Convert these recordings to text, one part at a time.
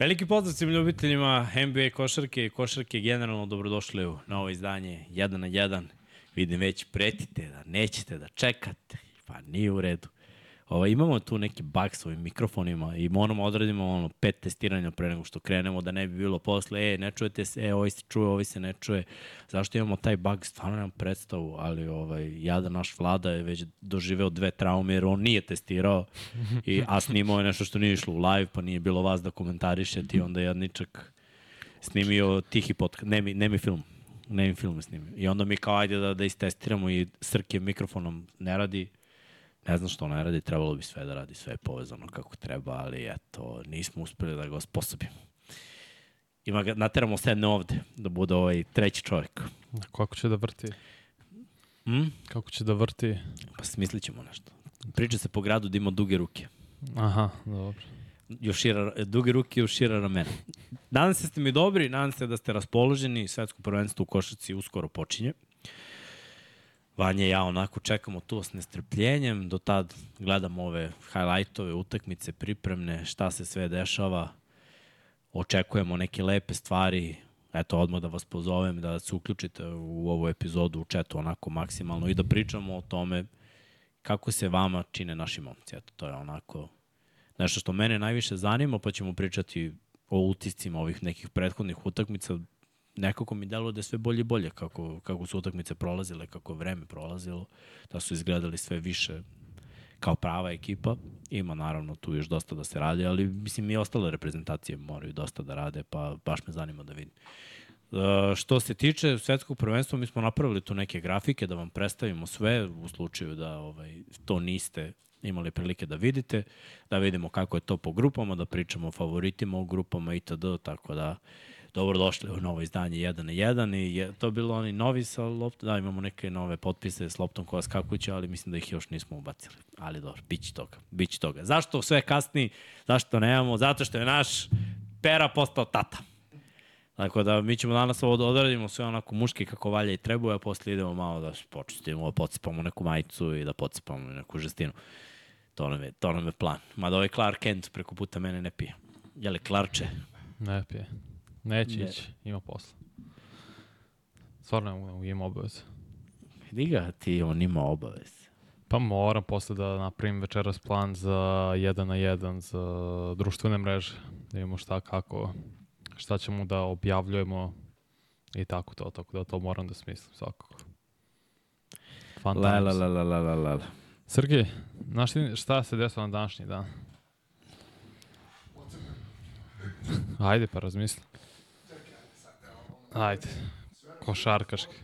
Veliki pozdrav svim ljubiteljima NBA košarke i košarke generalno dobrodošli u novo izdanje 1 na 1. Vidim već pretite da nećete da čekate, pa nije u redu. Ovo, imamo tu neki bug s ovim mikrofonima i moramo odradimo ono, pet testiranja pre nego što krenemo, da ne bi bilo posle, e, ne čujete se, e, ovaj se čuje, ovaj se ne čuje. Zašto imamo taj bug? Stvarno nemam predstavu, ali ovaj, ja da naš vlada je već doživeo dve traume jer on nije testirao, i, a snimao je nešto što nije išlo u live, pa nije bilo vas da komentarišete i onda jedničak snimio tihi podcast, ne mi film ne mi film snimio. I onda mi kao ajde da, da istestiramo i Srke mikrofonom ne radi, Ne znam što ne radi, trebalo bi sve da radi, sve je povezano kako treba, ali eto, nismo uspeli da ga osposobimo. Ima ga, nateramo sedne ovde, da bude ovaj treći čovjek. Kako će da vrti? Hm? Kako će da vrti? Pa smislit ćemo nešto. Priča se po gradu da ima duge ruke. Aha, dobro. Još šira, duge ruke još šira ramena. Nadam se da ste mi dobri, nadam se da ste raspoloženi. Svetsko prvenstvo u košarci uskoro počinje. Vanja i ja onako čekamo tu s nestrpljenjem, do tad gledamo ove highlightove, utakmice, pripremne, šta se sve dešava, očekujemo neke lepe stvari, eto odmah da vas pozovem da se uključite u ovu epizodu u četu onako maksimalno i da pričamo o tome kako se vama čine naši momci. Eto, to je onako nešto što mene najviše zanima, pa ćemo pričati o utiscima ovih nekih prethodnih utakmica, nekako mi delo da je sve bolje i bolje kako, kako su utakmice prolazile, kako vreme prolazilo, da su izgledali sve više kao prava ekipa. Ima naravno tu još dosta da se radi, ali mislim i ostale reprezentacije moraju dosta da rade, pa baš me zanima da vidim. Uh, što se tiče svetskog prvenstva, mi smo napravili tu neke grafike da vam predstavimo sve u slučaju da ovaj, to niste imali prilike da vidite, da vidimo kako je to po grupama, da pričamo o favoritima u grupama itd. Tako da dobrodošli u novo izdanje 1 na 1 i je to bilo oni novi sa loptom, da imamo neke nove potpise s loptom koja skakuće, ali mislim da ih još nismo ubacili. Ali dobro, bit će toga, bit će toga. Zašto sve kasni, zašto nemamo? Zato što je naš pera postao tata. Tako da mi ćemo danas ovo da odradimo sve onako muški kako valja i treba, a posle idemo malo da počustimo, da podsipamo neku majicu i da podsipamo neku žestinu. To nam je, to nam je plan. Mada ovaj Clark Kent preko puta mene ne pije. Jeli Clarče? Ne pije. Neće ne. ići, ima posla. Stvarno ima obaveze. Vidi ga ti, on ima obaveze. Pa moram posle da napravim večeras plan za 1 na 1 za društvene mreže. Da imamo šta kako, šta ćemo da objavljujemo i tako to, tako da to moram da smislim svakako. Fun la, la, la, la, la, la, la. Srgi, znaš ti šta se desilo na današnji dan? Ajde pa razmisli. Ajde. Košarkaški.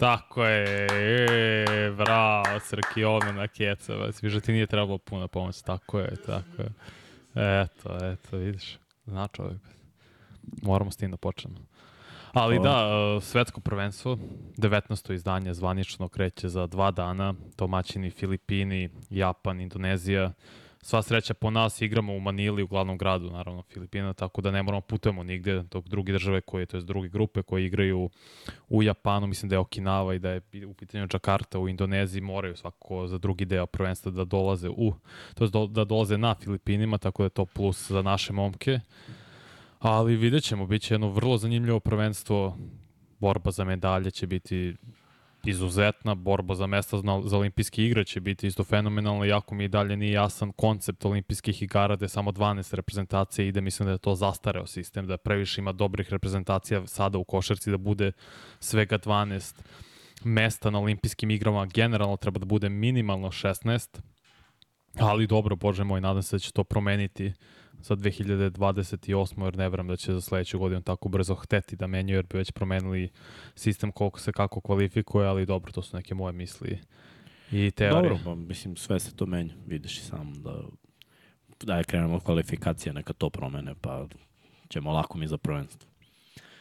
Tako je, e, bravo, Srki, na kecovac. Viš da ti nije trebalo puno pomoć, tako je, tako je. Eto, eto, vidiš, zna čovjek. Moramo s tim da počnemo. Ali da, e, svetsko prvenstvo, 19. izdanje zvanično kreće za dva dana, domaćini Filipini, Japan, Indonezija, sva sreća po nas igramo u Manili, u glavnom gradu, naravno, Filipina, tako da ne moramo putujemo nigde, dok drugi države koje, to je druge grupe koje igraju u Japanu, mislim da je Okinawa i da je u pitanju Jakarta u Indoneziji, moraju svako za drugi deo prvenstva da dolaze u, to je da dolaze na Filipinima, tako da je to plus za naše momke. Ali vidjet ćemo, bit će jedno vrlo zanimljivo prvenstvo, borba za medalje će biti izuzetna borba za mesta za olimpijske igre će biti isto fenomenalna, jako mi i dalje nije jasan koncept olimpijskih igara gde samo 12 reprezentacija ide, mislim da je to zastareo sistem, da previše ima dobrih reprezentacija sada u košarci, da bude svega 12 mesta na olimpijskim igrama, generalno treba da bude minimalno 16, ali dobro, bože moj, nadam se da će to promeniti za 2028. jer ne veram da će za sledeću godinu tako brzo hteti da menjaju jer bi već promenili sistem koliko se kako kvalifikuje, ali dobro, to su neke moje misli i teorije. Dobro, pa mislim sve se to menja, vidiš i sam da da je krenemo kvalifikacija, neka to promene, pa ćemo lako mi za prvenstvo.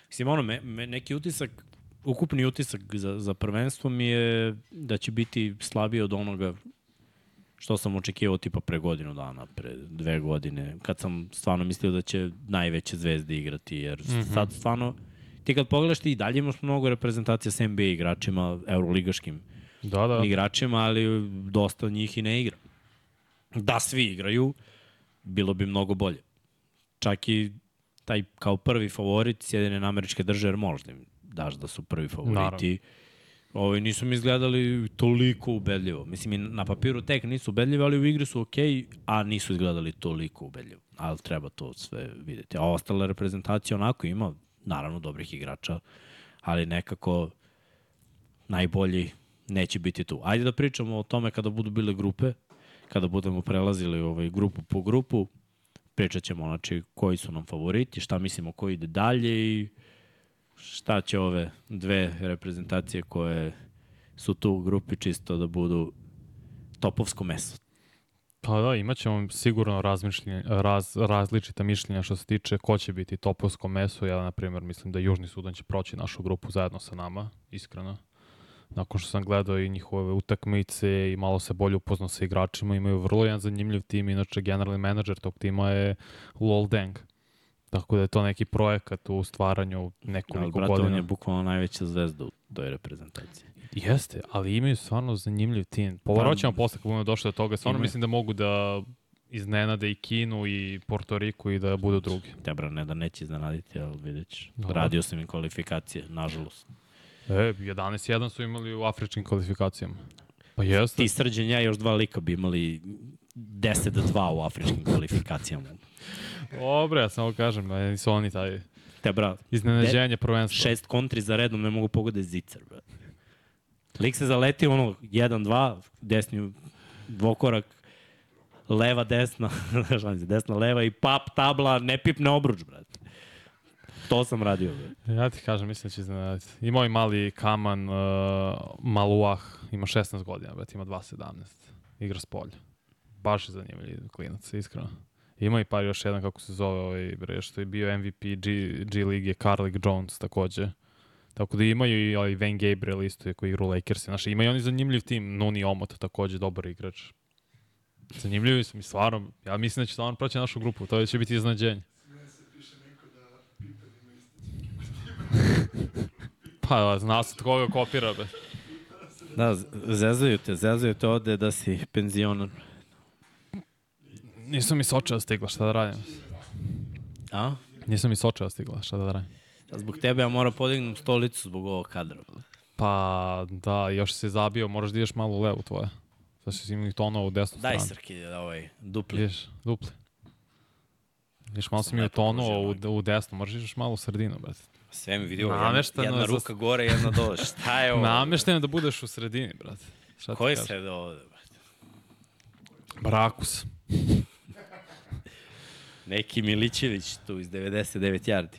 Mislim, ono, me, me, neki utisak, ukupni utisak za, za prvenstvo mi je da će biti slabiji od onoga što sam očekivao tipa pre godinu dana, pre dve godine, kad sam stvarno mislio da će najveće zvezde igrati, jer mm -hmm. sad stvarno, ti kad pogledaš ti i dalje imaš mnogo reprezentacija s NBA igračima, euroligaškim da, da. igračima, ali dosta njih i ne igra. Da svi igraju, bilo bi mnogo bolje. čak i taj kao prvi favorit Sjedine američke države, jer možda im daš da su prvi favoriti. Naravno. Ovi nisu mi izgledali toliko ubedljivo. Mislim, i na papiru tek nisu ubedljivi, ali u igri su okej, okay, a nisu izgledali toliko ubedljivo. Ali treba to sve videti. A ostale reprezentacije onako ima, naravno, dobrih igrača, ali nekako najbolji neće biti tu. Ajde da pričamo o tome kada budu bile grupe, kada budemo prelazili ovaj grupu po grupu, pričat ćemo znači, koji su nam favoriti, šta mislimo ko ide dalje i šta će ove dve reprezentacije koje su tu u grupi čisto da budu topovsko meso. Pa da, imat ćemo sigurno raz, različita mišljenja što se tiče ko će biti topovsko meso. Ja, na primjer, mislim da Južni Sudan će proći našu grupu zajedno sa nama, iskreno. Nakon što sam gledao i njihove utakmice i malo se bolje upoznao sa igračima, imaju vrlo jedan zanimljiv tim. Inače, generalni menadžer tog tima je Lol Deng. Tako da je to neki projekat u stvaranju nekoliko godina. Ali, brate, on je bukvalno najveća zvezda u toj reprezentaciji. Jeste, ali imaju stvarno zanimljiv tim. Povaro ćemo posle kad budemo došli do toga. Stvarno imaju. mislim da mogu da iznenade i Kinu i Porto Riku i da budu drugi. Tebra, ne da neće iznenaditi, ali vidjet ćeš. Radio sam im kvalifikacije, nažalost. E, 11-1 su imali u afričkim kvalifikacijama. Pa jeste. Ti srđen ja još dva lika bi imali 10-2 u afričkim kvalifikacijama. Dobre, ja samo kažem, nisu oni taj Te, bra, iznenađenje prvenstva. Šest kontri za redom ne mogu pogode zicar, bra. Lik se zaleti ono 1-2, desni dvokorak, leva, desna, desna, leva i pap, tabla, ne pipne obruč, brate. To sam radio. Bre. Ja ti kažem, mislim da će iznenaditi. I moj mali Kaman uh, Maluah ima 16 godina, brate, ima 2.17. Igra s polja. Baš je zanimljiv klinac, iskreno. Ima i par još jedan, kako se zove, ovaj, bre, što je bio MVP G, G League, Carlick Jones takođe. Tako da imaju i ovaj Van Gabriel isto koji igra u Lakers. Znaš, imaju oni zanimljiv tim, Nuni Omot takođe dobar igrač. Zanimljivi su mi stvarno. Ja mislim da će stvarno proći našu grupu, to će biti iznadženje. pa, zna se koga kopira, be. Da, zezaju te, zezaju te ovde da si penzionar. Nisam mi sočeva stigla, šta da radim? A? Nisam mi sočeva stigla, šta da radim? Da zbog tebe ja moram podignuti stolicu zbog ovog kadra. Pa, da, još se zabio, moraš da ideš malo u levu tvoje. Sad si imali tono u desnu Daj, stranu. Daj Srki, ovaj, dupli. Ideš, dupli. Ideš malo si mi u tonu u, u desnu, moraš ideš malo u sredinu, brate. Sve mi vidio, jedna, jedna ruka gore, jedna dole. Šta je ovo? Namešteno da budeš u sredini, brate. Šta Ko je sred ovde, brate? Brakus. Neki Milićević tu iz 99 yardi.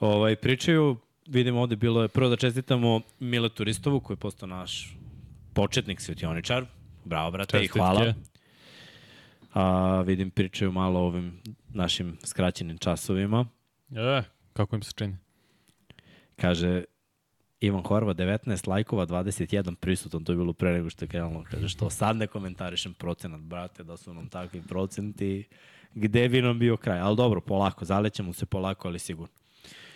Ovaj, pričaju, vidimo ovde bilo je prvo da čestitamo Mile Turistovu koji je postao naš početnik svetioničar. Bravo, brate, Čestitke. i hvala. A, vidim, pričaju malo o ovim našim skraćenim časovima. E, kako im se čini? Kaže, Ivan Horva 19 lajkova, 21 prisutan, to je bilo pre nego što je krenulo. Kaže, što sad ne komentarišem procenat, brate, da su nam takvi procenti, gde bi nam bio kraj. Ali dobro, polako, zalećemo se polako, ali sigurno.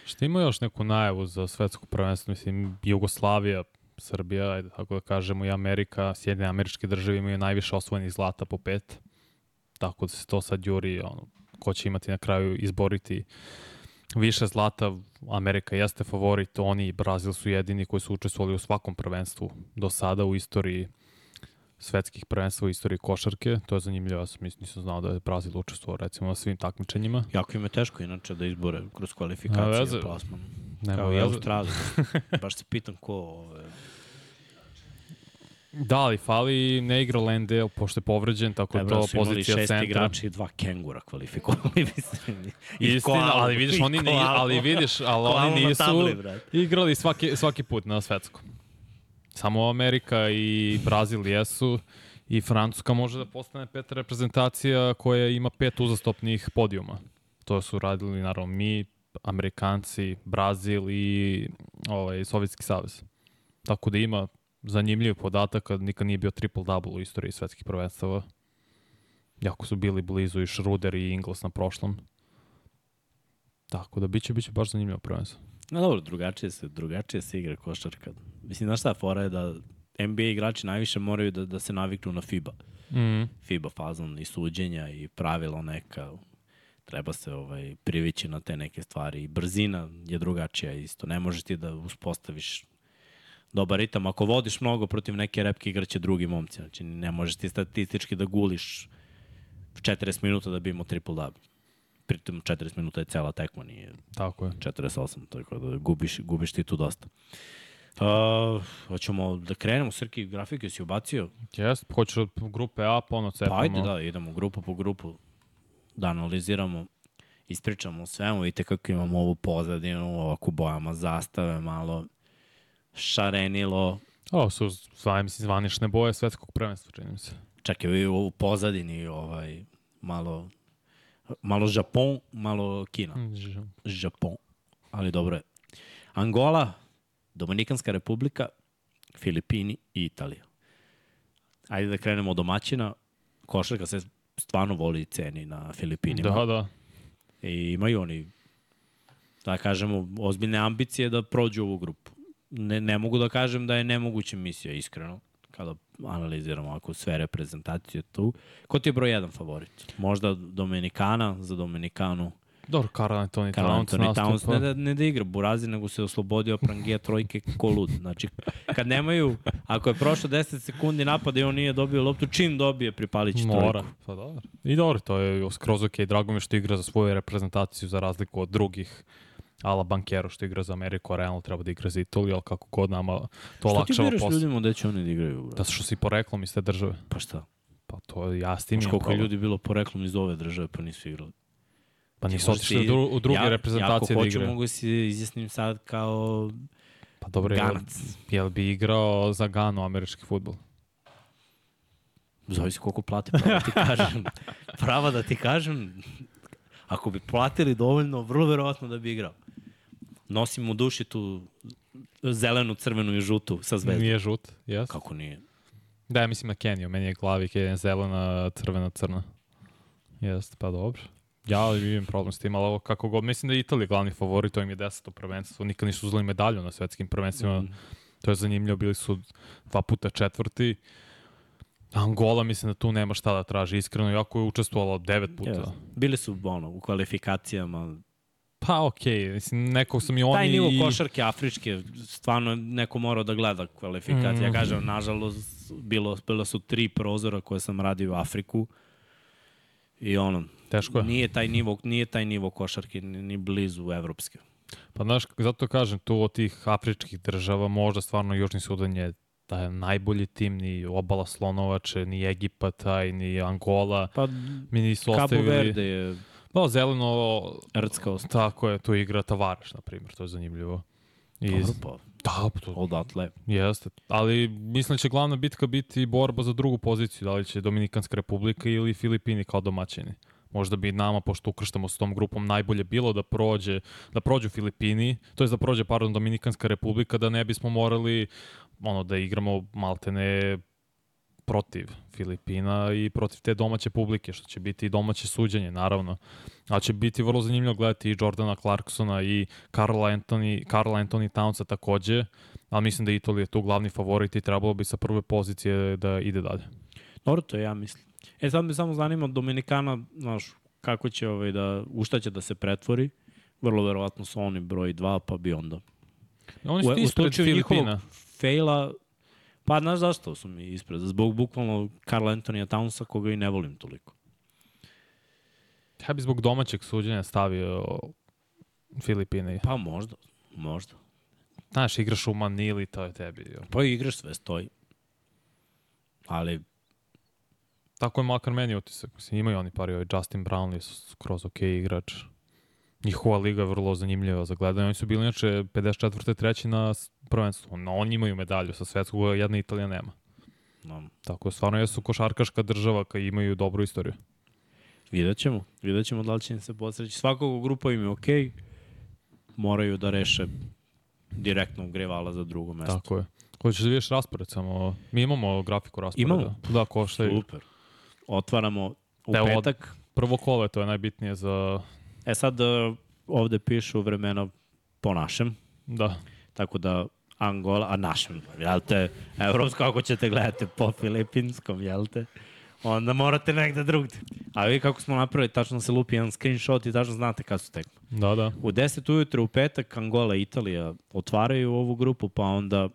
Šta ima još neku najavu za svetsko prvenstvo? Mislim, Jugoslavija, Srbija, ajde tako da kažemo, i Amerika, Sjedine američke države imaju najviše osvojenih zlata po pet. Tako da se to sad juri, ono, ko će imati na kraju izboriti više zlata. Amerika jeste favorit, oni i Brazil su jedini koji su učestvovali u svakom prvenstvu do sada u istoriji svetskih prvenstva u istoriji košarke. To je zanimljivo, ja sam nisam znao da je Brazil učestvovao recimo na svim takmičenjima. Jako im je teško inače da izbore kroz kvalifikacije plasman. Nema Kao i Australija. Baš se pitam ko... Ove... Da, ali fali ne igra Landale, pošto je povređen, tako da to pozicija centra. šest igrača i dva kengura kvalifikovali, mislim. Istina, koalu, ali vidiš, oni ni, ali vidiš, ali oni nisu tabli, igrali svaki, svaki put na svetskom. Samo Amerika i Brazil jesu i Francuska može da postane peta reprezentacija koja ima pet uzastopnih podijuma. To su radili naravno mi, Amerikanci, Brazil i ovaj, Sovjetski savez. Tako da ima zanimljiv podatak kad nikad nije bio triple-double u istoriji svetskih prvenstava. Jako su bili blizu i Schroeder i Ingles na prošlom. Tako da biće, biće baš zanimljivo prvenstvo. No dobro, drugačije se, drugačije se igra košarka. Mislim, znaš šta, fora je da NBA igrači najviše moraju da, da se naviknu na FIBA. Mm. FIBA fazon i suđenja i pravila neka Treba se ovaj, privići na te neke stvari. I brzina je drugačija isto. Ne možeš ti da uspostaviš dobar ritam. Ako vodiš mnogo protiv neke repke, igraće drugi momci. Znači, ne možeš ti statistički da guliš 40 minuta da bi imao triple double. Pritom 40 minuta je cela tekma, nije Tako je. 48, tako da gubiš, gubiš ti tu dosta. Uh, hoćemo da krenemo, Srki, grafike si ubacio? Jest, hoćeš od grupe A, pa ono cepamo. Pa ajde, da, idemo grupu po grupu da analiziramo, ispričamo o svemu, vidite kako imamo ovu pozadinu, ovako bojama zastave, malo šarenilo, Ovo su zvaj, mislim, zvanične boje svetskog prvenstva, čini mi se. čekaj, vi u pozadini ovaj, malo, malo Japon, malo Kina. Japon, ali dobro je. Angola, Dominikanska republika, Filipini i Italija. Ajde da krenemo od domaćina. Košarka se stvarno voli ceni na Filipinima. Da, da. I imaju oni, da kažemo, ozbiljne ambicije da prođu ovu grupu. Ne, ne mogu da kažem da je nemoguća misija, iskreno, kada analiziramo ako sve reprezentacije tu. Ko ti je broj jedan favorit? Možda Dominikana za Dominikanu. Dobro, Karl Anthony Karl Towns Anthony Towns ne da, ne da igra Burazi, nego se oslobodio Prangija trojke ko lud. Znači, kad nemaju, ako je prošlo 10 sekundi napada i on nije dobio loptu, čim dobije pripalići Mora. trojku. Pa dobro. I dobro, to je skroz ok. Drago mi što igra za svoju reprezentaciju za razliku od drugih Ala Bankero što igra za Ameriku, a realno treba da igra za Italiju, ali kako god nama to Što ti biraš posao. ljudima gde će oni da igraju? bro? Da što si poreklom iz te države. Pa šta? Pa to ja s tim imam koliko ljudi bilo poreklom iz ove države pa nisu igrali. Pa nisu otišli dru, u druge ja, reprezentacije ja da ako hoću igraju. mogu se izjasnim sad kao Pa dobro, jel, Ganac. jel bi igrao za Ganu američki futbol? Zove se koliko plate, prava da ti kažem. prava da ti kažem, ako bi platili dovoljno, vrlo verovatno da bi igrao. Nosim u duši tu zelenu, crvenu i žutu sa zvezdom. Nije žut, jes? Kako nije? Da, ja mislim na Keniju. Meni je glavi Kenija zelena, crvena, crna. Jeste, pa dobro. Ja imam problem s tim, ali ovo kako god. Mislim da je Italija glavni favorit, to im je deseto prvenstvo. Nikad nisu uzeli medalju na svetskim prvenstvima. Mhm. To je zanimljivo, bili su dva puta četvrti. Angola mislim da tu nema šta da traži, iskreno, jako je učestvovala devet puta. Yes. Bili su ono, u kvalifikacijama. Pa okej, okay. mislim, nekog sam i oni... Taj nivo košarke afričke, stvarno neko mora da gleda kvalifikacije. Ja Mm. kažem, nažalost, bilo, bilo su tri prozora koje sam radio u Afriku. I ono, Teško je. nije taj nivo, nije taj nivo košarke ni, ni blizu evropske. Pa znaš, zato kažem, tu od tih afričkih država možda stvarno Južni Sudan je da je najbolji tim, ni obala Slonovače, ni Egipat, taj, ni Angola. Pa Mi nisu Cabo ostavili... Verde je Pa zeleno, rcka tako je, tu igra Tavares, na primjer, to je zanimljivo. I, Dobro, pa da, pa to odatle. jeste. Ali mislim da će glavna bitka biti borba za drugu poziciju, da li će Dominikanska republika ili Filipini kao domaćini. Možda bi nama, pošto ukrštamo s tom grupom, najbolje bilo da prođe, da prođu Filipini, to je da prođe, pardon, Dominikanska republika, da ne bismo morali ono, da igramo maltene protiv Filipina i protiv te domaće publike, što će biti i domaće suđenje, naravno. Ali će biti vrlo zanimljivo gledati i Jordana Clarksona i Karla Anthony, Karla Anthony Townsa takođe, ali mislim da Italija je tu glavni favorit i trebalo bi sa prve pozicije da ide dalje. Dobro, to ja mislim. E sad me samo zanima Dominikana, znaš, kako će ovaj da, u šta će da se pretvori. Vrlo verovatno su oni broj 2, pa bi onda. Oni su ti ispred Filipina. fejla, pa znaš zašto su mi ispred? Zbog bukvalno Karla Antonija Townsa, koga i ne volim toliko. Ja bi zbog domaćeg suđenja stavio Filipine. Pa možda, možda. Znaš, igraš u Manili, to je tebi. jo. Pa igraš sve stoji. Ali Tako je makar meni utisak. Mislim, imaju oni pari, ovaj Justin Brown je skroz ok igrač. Njihova liga je vrlo zanimljiva za gledanje. Oni su bili inače 54. treći na prvenstvu. No, oni imaju medalju sa svetskog, a jedna Italija nema. no, Tako, stvarno jesu košarkaška država koji imaju dobru istoriju. vidjet ćemo. Vidjet ćemo da li će im se posreći. Svakog grupa im je okej. Moraju da reše direktnog rivala za drugo mesto. Tako je. Hoćeš da vidiš raspored samo? Mi imamo grafiku rasporeda. Imamo? Da, ko šta je. Super. Otvaramo u Evo, od- petak. Prvo kolo, to je najbitnije za... E sad e, ovde pišu vremena po našem, Da. tako da Angola, a našem, jel te, evropsko ako ćete gledate po filipinskom, jel te, onda morate negde drugde. A vi kako smo napravili, tačno se lupi jedan screenshot i tačno znate kad su tekme. Da, da. U 10 ujutro u petak Angola i Italija otvaraju ovu grupu, pa onda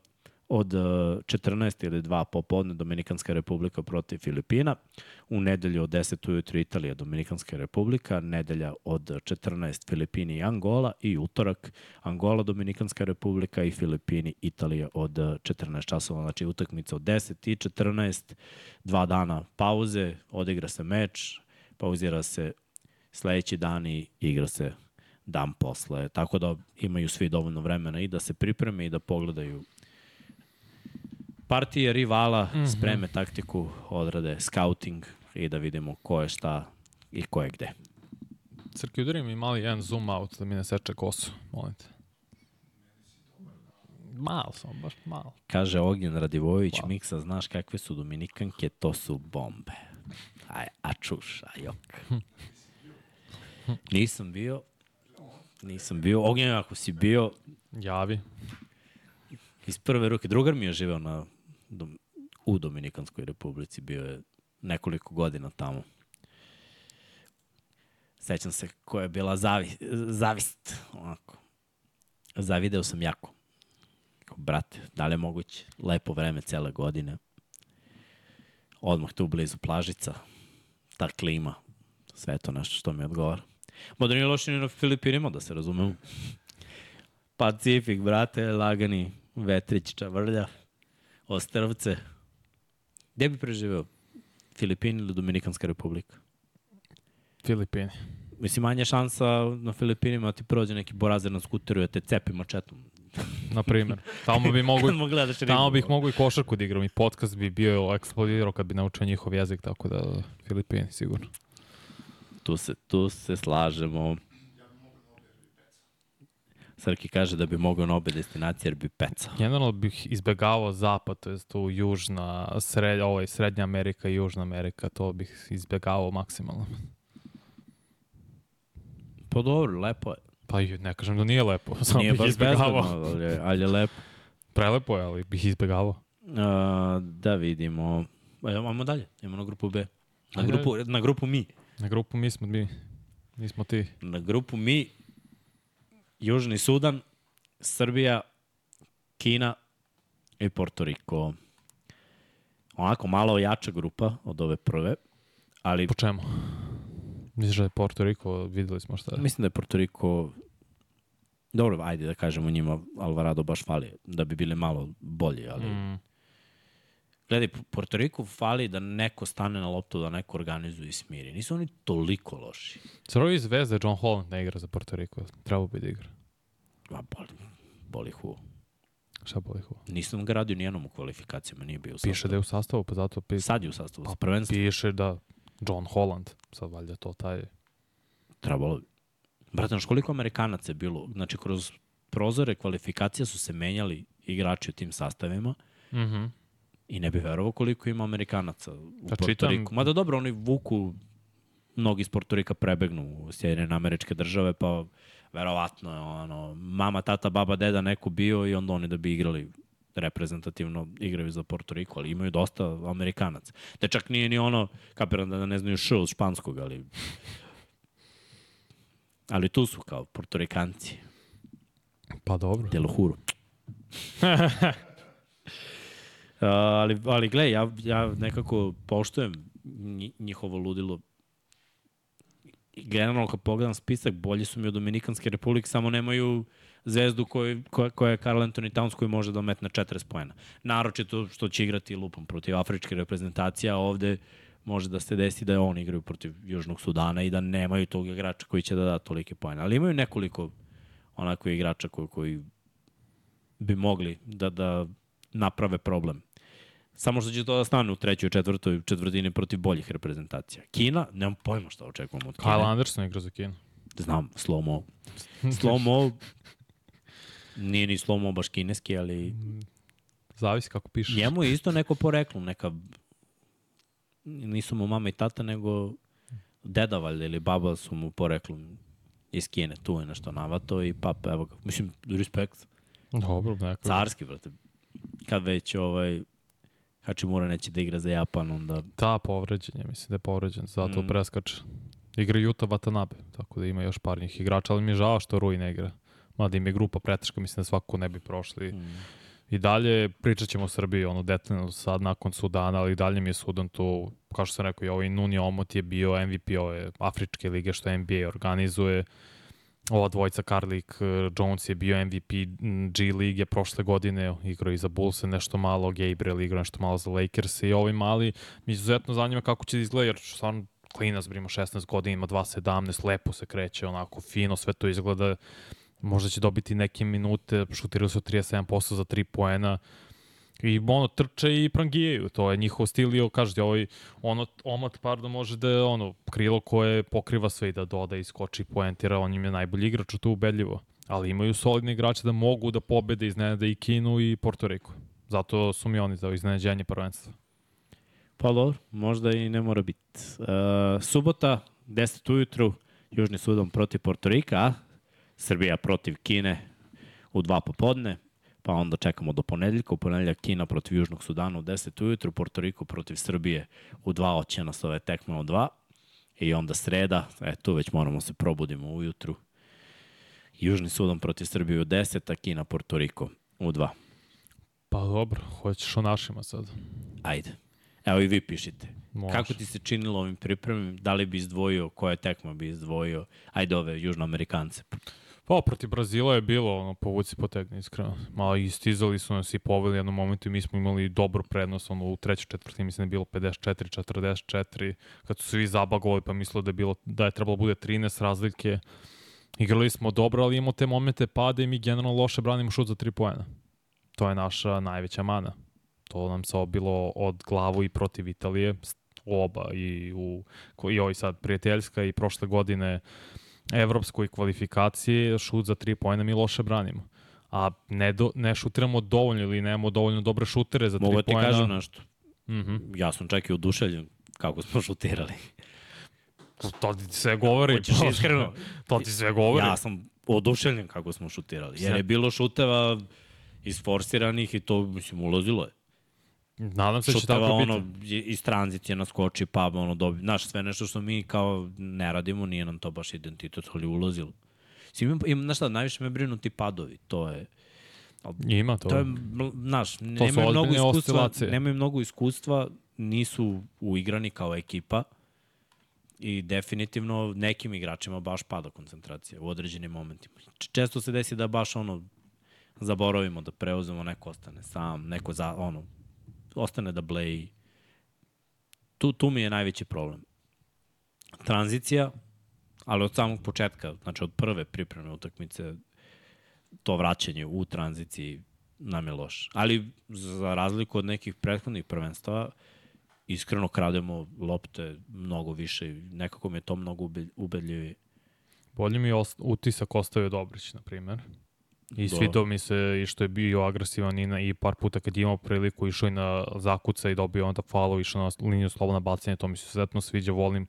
od uh, 14 ili 2 popodne Dominikanska republika protiv Filipina, u nedelju od 10 ujutro Italija, Dominikanska republika, nedelja od 14 Filipini i Angola i utorak Angola, Dominikanska republika i Filipini, Italija od 14 časova, znači utakmica od 10 i 14, dva dana pauze, odigra se meč, pauzira se sledeći dan i igra se dan posle, tako da imaju svi dovoljno vremena i da se pripreme i da pogledaju partije rivala, mm -hmm. spreme taktiku, odrade scouting i da vidimo ko je šta i ko je gde. Crki, udari mi mali jedan zoom out da mi ne seče kosu, molim te. Malo sam, baš malo. Kaže Ognjen Radivojević, wow. Miksa, znaš kakve su Dominikanke, to su bombe. Aj, a čuš, a jok. Nisam bio, nisam bio. Ognjen, ako si bio... Javi. Iz prve ruke. Drugar mi je živeo na, u Dominikanskoj republici, bio je nekoliko godina tamo. Sećam se koja je bila zavi, zavist, onako. Zavideo sam jako. Brate, da li je moguće? Lepo vreme cele godine. Odmah tu blizu plažica. Ta klima. Sve to nešto što mi odgovara. Mada nije loše ni na Filipinima, da se razumemo. Pacifik, brate, lagani vetrić, čavrlja, ostrvce. Gde bi preživeo? Filipini ili Dominikanska republika? Filipini. Mislim, manja šansa na Filipinima da ti prođe neki borazer na skuteru i da te cepi mačetom. Na primjer. Tamo bi mogu, tamo bih mogu i košarku da igram i podcast bi bio eksplodirao kad bi naučio njihov jezik, tako da Filipini sigurno. Tu se, tu se slažemo. Srki kaže da bi mogao na obe destinacije jer bi pecao. Generalno bih izbegavao zapad, to je tu južna, sred, ovaj, srednja Amerika i južna Amerika, to bih izbegavao maksimalno. Pa dobro, lepo je. Pa ne kažem da nije lepo, samo Nije bih izbegavao. ali, je- ali je lepo. Prelepo je, ali bih izbegavao. Uh, da vidimo. Evo, Ajmo dalje, idemo na grupu B. Na grupu, na grupu mi. Na grupu mi smo mi, mi smo ti. Na grupu mi, Južni Sudan, Srbija, Kina i Porto Riko. Onako malo jača grupa od ove prve, ali Po čemu? Misliš da je Porto Riko, videli smo šta je. mislim da je Porto Riko dobro, ajde da kažemo njima Alvarado baš fali, da bi bili malo bolji, ali Mm, Gledaj, Porto Riku fali da neko stane na loptu, da neko organizuje i smiri. Nisu oni toliko loši. Zar iz Zvezde John Holland ne igra za Porto Riko? Trebao bi da igra. Ma, boli, boli hu. Šta boli hu? Nisam ga radio nijednom u kvalifikacijama, nije bio u Piše sastavu. da je u sastavu, pa zato pi... Sad je u sastavu, Pa, prvenstvo. piše da John Holland, sad valjda to taj... Trebalo bi. Brate, znaš koliko Amerikanaca je bilo? Znači, kroz prozore kvalifikacija su se menjali igrači u tim sastavima Mhm. I ne bi verovao koliko ima Amerikanaca u Pa Porto čitam-. Mada dobro, oni vuku, mnogi iz Porto Rika prebegnu u Sjedinjene američke države, pa verovatno je ono, mama, tata, baba, deda neko bio i onda oni da bi igrali reprezentativno igraju za Porto Riko, ali imaju dosta Amerikanaca. Te čak nije ni ono, kapiram da ne znaju š od španskog, ali ali tu su kao Portorikanci, Pa dobro. de lo juro. Uh, ali, ali gle, ja, ja nekako poštujem nji- njihovo ludilo. Generalno, kad pogledam spisak, bolji su mi od Dominikanske republike, samo nemaju zvezdu koji, koja, koja je Karl Anthony Towns koji može da metne 40 pojena. Naročito što će igrati lupom protiv afričke reprezentacije, a ovde može da se desi da je on igraju protiv Južnog Sudana i da nemaju tog igrača koji će da da tolike pojene. Ali imaju nekoliko onako igrača koji, koji bi mogli da, da naprave problem. Samo što će to da stane u trećoj, četvrtoj četvrtini protiv boljih reprezentacija. Kina, nemam pojma šta očekujemo od Kine. Kyle Anderson igra za Kinu. Znam, slow-mo. Slow-mo nije ni slow-mo baš kineski, ali Zavisi kako pišeš. njemu je isto neko poreklo, neka nisu mu mama i tata, nego deda valjda ili baba su mu poreklom iz Kine. Tu je nešto navato i pap, evo ga. Mislim, respekt. Dobro, neko. Carski, brate. Kad već ovaj, Hachimura neće da igra za Japan, onda... Da, povređen je, mislim da je povređen, zato Mm. preskače. Igra Yuta Watanabe, tako da ima još par njih igrača, ali mi je žao što Rui ne igra. Mada im je grupa preteška, mislim da svako ne bi prošli. Mm. I dalje pričat ćemo o Srbiji, ono detaljno sad nakon Sudana, ali dalje mi je Sudan tu, kao što sam rekao, i ovaj Nuni Omot je bio MVP ove Afričke lige što NBA organizuje. Ova dvojica Karlik eh, Jones je bio MVP mm, G lige prošle godine, igrao i za Bulls nešto malo, Gabriel igrao nešto malo za Lakers i ovaj mali mi izuzetno zanima kako će da izgleda, jer stvarno klinac brima 16 godina, ima 2.17, lepo se kreće, onako fino, sve to izgleda. Možda će dobiti neke minute, šutirali su 37% za 3 poena, I ono, trče i prangijaju, to je njihov stil i kažete, ovaj, ono, omat, pardon, može da je ono, krilo koje pokriva sve i da doda skoči poentira, on im je najbolji igrač, to ubedljivo. Ali imaju solidne igrače da mogu da pobede iznenada i Kinu i Porto Rico. Zato su mi oni za iznenađenje prvenstva. Pa dobro, možda i ne mora biti. Uh, subota, 10 ujutru, Južni Sudan protiv Portorika, a Srbija protiv Kine u dva popodne, pa onda čekamo do ponedeljka, u ponedeljak Kina protiv Južnog Sudana u 10 ujutru, Portoriko protiv Srbije u dva oćena s ove tekme od dva, i onda sreda, e, tu već moramo se probudimo ujutru, Južni Sudan protiv Srbije u 10, a Kina Portoriko u dva. Pa dobro, hoćeš o našima sad. Ajde. Evo i vi pišite. Može. Kako ti se činilo ovim pripremim? Da li bi izdvojio, koje tekma bi izdvojio? Ajde ove južnoamerikance. Pa, protiv Brazila je bilo, ono, povuci potegni, iskreno. Malo istizali su nas i poveli jednom momentu i mi smo imali dobru prednost, ono, u trećoj četvrti mislim da je bilo 54-44, kad su svi zabagovali pa mislilo da je, bilo, da je trebalo bude 13 razlike. Igrali smo dobro, ali imamo te momente pada i mi generalno loše branimo šut za 3 poena. To je naša najveća mana. To nam se obilo od glavu i protiv Italije, oba i u i ovaj sad prijateljska i prošle godine evropskoj kvalifikaciji, šut za 3 poena mi loše branimo. A ne, do, ne šutiramo dovoljno ili nemamo dovoljno dobre šutere za 3 Mogu da ti poena. kažem nešto. Mm -hmm. Ja sam čak i oduševljen kako smo šutirali. To ti sve govori. Hoćeš iskreno? to ti sve govori. Ja sam oduševljen kako smo šutirali. Jer je bilo šuteva isforsiranih i to, mislim, ulazilo je. Nadam se da će tako biti. ono, i- iz tranzicije naskoči, pa ono, dobi, znaš, sve nešto što mi kao ne radimo, nije nam to baš identitet, ali ulazilo. Sim, im, im, znaš šta, najviše me brinu ti padovi, to je, Ima to. to je, znaš, nemaju mnogo iskustva, oscilacije. nemaju mnogo iskustva, nisu uigrani kao ekipa i definitivno nekim igračima baš pada koncentracija u određenim momentima. Često se desi da baš ono zaboravimo da preuzemo, neko ostane sam, neko za, ono, ostane da bleji. Tu, tu mi je najveći problem. Tranzicija, ali od samog početka, znači od prve pripreme utakmice, to vraćanje u tranziciji nam je loš. Ali za razliku od nekih prethodnih prvenstava, iskreno krademo lopte mnogo više i nekako mi je to mnogo ube- ubedljivije. Bolje mi je utisak ostavio Dobrić, na primer. I Da. svidao mi se i što je bio agresivan i, na, i par puta kad je imao priliku išao i na zakuca i dobio onda falo, išao na liniju slobodna bacanja, to mi se izuzetno sviđa, volim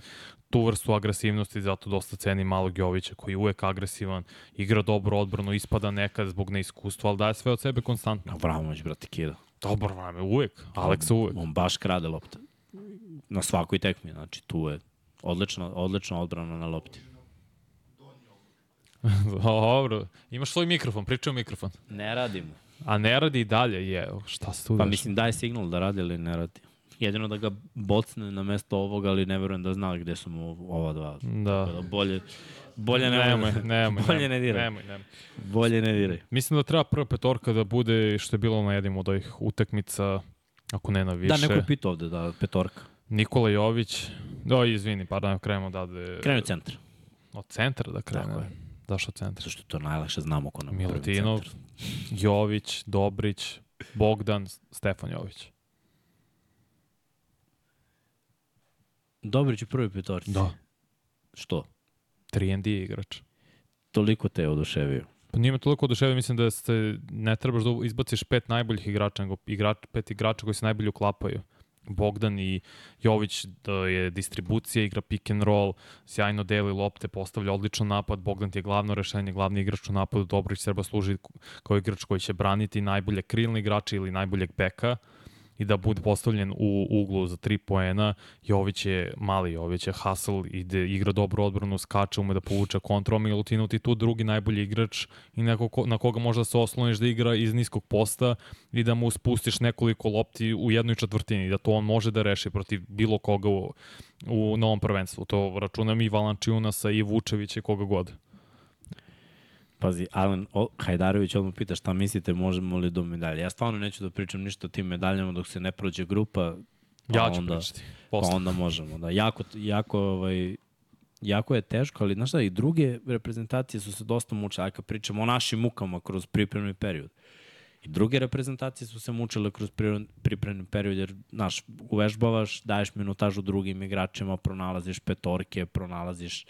tu vrstu agresivnosti, zato dosta cenim malog Jovića koji je uvek agresivan, igra dobro odbranu, ispada nekad zbog neiskustva, ali daje sve od sebe konstantno. Avramović, brate, kida. Dobro vreme, uvek, Aleksa uvek. On baš krade lopte. Na svakoj tekmi, znači tu je odlična, odlična odbrana na lopti. Dobro, imaš svoj mikrofon, pričaj u mikrofon. Ne radimo. A ne radi i dalje, je, šta se tu Pa mislim daje signal da radi ili ne radi. Jedino da ga bocne na mesto ovoga, ali ne verujem da zna gde su mu ova dva. Da. Tako da Bolje, bolje ne, nemoj, nemoj, bolje ne diraj. Nemoj, nemoj. Bolje ne diraj. Mislim da treba prva petorka da bude što je bilo na jednim od ovih utakmica, ako ne na više. Da, neko je pitao ovde, da, petorka. Nikola Jović, da, izvini, pardon, krenemo da... da Krenu centar. Od centra da krene. Tako je. Zašto od centra? Zašto to najlakše znamo ko nam je prvi Milutinov, centar. Jović, Dobrić, Bogdan, Stefan Jović. Dobrić u prvoj petorci. Što? 3 je igrač. Toliko te je oduševio. Pa nije me toliko oduševio, mislim da se ne trebaš da izbaciš pet najboljih igrača, nego igrač, pet igrača koji se najbolje uklapaju. Bogdan i Jović da je distribucija, igra pick and roll, sjajno deli lopte, postavlja odličan napad, Bogdan ti je glavno rešenje, glavni igrač u napadu, Dobrić treba služi kao igrač koji će braniti najbolje krilne igrače ili najboljeg beka, i da bude postavljen u uglu za tri poena. Jović je mali, Jović je hustle, ide, igra dobro odbranu, skače, ume da povuče kontrol, Milutinov ti tu drugi najbolji igrač i neko ko, na koga možda se osloniš da igra iz niskog posta i da mu spustiš nekoliko lopti u jednoj četvrtini, da to on može da reši protiv bilo koga u, u novom prvenstvu. To računam i Valančiunasa i Vučevića i koga god. Pazi, Alan o, Hajdarović odmah pita šta mislite, možemo li do medalje. Ja stvarno neću da pričam ništa o tim medaljama dok se ne prođe grupa. Pa ja ću onda, pričati. Pa Posle. onda možemo. Da. Jako, jako, ovaj, jako je teško, ali znaš šta, i druge reprezentacije su se dosta mučile. Ajde kad pričamo o našim mukama kroz pripremni period. I druge reprezentacije su se mučile kroz pri- pripremni period, jer, znaš, uvežbavaš, daješ minutažu drugim igračima, pronalaziš petorke, pronalaziš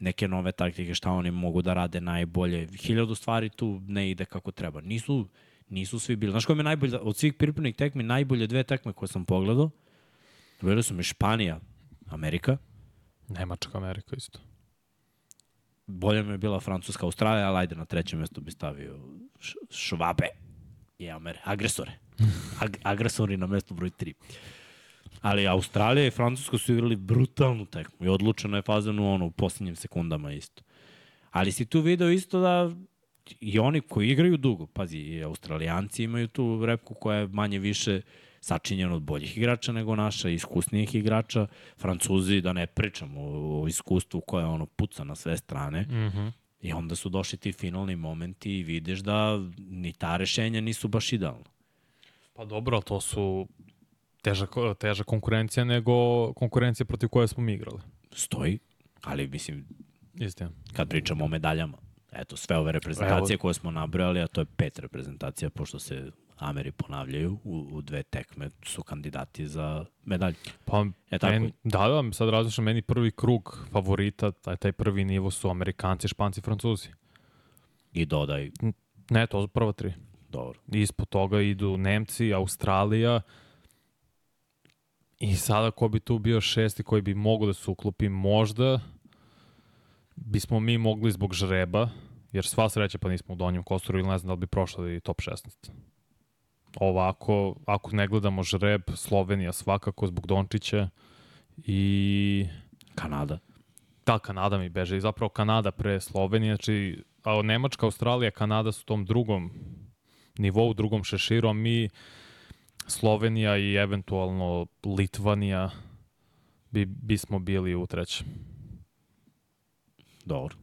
neke nove taktike, šta oni mogu da rade najbolje. Hiljadu stvari tu ne ide kako treba. Nisu, nisu svi bili. Znaš koja mi je najbolje, od svih pripremnih tekmi, najbolje dve tekme koje sam pogledao, bili su mi Španija, Amerika, Nemačka Amerika isto. bolja mi je bila Francuska, Australija, ali ajde na trećem mjestu bi stavio Švabe i Amer, agresore. Ag, agresori na mestu broj 3. Ali Australija i Francuska su igrali brutalnu tekmu i odlučeno je fazanu ono u posljednjim sekundama isto. Ali si tu video isto da i oni koji igraju dugo, pazi, i Australijanci imaju tu repku koja je manje više sačinjena od boljih igrača nego naša, iskusnijih igrača. Francuzi, da ne pričamo o, o iskustvu koje ono puca na sve strane. Mm -hmm. I onda su došli ti finalni momenti i vidiš da ni ta rešenja nisu baš idealna. Pa dobro, to su teža, teža konkurencija nego konkurencija protiv koje smo mi igrali. Stoji, ali mislim, Istina. kad pričamo o medaljama, eto, sve ove reprezentacije Evo. koje smo nabrojali, a to je pet reprezentacija, pošto se Ameri ponavljaju u, u dve tekme, su kandidati za medalju. Pa, E, tako men, da, da, sad različno, meni prvi krug favorita, taj, taj prvi nivo su Amerikanci, Španci, Francuzi. I dodaj, Ne, to su prva tri. dobro, Ispod toga idu Nemci, Australija i sada ko bi tu bio šesti koji bi mogo da se uklopi možda bismo mi mogli zbog žreba, jer sva sreća pa nismo u donjem kostoru ili ne znam da li bi prošli top 16. Ovako, ako ne gledamo žreb, Slovenija svakako zbog Dončića i Kanada. Da, Kanada mi beže. I zapravo Kanada pre Slovenije, znači a Nemačka, Australija, Kanada su u tom drugom nivou, drugom šeširu, a mi Slovenija i eventualno Litvanija bi, bismo bili u trećem. Dobro.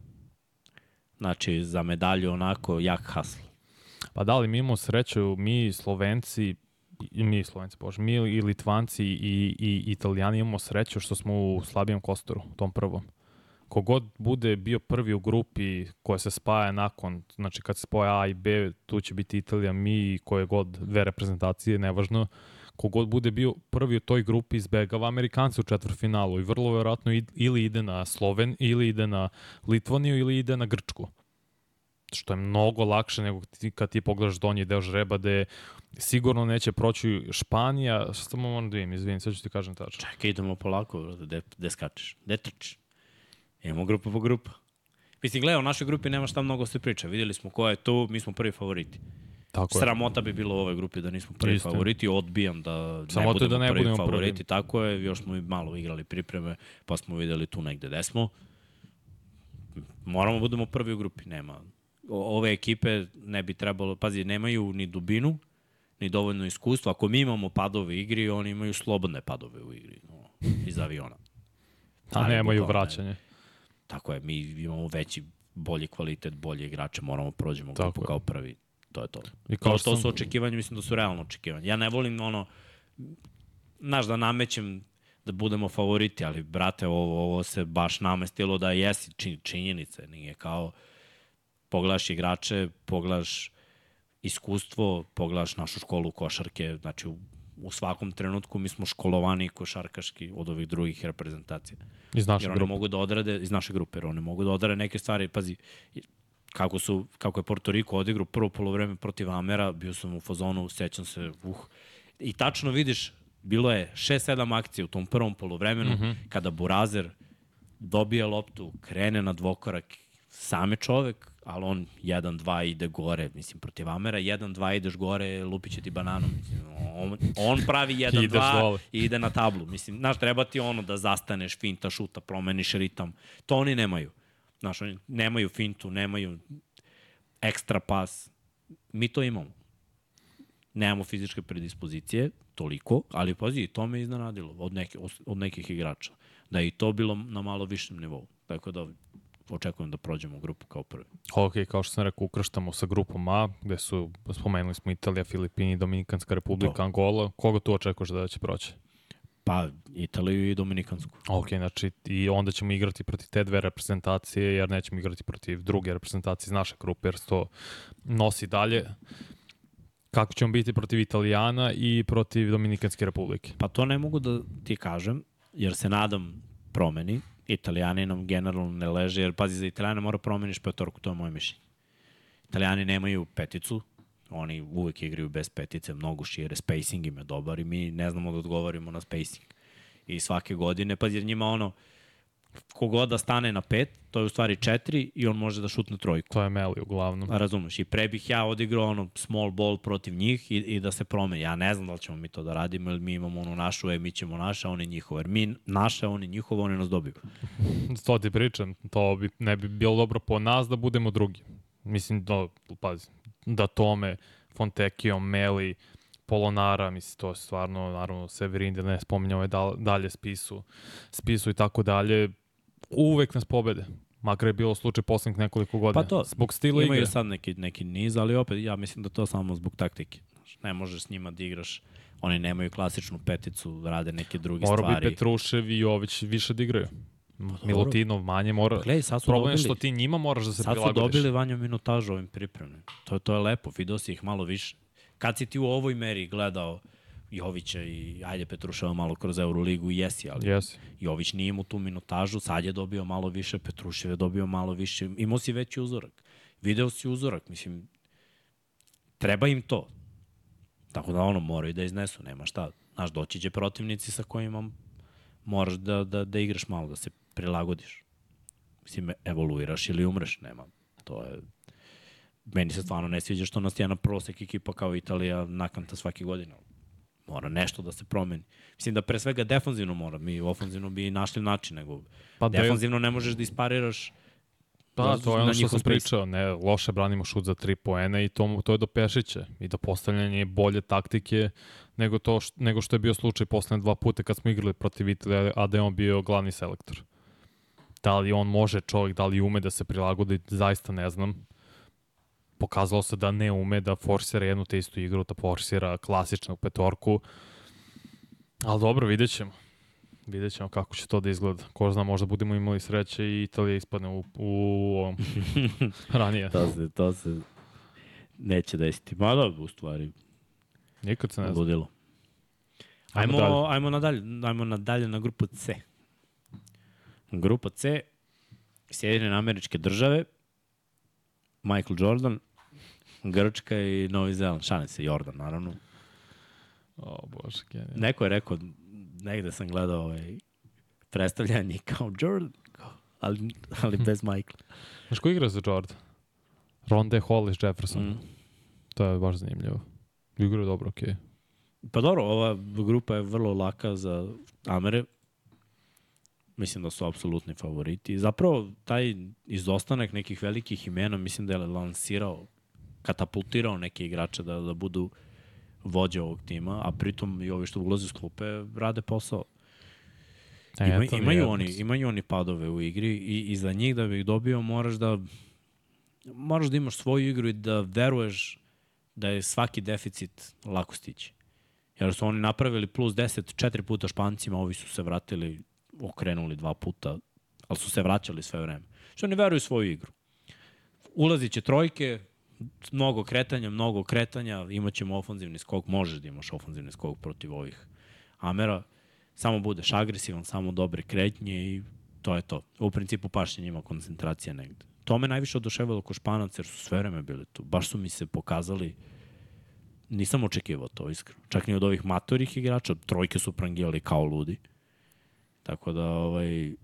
Znači, za medalju onako jak hasl. Pa da li mi imamo sreću, mi Slovenci, mi Slovenci, bože, mi i Litvanci i, i Italijani imamo sreću što smo u slabijem kostoru, tom prvom. Kogod bude bio prvi u grupi koja se spaja nakon, znači kad se spoja A i B, tu će biti Italija, mi i koje god dve reprezentacije, nevažno. Kogod bude bio prvi u toj grupi izbegava Amerikanci u četvrfinalu i vrlo verovatno ili ide na Sloven, ili ide na Litvaniju, ili ide na Grčku što je mnogo lakše nego ti, kad ti pogledaš donji deo žreba gde sigurno neće proći Španija, samo moram da vidim, izvinim, sad ću ti kažem tačno. Čekaj, idemo polako, brate, gde, gde skačeš? Gde trčiš? Imamo grupa po grupa. Mislim, gledaj, u našoj grupi nema šta mnogo se priča. Videli smo ko je tu, mi smo prvi favoriti. Tako je. Sramota bi bilo u ovoj grupi da nismo prvi Isto. favoriti, odbijam da ne Sramota je budemo, da ne prvi budemo prvi. favoriti, tako je, još smo i malo igrali pripreme, pa smo videli tu negde gde smo. Moramo budemo prvi u grupi, nema. O, ove ekipe ne bi trebalo, pazi, nemaju ni dubinu, ni dovoljno iskustva. Ako mi imamo padove u igri, oni imaju slobodne padove u igri, no, iz aviona. A nemaju vraćanje. Tako je, mi imamo veći, bolji kvalitet, bolje igrače, moramo prođemo Tako grupu je. kao prvi. To je to. I Kao kao što sam- su očekivanja, mislim da su realno očekivanja. Ja ne volim ono, znaš, da namećem da budemo favoriti, ali brate, ovo, ovo se baš namestilo da jesi čin, činjenice. Nije kao pogledaš igrače, pogledaš iskustvo, pogledaš našu školu košarke, znači u, u svakom trenutku mi smo školovani košarkaški od ovih drugih reprezentacija. Iz naše Jer oni grupe. mogu da odrade, iz naše grupe, jer oni mogu da odrade neke stvari, pazi, kako, su, kako je Porto Riko odigrao prvo polovreme protiv Amera, bio sam u fazonu, sećam se, uh, i tačno vidiš, bilo je 6-7 akcija u tom prvom polovremenu, mm -hmm. kada Burazer dobije loptu, krene na dvokorak, sam je čovek, ali on 1-2 ide gore, mislim, protiv Amera, 1-2 ideš gore, lupit će ti bananom. Mislim, on, on pravi 1-2 i ide na tablu. Mislim, znaš, treba ti ono da zastaneš, finta, šuta, promeniš ritam. To oni nemaju. Znaš, oni nemaju fintu, nemaju ekstra pas. Mi to imamo. Nemamo fizičke predispozicije, toliko, ali pazi, to me iznenadilo od, neke, od nekih igrača. Da je i to bilo na malo višem nivou. Tako da očekujem da prođemo u grupu kao prvi. Ok, kao što sam rekao, ukrštamo sa grupom A, gde su, spomenuli smo Italija, Filipini, Dominikanska republika, to. Angola. Koga tu očekuješ da će proći? Pa, Italiju i Dominikansku. Ok, znači i onda ćemo igrati protiv te dve reprezentacije, jer nećemo igrati protiv druge reprezentacije iz naše grupe, jer to nosi dalje. Kako ćemo biti protiv Italijana i protiv Dominikanske republike? Pa to ne mogu da ti kažem, jer se nadam promeni. Italijani nam generalno ne leže, jer pazi, za Italijana mora promeniš petorku, to je moje mišljenje. Italijani nemaju peticu, oni uvek igraju bez petice, mnogo šire, spacing im je dobar i mi ne znamo da odgovorimo na spacing. I svake godine, pazi, jer njima ono, kogod da stane na pet, to je u stvari četiri i on može da šutne trojku. To je Meli uglavnom. Razumeš, i pre bih ja odigrao ono small ball protiv njih i, i da se promeni. Ja ne znam da li ćemo mi to da radimo, ili mi imamo ono našu, e, mi ćemo naše, oni njihovo. Jer mi naše, oni njihovo, oni nas dobiju. to ti pričam, to bi, ne bi bilo dobro po nas da budemo drugi. Mislim, da, pazi, da tome, Fontekio, Meli, Polonara, mislim, to je stvarno, naravno, Severin, da ne spominjamo je dalje spisu, spisu i tako dalje, uvek nas pobede. Makar je bilo slučaj poslednjih nekoliko godina. Pa to, zbog stila imaju igre. sad neki, neki niz, ali opet ja mislim da to samo zbog taktike. Ne možeš s njima da igraš, oni nemaju klasičnu peticu, rade neke druge Mora stvari. Mora bi Petrušev i Jović više da igraju. Pa, Milutinov manje mora. Pa gledaj, sad su Problem dobili, što ti njima moraš da se sad prilagodiš. Sad su dobili vanju minutažu ovim pripremnim. To, to je lepo, vidio si ih malo više. Kad si ti u ovoj meri gledao Jovića i ajde Petruševa malo kroz Euroligu jesi, ali yes. Jović nije mu tu minutažu, sad je dobio malo više, Petrušev je dobio malo više, imao si veći uzorak. Video si uzorak, mislim, treba im to. Tako da ono, moraju da iznesu, nema šta. Znaš, doći će protivnici sa kojima moraš da, da, da igraš malo, da se prilagodiš. Mislim, evoluiraš ili umreš, nema. To je... Meni se stvarno ne sviđa što nas je jedna prosek ekipa kao Italija nakanta svake godine. Mora nešto da se promeni. Mislim da pre svega defanzivno mora. Mi ofanzivno bi našli način, nego pa defanzivno ne možeš da ispariraš Pa, to je ono što sam pričao, ne, loše branimo šut za tri poena i to, to je do Pešića i do postavljanja bolje taktike nego, to, š, nego što je bio slučaj poslednje dva puta kad smo igrali protiv Italije, a da je on bio glavni selektor. Da li on može čovjek, da li ume da se prilagodi, zaista ne znam. Pokazalo se da ne ume da forsira jednu te istu igru, da forsira klasičnu petorku. Ali dobro, vidjet ćemo. Vidjet ćemo kako će to da izgleda. Ko zna, možda budemo imali sreće i Italija ispadne u, u ovom ranije. to se, to se neće desiti. Ma da, u stvari. Nikad se ne zna. Ludilo. Ajmo, ajmo, ajmo nadalje, ajmo nadalje na grupu C. Grupa C, Sjedinjene američke države, Michael Jordan, Grčka i Novi Zeland. Šalim se, Jordan, naravno. O, bože, genijalno. Neko je rekao, negde sam gledao ovaj, predstavljanje kao Jordan, ali, ali bez Michael. Znaš ko igra za Jordan? Ronde Hollis Jefferson. Mm. To je baš zanimljivo. Igra je dobro, okej. Okay. Pa dobro, ova grupa je vrlo laka za Amere. Mislim da su apsolutni favoriti. Zapravo, taj izostanak nekih velikih imena, mislim da je lansirao, katapultirao neke igrače da, da budu vođa ovog tima, a pritom i ovi što ulaze u sklupe rade posao. E, Ima, imaju, oni, imaju oni padove u igri i, i za njih da bi ih dobio moraš da moraš da imaš svoju igru i da veruješ da je svaki deficit lako stići. Jer su oni napravili plus 10 četiri puta špancima, ovi su se vratili, okrenuli dva puta, ali su se vraćali sve vreme. Što oni veruju svoju igru. Ulazit će trojke, mnogo kretanja, mnogo kretanja, imaćemo ofanzivni skok, možeš da imaš ofanzivni skok protiv ovih Amera, samo budeš agresivan, samo dobre kretnje i to je to. U principu pašće njima koncentracija negde. To me najviše oduševilo ko španac jer su sve vreme bili tu. Baš su mi se pokazali nisam očekivao to iskreno. Čak ni od ovih matorih igrača, trojke su prangijali kao ludi. Tako da, ovaj,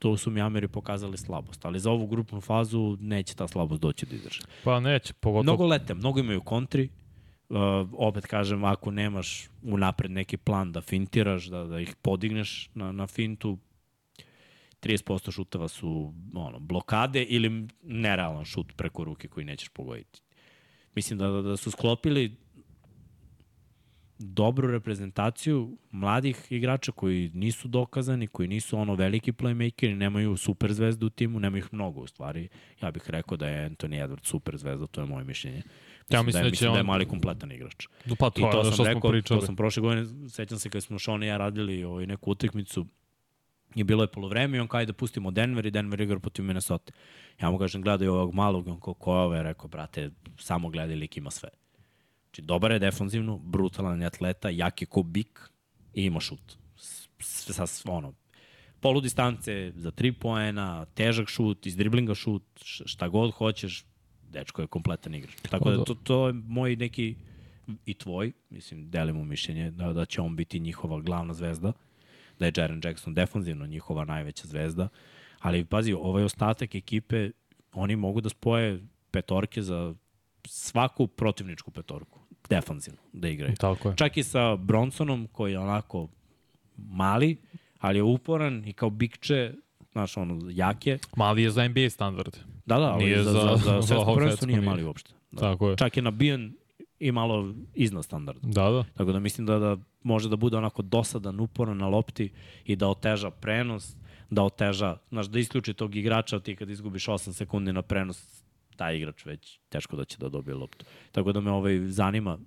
to su mi Ameri pokazali slabost, ali za ovu grupnu fazu neće ta slabost doći do izdrže. Pa neće, pogotovo... Mnogo lete, mnogo imaju kontri, uh, opet kažem, ako nemaš unapred neki plan da fintiraš, da, da ih podigneš na, na fintu, 30% šuteva su ono, blokade ili nerealan šut preko ruke koji nećeš pogoditi. Mislim da, da, da su sklopili dobru reprezentaciju mladih igrača koji nisu dokazani, koji nisu ono veliki playmakeri, nemaju super zvezdu u timu, nema ih mnogo u stvari. Ja bih rekao da je Anthony Edwards super zvezda, to je moje mišljenje. Mislim, Ja mislim da, je, da će mislim da je on- mali kompletan igrač. Pa to, I to je, sam što rekao, pričali. to sam prošle godine, sećam se kad smo Sean i ja radili ovaj, neku utakmicu, i bilo je polovreme i on kaže da pustimo Denver i Denver igra protiv Minnesota. Ja mu kažem, gledaj ovog malog, on ko, ko je ovaj, rekao, brate, samo gledaj lik ima sve. Znači, dobar je defanzivno, brutalan je atleta, jak je ko bik i ima šut. Sa, ono, polu distance za tri poena, težak šut, iz driblinga šut, šta god hoćeš, dečko je kompletan igrač. Tako da to, to je moj neki i tvoj, mislim, delimo mišljenje da, da će on biti njihova glavna zvezda, da je Jaren Jackson defanzivno njihova najveća zvezda, ali pazi, ovaj ostatak ekipe, oni mogu da spoje petorke za svaku protivničku petorku, defanzivno, da igraju. Tako je. Čak i sa Bronsonom, koji je onako mali, ali je uporan i kao bikče, znaš, ono, jake. Mali je za NBA standard. Da, da, ali Nije za, za- za, za, svetsko prvenstvo nije. mali uopšte. Da. Tako je. Čak je nabijen i malo iznad standarda. Da, da. Tako da mislim da, da može da bude onako dosadan, uporan na lopti i da oteža prenos, da oteža, znaš, da isključi tog igrača, ti kad izgubiš 8 sekundi na prenos, taj igrač već teško da će da dobije loptu. Tako da me ovaj zanima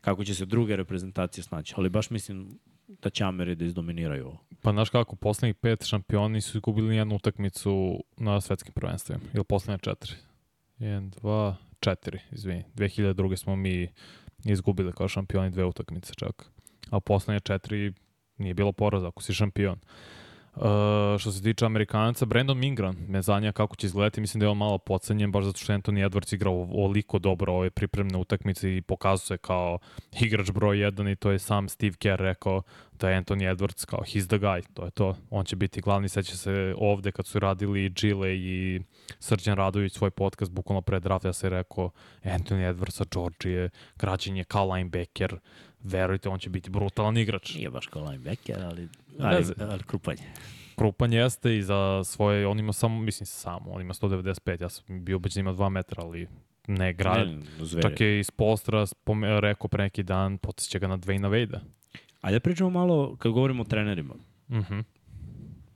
kako će se druge reprezentacije snaći, ali baš mislim da će Ameri da izdominiraju ovo. Pa znaš kako, poslednjih pet šampioni su izgubili jednu utakmicu na svetskim prvenstvima. Ili poslednje četiri. Jedan, dva, četiri, izvini. 2002. smo mi izgubili kao šampioni dve utakmice čak. A poslednje četiri nije bilo poraza ako si šampion. Uh, što se tiče Amerikanaca, Brandon Ingram me zanja kako će izgledati, mislim da je on malo pocenjen, baš zato što Anthony Edwards igrao oliko dobro ove pripremne utakmice i pokazuje se kao igrač broj 1 i to je sam Steve Kerr rekao da je Anthony Edwards kao he's the guy, to je to. On će biti glavni, seća se ovde kad su radili Gile i Srđan Radović svoj podcast, bukvalno pre drafta ja se rekao Anthony Edwards sa Georgije, građen je kao linebacker, verujte, on će biti brutalan igrač. Nije baš kao linebacker, ali, ali, ali krupanje. Krupan jeste i za svoje, on ima samo, mislim samo, on ima 195, ja sam bio ubeđen da ima 2 metra, ali ne gra, Ne, čak je iz postra spome, rekao pre neki dan, podsjeća ga na Dwayna Vejda. Ajde da pričamo malo, kad govorimo o trenerima. Mhm.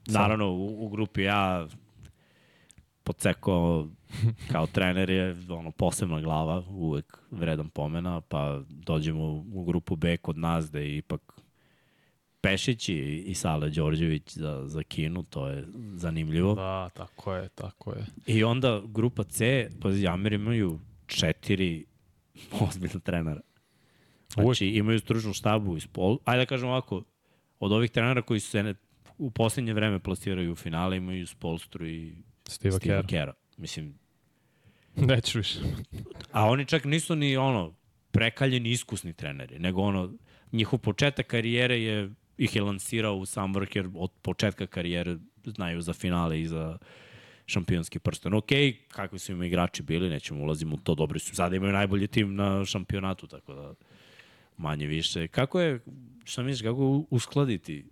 Naravno, u, u grupi ja Poceko kao trener je ono, posebna glava, uvek vredan pomena, pa dođemo u grupu B kod nas da je ipak Pešić i, i Sale Đorđević za, za Kinu, to je zanimljivo. Da, tako je, tako je. I onda grupa C, pazi, Ameri imaju četiri ozbiljna trenera. Znači, imaju stručnu štabu iz pol... Ajde da kažem ovako, od ovih trenera koji su se ne, u poslednje vreme plasiraju u finale, imaju Spolstru i Steve. Kera. Mislim, Neću više. a oni čak nisu ni ono prekaljeni iskusni treneri, nego ono njihov početak karijere je ih je lansirao u sam vrh jer od početka karijere znaju za finale i za šampionski prsten. Ok, kakvi su im igrači bili, nećemo ulazimo u to, dobri su. Sada imaju najbolji tim na šampionatu, tako da manje više. Kako je, šta misliš, kako uskladiti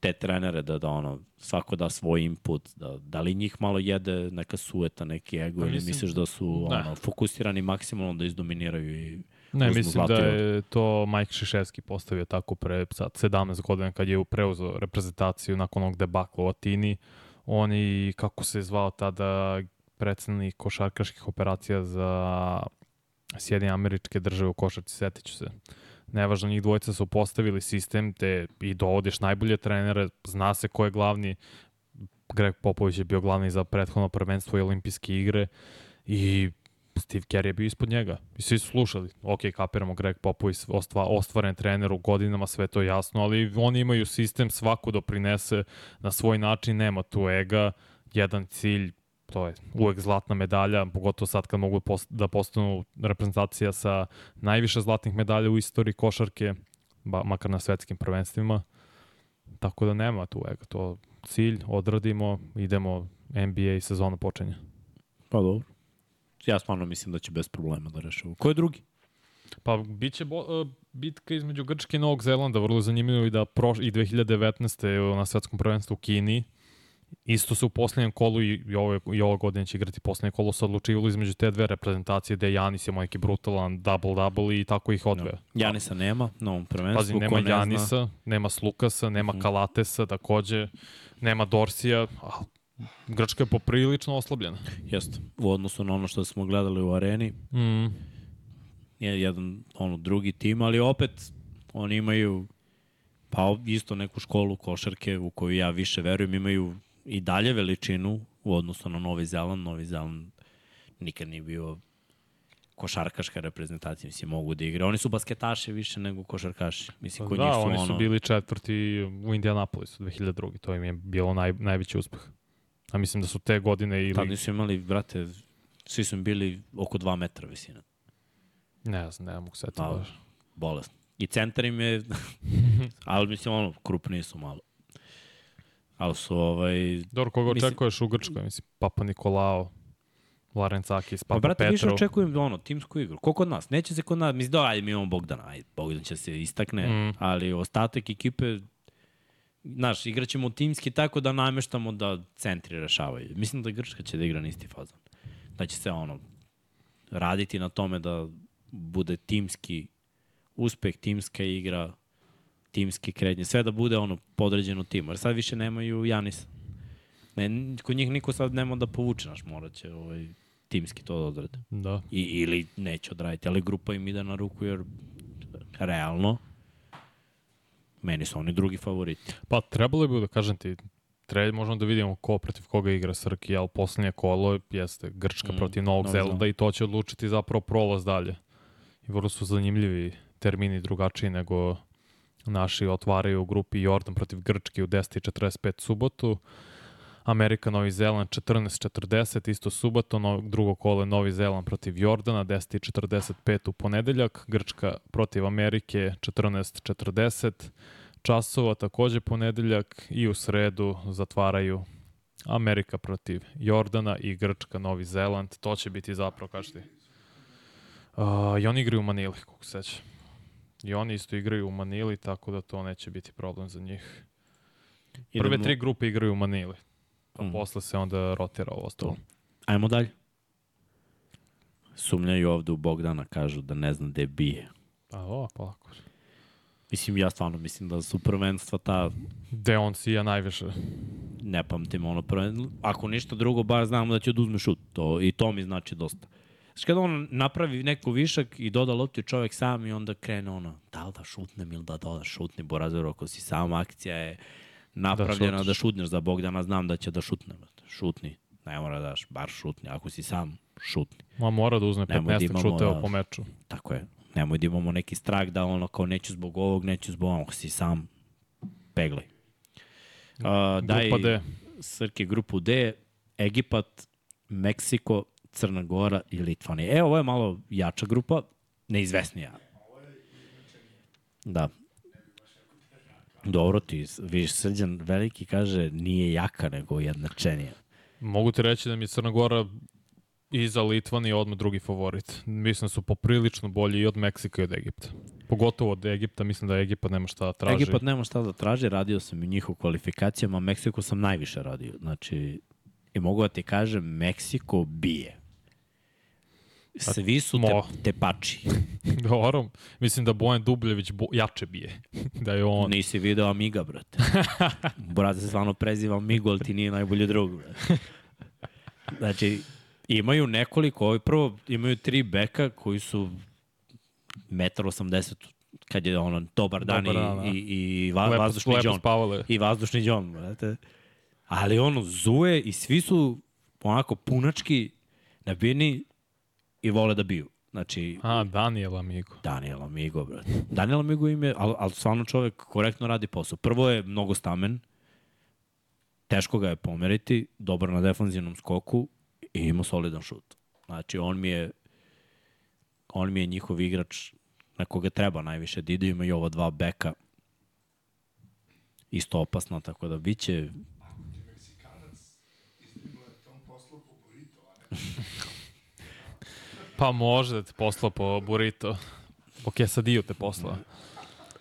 te trenere da, da ono, svako da svoj input, da, da li njih malo jede neka sueta, neki ego, Pa ili mislim- misliš da su Ne. ono, fokusirani maksimalno da izdominiraju i Ne, mislim da je to Mike Šiševski postavio tako pre sad 17 godina kad je preuzeo reprezentaciju nakon onog debakla u Atini. On i kako se zvao tada predsednik košarkaških operacija za Sjedinje američke države u košarci, setit ću se. Nevažno, njih dvojica su postavili sistem te i dovodiš najbolje trenere, zna se ko je glavni, Greg Popović je bio glavni za prethodno prvenstvo i olimpijske igre i Steve Kerr je bio ispod njega. I svi su slušali. Ok, kapiramo Greg Popović, ostva, ostvaren trener u godinama, sve to jasno, ali oni imaju sistem, svako doprinese na svoj način, nema tu ega, jedan cilj, to je uvek zlatna medalja, pogotovo sad kad mogu post, da postanu reprezentacija sa najviše zlatnih medalja u istoriji košarke, ba, makar na svetskim prvenstvima. Tako da nema tu ega, to cilj, odradimo, idemo NBA sezona počinje. Pa dobro. Ja stvarno mislim da će bez problema da reše ovo. Ko je drugi? Pa biće bo, uh, bitka između Grčke i Novog Zelanda, vrlo zanimljivo i da proš, i 2019. na svetskom prvenstvu u Kini Isto se u poslednjem kolu i, i, ove, i ove godine će igrati poslednje kolo se odlučivalo između te dve reprezentacije gde Janis je neki brutalan double-double i tako ih odve. No. Janisa nema na ovom prvenstvu. Pazi, nema ne Janisa, zna. nema Slukasa, nema mm. Kalatesa takođe, nema Dorsija, Grčka je poprilično oslabljena. Jeste, u odnosu na ono što smo gledali u areni. Mm. Je jedan ono, drugi tim, ali opet oni imaju pa isto neku školu košarke u koju ja više verujem, imaju i dalje veličinu u odnosu na Novi Zeland. Novi Zeland nikad nije bio košarkaška reprezentacija, mislim, mogu da igra. Oni su basketaši više nego košarkaši. Mislim, kod da, njih su oni ono... su bili četvrti u Indianapolisu 2002. To im je bilo naj, najveći uspeh. A mislim da su te godine ili... Tad nisu imali, brate, svi su bili oko 2 metra visina. Ne znam, ne mogu setiti baš. Bolesno. I centar im je, ali mislim, ono, krupniji su malo. Ali su ovaj... Dobro, koga mislim... očekuješ u Grčkoj? Mislim, Papa Nikolao, Larencakis, Papa pa, brate, Petro. više očekujem ono, timsku igru. Ko kod nas? Neće se kod nas, mislim da, ajde, mi imamo Bogdana, ajde, Bogdan će se istakne, mm. ali ostatak ekipe, znaš, igraćemo timski tako da nameštamo da centri rešavaju. Mislim da Grčka će da igra na isti fazon. Da će se ono, raditi na tome da bude timski uspeh, timska igra, timski krednje, sve da bude ono podređeno timu. Jer sad više nemaju Janisa. Ne, kod njih niko sad nema da povuče, naš morat će ovaj, timski to da odrade. Da. I, ili neće odraditi, ali grupa im ide na ruku jer realno meni su oni drugi favoriti. Pa trebalo bi da kažem ti, treba, možemo da vidimo ko protiv koga igra Srki, ali poslednje kolo jeste Grčka mm, protiv Novog no, Zelanda i to će odlučiti zapravo prolaz dalje. I vrlo su zanimljivi termini drugačiji nego naši otvaraju u grupi Jordan protiv Grčke u 10.45 subotu. Amerika, Novi Zeland 14.40, isto suboto, no, drugo kole Novi Zeland protiv Jordana, 10.45 u ponedeljak, Grčka protiv Amerike 14.40 časova, takođe ponedeljak i u sredu zatvaraju Amerika protiv Jordana i Grčka, Novi Zeland. To će biti zapravo, kažete. Uh, I oni igraju u Manili, kako se seća. I oni isto igraju u Manili, tako da to neće biti problem za njih. Idemo... Prve tri grupe igraju u Manili. A mm. posle se onda rotira ovo ostalo. Ajmo dalje. Sumnjaju ovde u Bogdana, kažu da ne zna gde bije. Pa o, polako. Mislim, ja stvarno mislim da su prvenstva ta... Gde on sija najviše? Ne pamtim ono prvenstvo. Ako ništa drugo, bar znamo da će da uzme šut. To, I to mi znači dosta. Znači kada on napravi neko višak i doda loptu čovek sam i onda krene ono, da li da šutnem ili da doda šutni Borazor, ako si sam akcija je napravljena da, da šutneš za Bogdana, znam da će da šutne. Šutni, ne mora da daš, bar šutni. Ako si sam, šutni. Ma mora da uzme 15 da šuteva da, po meču. Tako je. Nemoj da imamo neki strah da ono kao neću zbog ovog, neću zbog ovog, si sam, peglaj. Uh, daj, D. Srke, grupu D, Egipat, Meksiko, Crna Gora i Litvanija. E, ovo je malo jača grupa, neizvesnija. Da. Dobro ti, vidiš, Srđan Veliki kaže nije jaka, nego jednačenija. Mogu ti reći da mi je Crna Gora iza Litvanije odmah drugi favorit. Mislim da su poprilično bolji i od Meksika i od Egipta. Pogotovo od Egipta, mislim da Egipat nema šta da traži. Egipat nema šta da traži, radio sam i njihov kvalifikacijama, Meksiko sam najviše radio. Znači, i mogu da ti kažem, Meksiko bije. Svi su te, tepači. Dobro, mislim da Bojan Dubljević bo, jače bije. da je on... Nisi video Amiga, brate. brate se stvarno preziva Amigo, ali ti nije najbolji drug, brate. Znači, imaju nekoliko, ovaj prvo imaju tri beka koji su 1,80 kad je ono dobar dan dobar, i, da. i, i va, lepo, vazdušni lepo John. I vazdušni John, brate. Ali ono, zuje i svi su onako punački nabijeni i vole da biju. Znači, A, Daniel Amigo. Daniel Amigo, brate. Daniel Amigo im je, ali, al, stvarno čovek korektno radi posao. Prvo je mnogo stamen, teško ga je pomeriti, dobro na defanzivnom skoku i ima solidan šut. Znači, on mi je on mi je njihov igrač na koga treba najviše da ide, ima i ova dva beka isto opasno, tako da biće... Ako Meksikanac izdigluje tom poslu po burrito, a ne... Pa može da te posla po burrito. Po quesadillo te posla.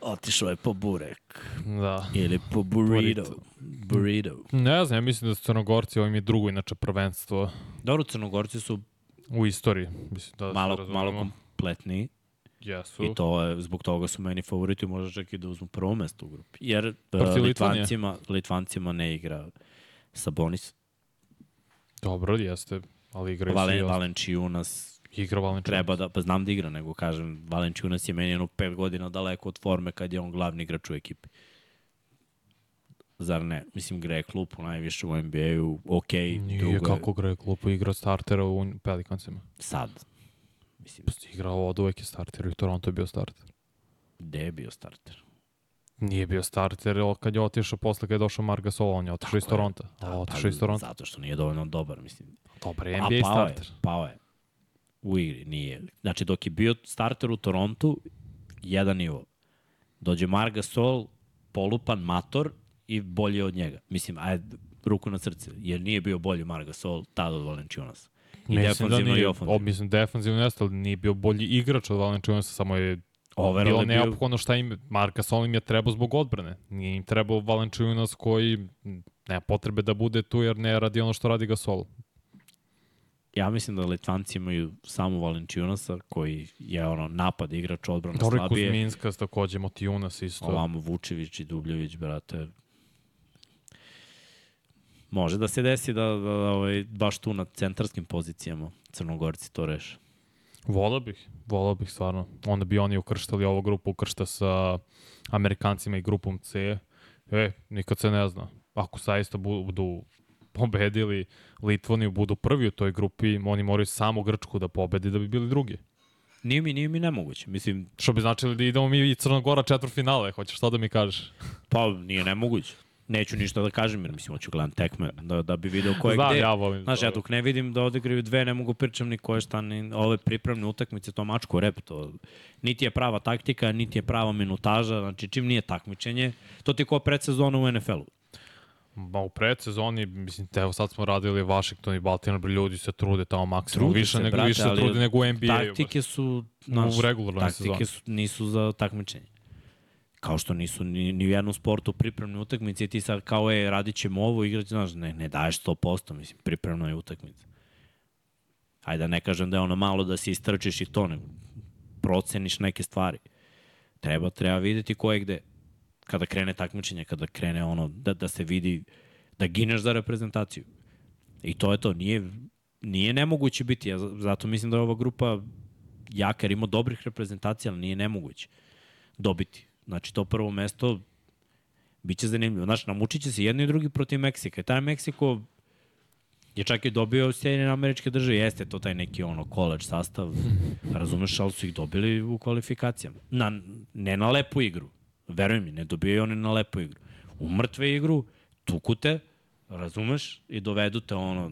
Otišao je po burek. Da. Ili po burrito. Burrito. Ne znam, ja mislim da su Crnogorci, ovo im je drugo inače prvenstvo Dobro, Crnogorci su u istoriji. Mislim da malo, malo kompletniji. Jesu. I to je, zbog toga su meni favoriti, možda čak i da uzmu prvo mesto u grupi. Jer uh, Protiv. Litvancima, Litvancima ne igra Sabonis, Dobro, jeste. Ali Valen, svi. Valen, Valenčiunas igra Valenčiunas. treba da, pa znam da igra, nego kažem, Valenčiunas je meni jedno pet godina daleko od forme kad je on glavni igrač u ekipi. Zar ne? Mislim, gre klupu najviše u NBA-u, ok, Nije drugo je kako gre klupu igra startera u Pelikancima. sad. Mislim, Igrao od uvek je starter i Toronto je bio starter. gde je bio starter? Nije bio starter kad je otišao posle kad je došao Marc Gasol, on je otišao iz. Toronta. Da, Da, pa, otišao iz Toronta. Zato što nije dovoljno dobar, mislim. Dobar je A NBA pao starter. Je, pao je. U igri nije. Znači, dok je bio starter u Torontu, jedan nivo. Dođe Marc Gasol, polupan mator i bolji od njega. Mislim, ajde, ruku na srce, jer nije bio bolji Marc Gasol tada od Valenčiunasa. I Mislim da defanzivno i nije, ofanzivno. o, mislim defanzivno jeste, ali nije bio bolji igrač od Valenčiunasa, samo je Overall bilo neophodno šta im, Marka Sol im je trebao zbog odbrane. Nije im trebao Valenčiunas koji nema potrebe da bude tu jer ne radi ono što radi Gasol. Ja mislim da Litvanci imaju samo Valenčiunasa, koji je ono napad igrač, odbrana Dobro i slabije. Kuzminskas takođe, Motijunas isto. Ovamo Vučević i Dubljević, brate. Može da se desi da, da, da ovaj, baš tu na centarskim pozicijama Crnogorci to reše. Volao bih, volao bih stvarno. Onda bi oni ukrštali ovu grupu, ukršta sa Amerikancima i grupom C. E, nikad se ne zna. Ako zaista budu pobedili Litvaniju, budu prvi u toj grupi, oni moraju samo Grčku da pobedi da bi bili drugi. Nije mi, nije mi nemoguće. Mislim, Što bi značilo da idemo mi i Crna Gora četvrtfinale, hoćeš što da mi kažeš? pa nije nemoguće. Neću ništa da kažem, jer mislim, hoću gledam tekme, da, da bi video ko je Znam, gde. ja volim. Znaš, ja dok ne vidim da odigraju dve, ne mogu pričam ni ko je šta, ni ove pripremne utakmice, to mačko rep, to niti je prava taktika, niti je prava minutaža, znači čim nije takmičenje, to ti je ko predsezona u NFL-u. Ma u predsezoni, mislim, te, evo sad smo radili Washington i Baltimore, ljudi se trude tamo maksimalno, Trude više, se, nego, brate, više se trude nego u baš. Taktike su, U znaš, regularnoj taktike sezoni. su, nisu za takmičenje. Kao što nisu ni, ni u jednom sportu pripremne utakmice ti sad kao, e, radit ćemo ovo, igrati, znaš, ne, ne daješ 100%, mislim, pripremna je utakmica. Ajde da ne kažem da je ono malo da se istrčiš i to, nego proceniš neke stvari. Treba, treba videti ko je gde. Kada krene takmičenje, kada krene ono, da, da se vidi, da gineš za reprezentaciju. I to je to, nije, nije nemoguće biti, ja za- zato mislim da je ova grupa jaka jer ima dobrih reprezentacija, ali nije nemoguće dobiti. Znači to prvo mesto biće zanimljivo. Znaš, namučit će se jedni i drugi protiv Meksika. I taj Meksiko je čak i dobio Sjedinjene američke države. Jeste to taj neki ono college sastav, razumeš, ali su ih dobili u kvalifikacijama. Na, ne na lepu igru. Veruj mi, ne dobijaju oni na lepu igru. U mrtve igru, tukute, razumeš, i dovedu te ono,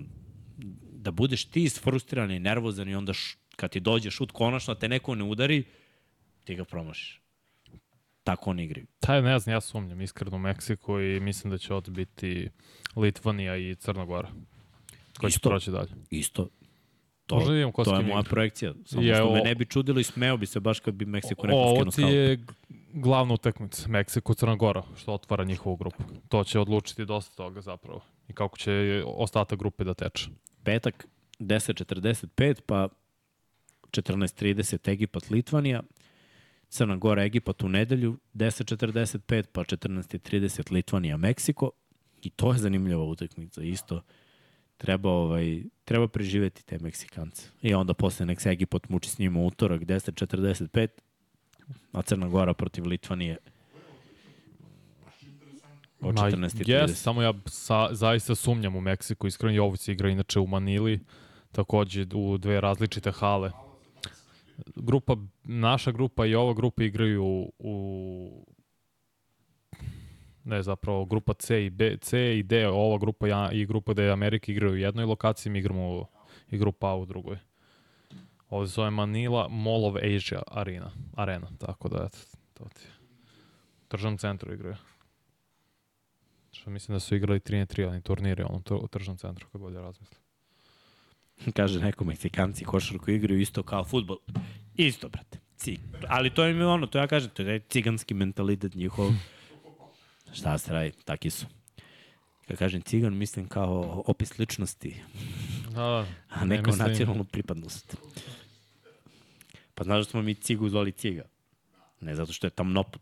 da budeš ti isfrustriran i nervozan i onda š, kad ti dođe šut konačno, te neko ne udari, ti ga promašiš. Tako oni igraju. Taj ne znam, ja sumnjam iskreno u Meksiku i mislim da će ovde biti Litvanija i Crna Gora. Ko će proći dalje? Isto. To, Možda vidimo ko to je moja igra. projekcija. Samo Je, što me ne bi čudilo i smeo bi se baš kad bi Meksiko neko Ovo skinuo ti skalp. je glavna utakmica, Meksiko, Crna Gora, što otvara njihovu grupu. To će odlučiti dosta toga zapravo. I kako će ostatak grupe da teče. Petak 10.45, pa 14.30 Egipat, Litvanija, Crna Gora, Egipat u nedelju, 10.45, pa 14.30 Litvanija, Meksiko. I to je zanimljiva utakmica. Isto treba, ovaj, treba preživeti te Meksikance. I onda posle nek se Egipat muči s njima utorak, 10.45, a Crna Gora protiv Litvanije o Ma, 14.30. Jes, samo ja sa, zaista sumnjam u Meksiku, iskreno i ovo se igra inače u Manili, takođe u dve različite hale. Grupa, naša grupa i ova grupa igraju u ne zapravo grupa C i B, C i D, ova grupa ja, i grupa D Amerike igraju u jednoj lokaciji, mi igramo u, i grupa A u drugoj. Ovde se zove Manila Mall of Asia Arena, arena tako da eto, to ti je. U tržnom centru igraju. Što mislim da su igrali 3 na 3, ali turnire ono, to, u tržnom centru, kad bolje razmislim. Kaže neko Meksikanci košarku igraju isto kao futbol. Isto, brate. Cig. Ali to im je ono, to ja kažem, to je ciganski mentalitet njihov. Šta se radi, taki su. Kad kažem cigan, mislim kao opis ličnosti, Da, a ne, Ne kao mislim- nacionalnu pripadnost. Pa znaš da smo mi cigu zvali ciga? Ne zato što je tamnoput.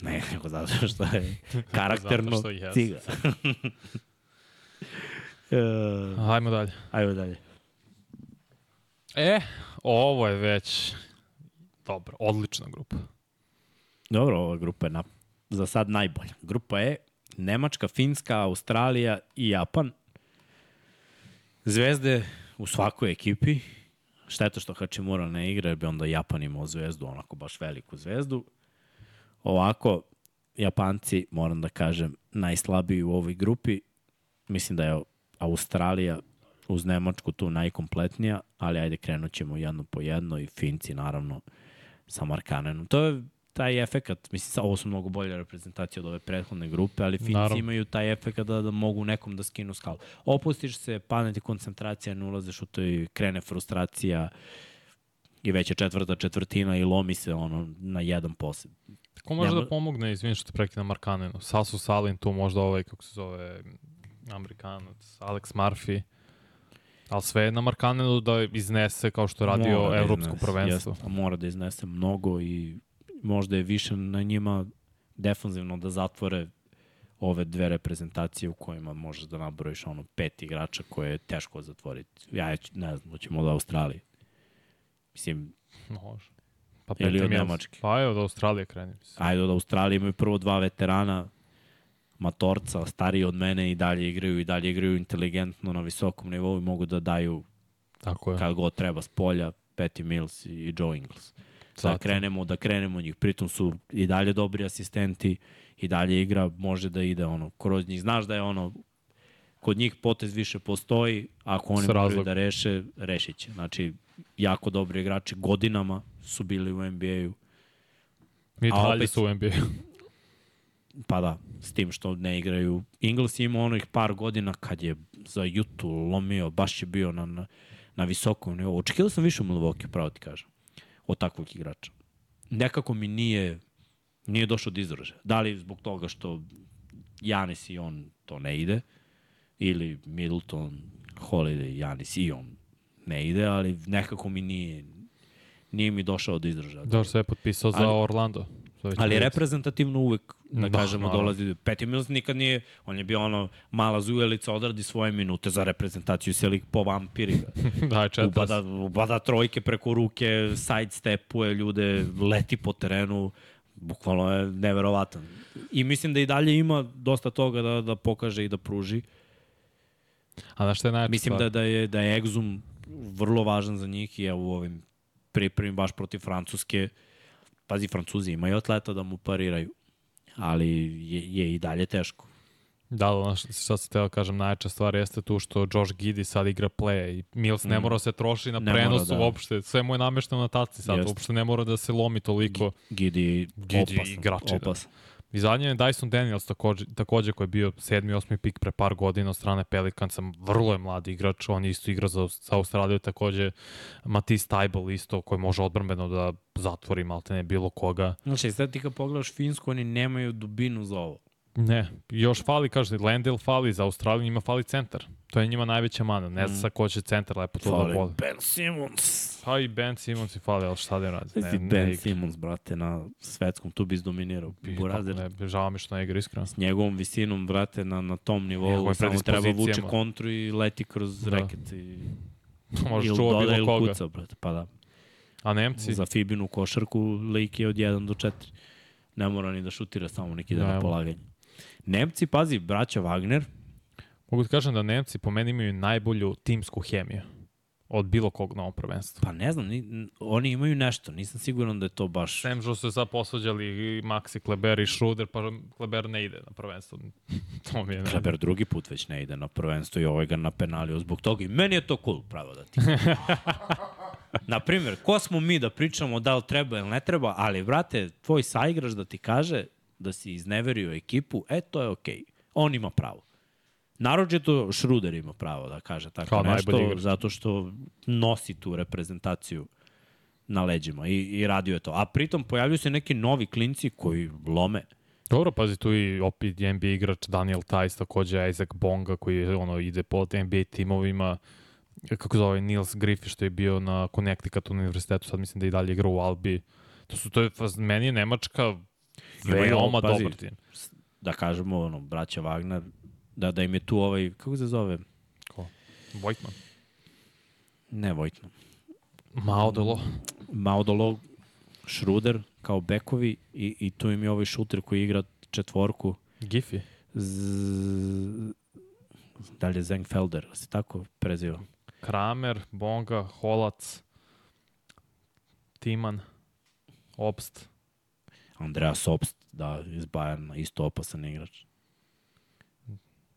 Ne, nego zato što je karakterno što jeste. ciga. uh, Ajmo dalje. ajmo dalje. E, ovo je već dobro, odlična grupa. Dobro, ova grupa je na, za sad najbolja. Grupa je Nemačka, Finska, Australija i Japan. Zvezde u svakoj ekipi. Šteta što Hačimura ne igra, jer bi onda Japan imao zvezdu, onako baš veliku zvezdu. Ovako, Japanci, moram da kažem, najslabiji u ovoj grupi. Mislim da je Australija uz Nemačku tu najkompletnija, ali ajde krenut ćemo jedno po jedno i Finci naravno sa Markanenom. To je taj efekat, mislim, sa- ovo su mnogo bolje reprezentacije od ove prethodne grupe, ali Finci Naravno. imaju taj efekat da, da mogu nekom da skinu skalu. Opustiš se, padne ti koncentracija, ne ulaziš u to i krene frustracija i već je četvrta četvrtina i lomi se ono na jedan posed. Ko može Njemu- da pomogne, izvini što te prekidam Markanenu? Sasu Salin, tu možda ovaj, kako se zove, Amerikanac, Alex Murphy. Ali sve je na Markanenu da iznese kao što je radio Mora da evropsko iznese, prvenstvo. Jeste, a mora da iznese mnogo i možda je više na njima defanzivno da zatvore ove dve reprezentacije u kojima možeš da nabrojiš ono pet igrača koje je teško zatvoriti. Ja ću- ne znam, hoćemo od Australije. Mislim, Može. Pa Ili od. Nemačke. Pa je od Australije kreni. mislim. ajde od Australije imaju prvo dva veterana, matorca, stariji od mene i dalje igraju i dalje igraju inteligentno na visokom nivou i mogu da daju Tako je. kad god treba s polja, Patty Mills i Joe Ingles. Da krenemo, da krenemo njih. Pritom su i dalje dobri asistenti i dalje igra može da ide ono kroz njih. Znaš da je ono kod njih potez više postoji, ako oni moraju da reše, rešit će. Znači, jako dobri igrači godinama su bili u NBA-u. A dalje opet- su u NBA. Pa da, s tim što ne igraju. Ingles je imao onih par godina kad je za Jutu lomio, baš je bio na, na, na visokom nivou. Očekivao sam više u Milwaukee, pravo ti kažem, od takvog igrača. Nekako mi nije, nije došao do izražaja. Da li zbog toga što Janis i on to ne ide, ili Middleton, Holiday, Janis i on ne ide, ali nekako mi nije, nije mi došao do izražaja. Da, sve je potpisao za Ali- Orlando. To već Ali reprezentativno uvek, da, Da, kažemo, naravno. dolazi. Petty Mills nikad nije, on je bio ono mala zujelica, odradi svoje minute za reprezentaciju, se lik po vampiri. da, četiri. ubada, ubada trojke preko ruke, side stepuje ljude, leti po terenu, bukvalno je neverovatan. I mislim da i dalje ima dosta toga da, da pokaže i da pruži. A znaš šta je najjača Mislim da, da, je, da je Exum vrlo važan za njih i evo u ovim pripremi baš protiv Francuske. Pazi, Francuzi imaju atleta da mu pariraju, ali je, je i dalje teško. Da, da, znaš, šta se teo kažem, najjača stvar jeste tu što Josh Giddy sad igra play i Mills ne Mm. mora da se troši na Ne mora, prenosu da. uopšte, sve mu je namešteno na taci sad, Jeste. uopšte ne mora da se lomi toliko. Gidi, Gidi opasan, igrači, da. I zadnje je Dyson Daniels takođe, takođe koji je bio sedmi, osmi pik pre par godina od strane Pelicansa, vrlo je mladi igrač, on je isto igra za, za Australiju, takođe Matisse Taibel isto koji može odbrambeno da zatvori malte ne bilo koga. Znači, sad ti kad pogledaš Finsku, oni nemaju dubinu za ovo. Ne, još fali, kaže, Landale fali za Australiju, njima fali centar. To je njima najveća mana. Ne znam sad ko će centar lepo to da Fali voli. Ben Simmons. Pa i Ben Simmons i fali, ali šta da radi? Ne, Ne, ne ne, ben igra. Simmons, brate, na svetskom, tu bi izdominirao. I Burazer. Ne, žao mi što ne igra iskreno. S njegovom visinom, brate, na, na tom nivou, Njegovim samo treba vuče kontru i leti kroz Da. da. reket. I, Može ili čuva doda bilo ili koga. kuca, brate, pa da. A Nemci? Za Fibinu košarku lik je od 1 do 4. Ne mora ni da šutira, samo neki da Da, na polaganje. Nemci, pazi, braća Wagner, Mogu ti kažem da Nemci po meni imaju najbolju timsku hemiju od bilo kog na ovom prvenstvu. pa ne znam, ni, oni imaju nešto, nisam siguran da je to baš... Sem što su se sad posvađali i Maxi Kleber i Schroeder, pa Kleber ne ide na prvenstvo. to mi je ne. Kleber drugi put već ne ide na prvenstvo i ovaj ga napenalio zbog toga i meni je to cool, pravo da ti. na primjer, ko smo mi da pričamo da li treba ili ne treba, ali, brate, tvoj saigrač da ti kaže da si izneverio ekipu, e, to je okej. On ima pravo. Naročito Šruder ima pravo da kaže tako Kao nešto, igrač. zato što nosi tu reprezentaciju na leđima i, i radio je to. A pritom pojavljuju se neki novi klinci koji lome. Dobro, pazi tu i opet NBA igrač Daniel Tajs, takođe Isaac Bonga koji ono ide po NBA timovima kako zove Nils Griffith što je bio na Connecticut univerzitetu, sad mislim da i dalje igra u Albi. To su to je meni je Nemačka Ovo, veoma pazi, dobar tim. Da kažemo, ono, braća Wagner, da, da im je tu ovaj, kako se zove? Ko? Vojtman. Ne Vojtman. Mao Delo. Maudolo, Šruder kao bekovi i, i tu im je ovaj šuter koji igra četvorku. Giffy. Z... Da li je Zengfelder, se tako preziva? Kramer, Bonga, Holac, Timan, Obst. Andreas Obst, da, iz Bajerna, isto opasan igrač.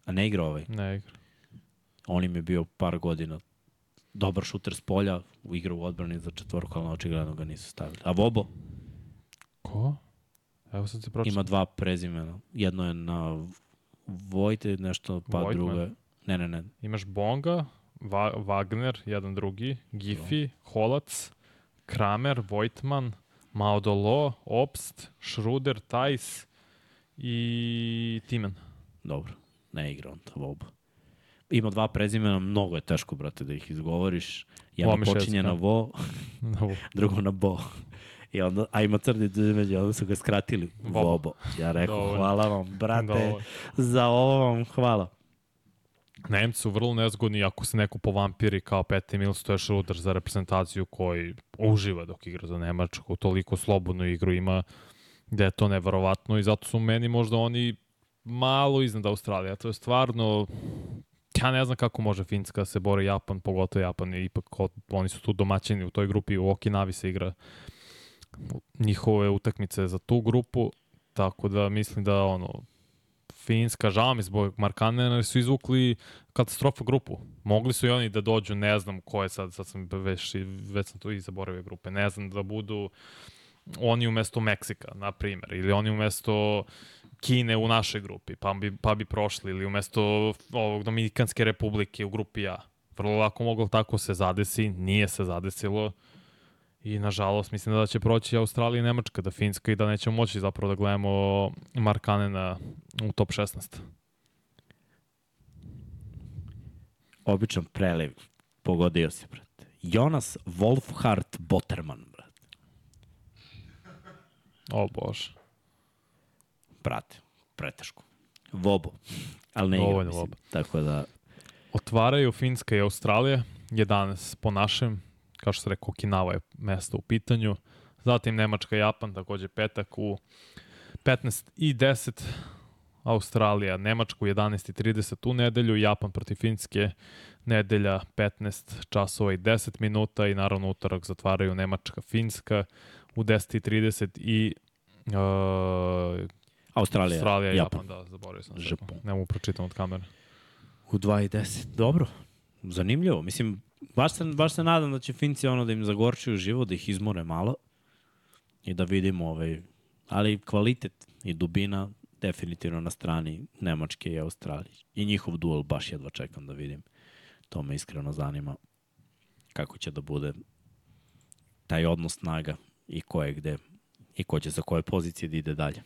A ne igra ovaj. Ne igra. On im je bio par godina dobar šuter s polja, u igra u odbrani za četvorku, ali očigledno ga nisu stavili. A Vobo Ko? Evo sad se pročito. ima dva prezimena. Jedno je na Vojte nešto, pa Voigtman. drugo je... Ne, ne, ne. Imaš Bonga, Va Wagner, jedan drugi, Giffy, Holac, Kramer, Vojtman, Maudolo, Obst, Schruder, Tajs i Timen. Dobro, ne igra on to Vobo. Ima dva prezimena, mnogo je teško, brate, da ih izgovoriš. Jedno Lomiševska. počinje na Vo, drugo na Bo. I onda, a ima crni između, onda su ga skratili. Vobo. Ja rekao, hvala vam, brate, Dovoljno. za ovo vam hvala. Nemci su vrlo nezgodni ako se neko povampiri kao Peti Mills, to je Schruder za reprezentaciju koji uživa dok igra za Nemačku, toliko slobodnu igru ima da je to neverovatno i zato su meni možda oni malo iznad Australije. To je stvarno ja ne znam kako može Finska se bori Japan, pogotovo Japan je ipak oni su tu domaćini u toj grupi, u Okinavi se igra njihove utakmice za tu grupu, tako da mislim da ono Finska, žao mi zbog Markanena, su izvukli katastrofa grupu. Mogli su i oni da dođu, ne znam ko je sad, sad sam već, već sam tu i zaboravio grupe, ne znam, da budu oni umesto Meksika, na primjer, ili oni umesto Kine u našoj grupi, pa bi, pa bi prošli, ili umesto ovog Dominikanske republike u grupi A. Vrlo lako moglo tako se zadesi, nije se zadesilo i nažalost mislim da će proći Australija i Nemačka, da Finska i da nećemo moći zapravo da gledamo Markanena u top 16. Običan preliv. Pogodio si, brate. Jonas Wolfhard Botterman, brate. O bože. Brate, preteško. Vobo. Ali ne igra, mislim. Vobo. Tako da, Otvaraju Finska i Australija, 11 po našem, kao što se rekao, Okinawa je mesto u pitanju. Zatim Nemačka i Japan, takođe petak u 15 i 10. Australija, Nemačka u 11.30 u nedelju, Japan protiv Finske, nedelja 15 časova i 10 minuta i naravno utorak zatvaraju Nemačka, Finska u 10.30 i uh, Australija, Australija Japan. Japan, da, zaboravio sam. Japan. Ne mogu pročitam od kamere. U 2 i 10. Dobro. Zanimljivo. Mislim, baš se, baš se nadam da će Finci ono da im zagorčuju život, da ih izmore malo i da vidimo ovaj, ali kvalitet i dubina definitivno na strani Nemačke i Australije. I njihov duel baš jedva čekam da vidim. To me iskreno zanima kako će da bude taj odnos snaga i ko je gde i ko će sa koje pozicije da ide dalje.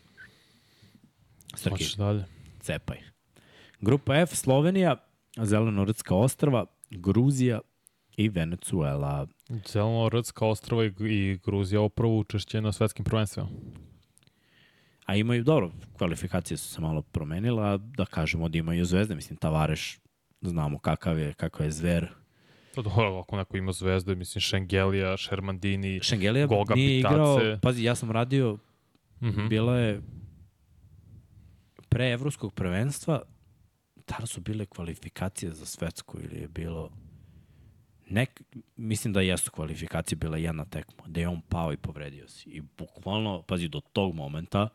Srki, dalje? cepaj. Grupa F, Slovenija, Zelenorodska ostrava, Gruzija i Venecuela. Zelenorodska ostrava i, Gruzija opravo učešće na svetskim prvenstvima. A imaju, dobro, kvalifikacije su se malo promenile, a da kažemo da imaju zvezde. Mislim, Tavareš, znamo kakav je, kakav je zver. Pa dobro, ako neko ima zvezde, mislim Šengelija, Šermandini, Šengelija Goga nije Pitace. igrao, pazi, ja sam radio, mhm. bila je pre evropskog prvenstva, tada su bile kvalifikacije za svetsku ili je bilo nek, mislim da jesu kvalifikacije bila jedna tekma, da je on pao i povredio se. I bukvalno, pazi, do tog momenta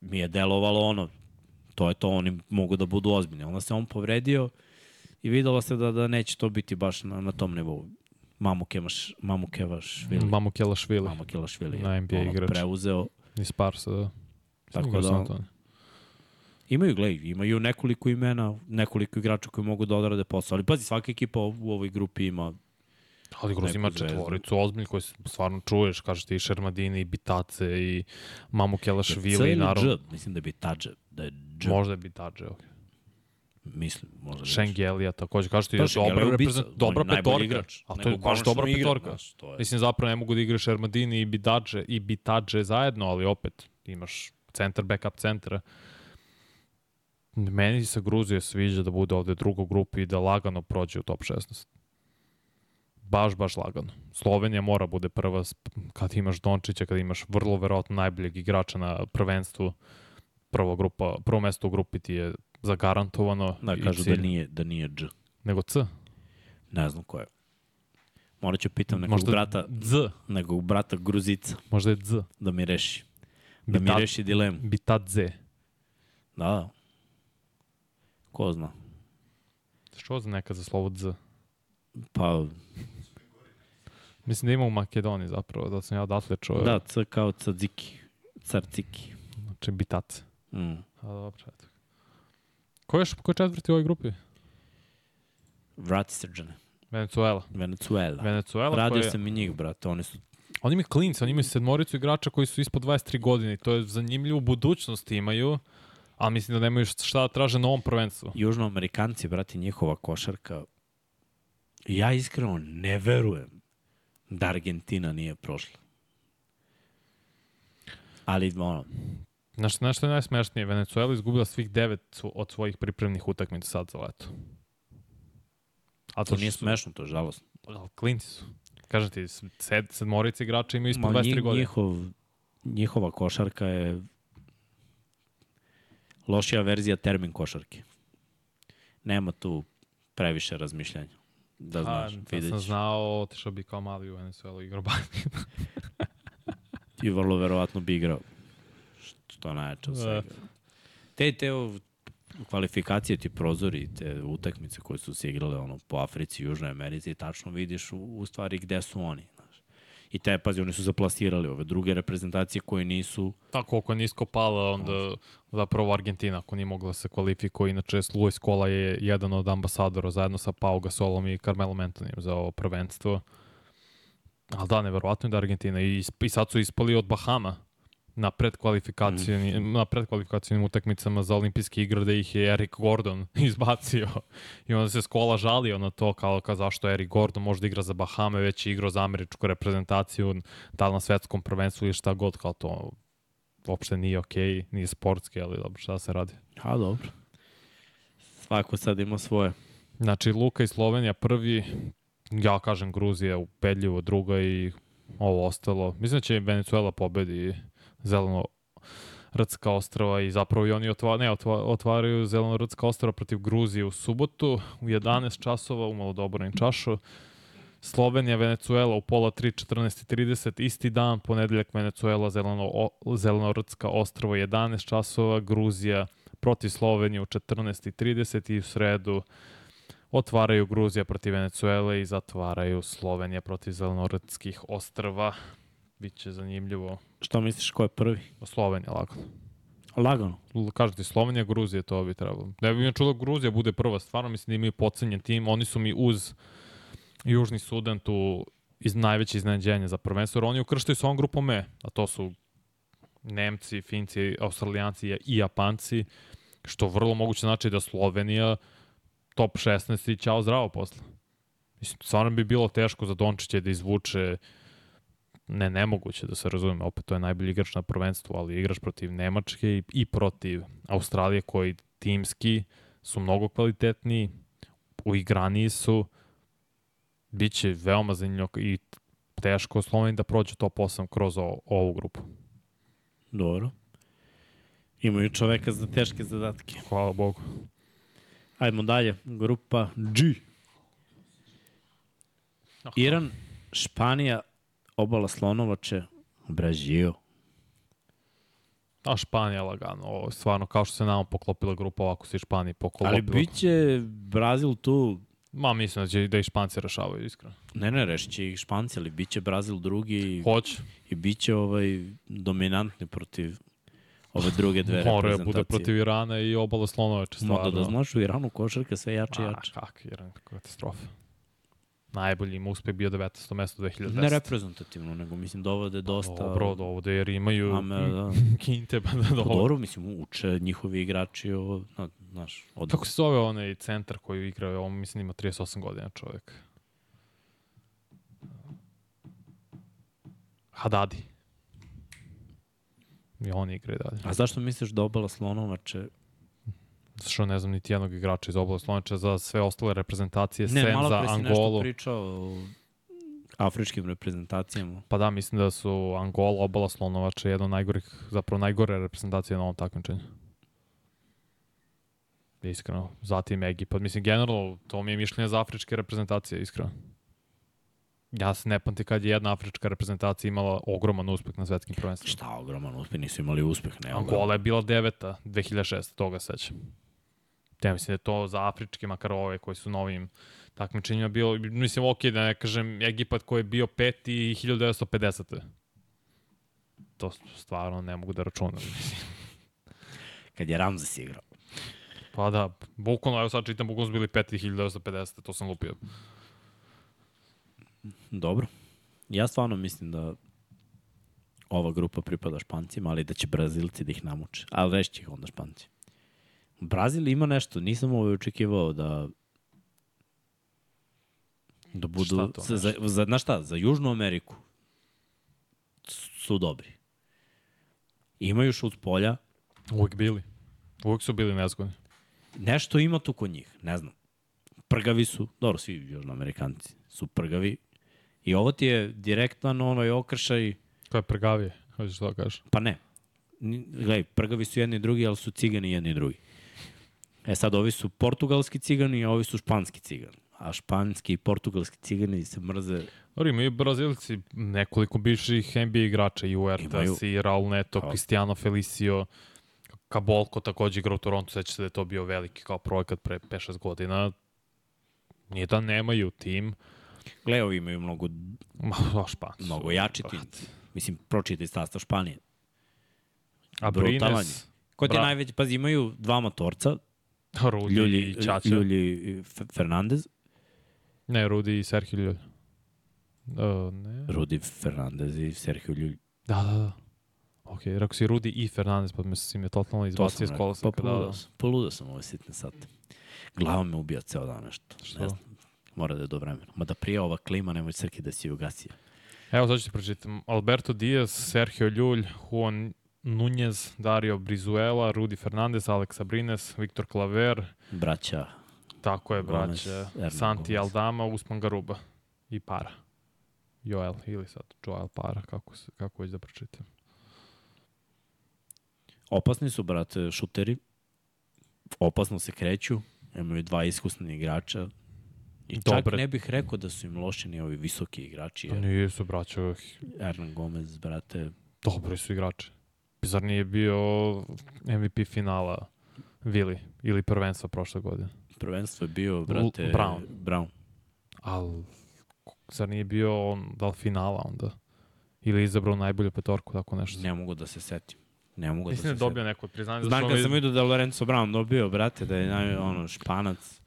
mi je delovalo ono, to je to, oni mogu da budu ozbiljni. Onda se on povredio i videlo se da, da neće to biti baš na, na tom nivou. Mamu Kemaš, Mamu Kevašvili. Mamu Kelašvili, Mamu Kelašvili je Na NBA ono, igrač. preuzeo iz Sparsa, da. Tako da- to. Imaju, gledaj, imaju nekoliko imena, nekoliko igrača koji mogu da odrade posao. Ali pazi, svaka ekipa u ovoj grupi ima Ali Gruz ima četvoricu ozbiljnih koji stvarno čuješ, kažeš ti i Šermadini, i Bitace, i Mamu Kelašvili, i naravno, Dž, mislim da je Bitađe, da je Dž, možda je Bitađe, ok. mislim, možda je Šengelija takođe, kažeš ti Pa, je dobra, reprezent, dobra petorka. igrač. Ali to je baš dobra igra, petorka. znaš, to je- Mislim, zapravo ne mogu da igraš Šermadini i Bitađe, i Bitađe zajedno, ali opet imaš centar, backup centra. Meni se Gruzije sviđa da bude ovde druga grupa i da lagano prođe u top 16. Baš, baš lagano. Slovenija mora bude prva kad imaš Dončića, kad imaš vrlo verovatno najboljeg igrača na prvenstvu. Prvo, grupa, prvo mesto u grupi ti je zagarantovano. Da, kažu da cilj. nije, da nije Dž. Nego C. Ne znam ko je. Morat ću pitam nekog Možda brata, Z. nekog brata Gruzica Možda je Z. da mi reši. Da mi Bita- reši dilemu. Bitadze. Da, da. Ko zna? Što za neka za slovo Z? Pa, Mislim da ima u Makedoniji zapravo, da sam ja odatle čuo. da, C kao Cadziki. Carciki. Znači Bitace. Mm. A dobro, eto. Ko je, ko je četvrti u ovoj grupi? Vrati srđane. Venezuela. Venezuela. Venezuela Radio koja... sam i njih, brate. Oni su Oni imaju klince, oni imaju sedmoricu igrača koji su ispod 23 godine i to je zanimljivo u budućnosti imaju, a mislim da nemaju šta da traže na ovom prvenstvu. južnoamerikanci, brate, njihova košarka. Ja iskreno ne verujem da Argentina nije prošla. Ali, ono, Znaš, znaš što je najsmešnije? Venezuela izgubila svih devet od svojih pripremnih utakmica sad za leto. A to nije što su- smešno, to je žalostno. Ali Klinci su. Kažem ti, sed, sedmorica igrača imaju ispod Ma, 23 njih- godine. Njihov, njihova košarka je lošija verzija termin košarke. Nema tu previše razmišljanja. Da znaš, A, da sam znao, otišao bi kao mali u Venezuelu igrao basket. I vrlo verovatno bi igrao. Što najjače od Da. svega. Te, te kvalifikacije, ti prozori, te utakmice koje su se igrale ono, po Africi Južnoj Americi, tačno vidiš u, u stvari gde su oni. I te, pazi, oni su zaplasirali ove druge reprezentacije koje nisu Tako, je nisko pala, onda zapravo Argentina, ako nije mogla da se kvalifikuje. Inače, Luis Kola je jedan od ambasadora zajedno sa Pau Gasolom i Carmelo Anthonyem za ovo prvenstvo. Ali da, neverovatno je da Argentina. I, I sad su ispali od Bahama na predkvalifikacijni, mm. na predkvalifikacijnim utakmicama za olimpijske igre da ih je Eric Gordon izbacio. I onda se Skola žalio na to kao, kao zašto Eric Gordon može da igra za Bahame, već je igrao za američku reprezentaciju, da li na svetskom prvenstvu ili šta god, kao to uopšte nije okej, okay, nije sportski, ali dobro, šta se radi. A, dobro. Svako sad ima svoje. Znači, Luka i Slovenija prvi, ja kažem Gruzija ubedljivo druga i ovo ostalo. Mislim da će Venezuela pobedi zeleno Rtska ostrava i zapravo i oni otva, ne, otva, otvaraju zeleno Rtska ostrava protiv Gruzije u subotu u 11 časova u Malodoborin čašu. Slovenija, Venezuela u pola 3, 14.30, isti dan, ponedeljak Venezuela, zeleno, o, zeleno Rtska ostrava 11 časova, Gruzija protiv Slovenije u 14.30 i u sredu otvaraju Gruzija protiv Venezuele i zatvaraju Slovenija protiv zelenorodskih ostrva. Biće zanimljivo. Šta misliš ko je prvi? Slovenija lagano. Lagano. Kažete ti Slovenija, Gruzija, to bi trebalo. Ne bi mi čulo da Gruzija bude prva, stvarno mislim da imaju pocenjen tim. Oni su mi uz Južni Sudan tu iz najveće iznenađenje za prvenstvo, oni ukrštaju s ovom grupom E, a to su Nemci, Finci, Australijanci i Japanci, što vrlo moguće znači da Slovenija top 16 i ćao zdravo posle. Mislim, stvarno bi bilo teško za Dončića da izvuče ne nemoguće da se razume, opet to je najbolji igrač na prvenstvu, ali igraš protiv Nemačke i, i protiv Australije koji timski su mnogo kvalitetniji, uigraniji su, biće veoma zanimljivo i teško Sloveniji da prođe top 8 kroz o, ovu grupu. Dobro. Imaju čoveka za teške zadatke. Hvala Bogu. Ajmo dalje. Grupa G. Iran, Španija, obala Slonovače, Brazil. A Španija lagano, ovo, stvarno kao što se nama poklopila grupa, ovako se i Španiji poklopila. Ali bit će Brazil tu, Ma mislim da će da i Španci rešavaju, iskreno. ne ne, rešit će ih Španci, ali bit će Brazil drugi i, Hoće. i bit će ovaj dominantni protiv ove druge dve Mora reprezentacije. bude protiv Irana i obala slonovače, stvarno. Moda da znaš u Iranu košarka sve jače i A, jače. kak, Iran, katastrofa. Najbolji im uspeh bio 19. mesto 2010. Ne reprezentativno, nego mislim dovode dosta... Dobro, dovode jer imaju Ame, da. kinte, pa da Pa dovode. dobro, mislim, uče njihovi igrači o, na, znaš, od... Kako se zove onaj centar koji igra, on mislim ima 38 godina čovjek. Hadadi. I on igra i dalje. A zašto misliš da obala Slonovače... Što ne znam niti jednog igrača iz oblasti Slonača za sve ostale reprezentacije, Ne, sem malo za pre si nešto Angolu. pričao o afričkim reprezentacijama. Pa da, mislim da su Angola, obala Slonovača, jedna od najgorih, zapravo najgore reprezentacije na ovom takmičenju. Iskreno. Zatim Egipat. Mislim, generalno, to mi je mišljenje za afričke reprezentacije, iskreno. Ja se ne pamti kad je jedna afrička reprezentacija imala ogroman uspeh na svetskim prvenstvima. Šta ogroman uspeh, nisu imali uspeh, ne Angola je bila deveta 2006. toga sećam. Ja mislim da je to za afričke, makar ove koji su novim takmičenjima bilo, mislim, ok, da ne kažem Egipat koji je bio peti i 1950. To stvarno ne mogu da računam. mislim. Kad je Ramzes igrao. Pa da, bukvalno, evo sad čitam, bukvalno su bili peti 1950. To sam lupio. Dobro. Ja stvarno mislim da ova grupa pripada Špancima, ali da će Brazilci da ih namuče. Ali reći ih onda Španci. Brazil ima nešto, nisam ovaj očekivao da da budu Šta to za, za, znaš šta, za Južnu Ameriku su dobri. Imaju šut polja, Uvijek bili. Uvijek su bili nezgodni. nešto ima tu kod njih, ne znam. Prgavi su, dobro, svi južnoamerikanci su prgavi. I ovo ti je direktan onaj okršaj, Ko je prgavije, hoćeš to da kažeš. pa ne. Gledaj, prgavi su jedni i drugi, ali su cigani jedni i drugi. E sad, ovi su portugalski cigani, a ovi su španski cigani. A španski i portugalski cigani se mrze. Dobro, imaju Brazilci nekoliko bivših NBA igrača, i Huertas, i Raul Neto, Kao- Cristiano Felicio, Kabolko takođe igra u Toronto, seća se da je to bio veliki kao projekat pre 5-6 godina. Nije da nemaju tim, Gle, ovi imaju mnogo, ma, o, Španci. mnogo jači tim. Mislim, pročitaj sastav Španije. A brutalan Brines, Ko ti najveći? Pazi, imaju dva matorca, Rudi Ljulji, i Čača. Ljulji Fernandez. Ne, Rudi i Sergio Ljulj. Uh, ne. Rudi Fernandez i Sergio Ljulj. Da, da, da. Ok, rekao si Rudi i Fernandez, pa mislim je totalno To izbacio iz koloseka. Pa da, da. poludao sam, poludao sam ove sitne sate. Glava me ubija ceo dan nešto. Što? Ne znam. Mora da je do vremena. Ma da prije ova klima, nemoj Srki da si ugasio. Evo, sad ću ti pročitam. Alberto Diaz, Sergio Ljulj, Juan Nunez, Dario Brizuela, Rudi Fernandez, Alex Abrines, Viktor Klaver, Braća, tako je, Hernan Santi Gomez. Aldama, Usman Garuba i Para. Joel, ili sad Joel Para, kako, se, kako već da pročitam. opasni su, brate, šuteri. Opasno se kreću. Imaju dva iskusni igrača. I čak Dobre. ne bih rekao da su im loši ni ovi visoki igrači. Pa Jer nisu, braćo, Hernan Gomez, brate, dobri su igrači. Zar nije bio MVP finala Vili ili prvenstva prošle godine? prvenstvo je bio, brate, Brown. Brown. Al, zar nije bio on, da li finala onda? Ili je izabrao najbolju petorku, tako nešto? Ne mogu da se setim. Ne mogu Mislim da da je se dobio neko priznanje. Znam kad sam vidio da je Lorenzo Brown dobio, brate, da je naj, ono, španac,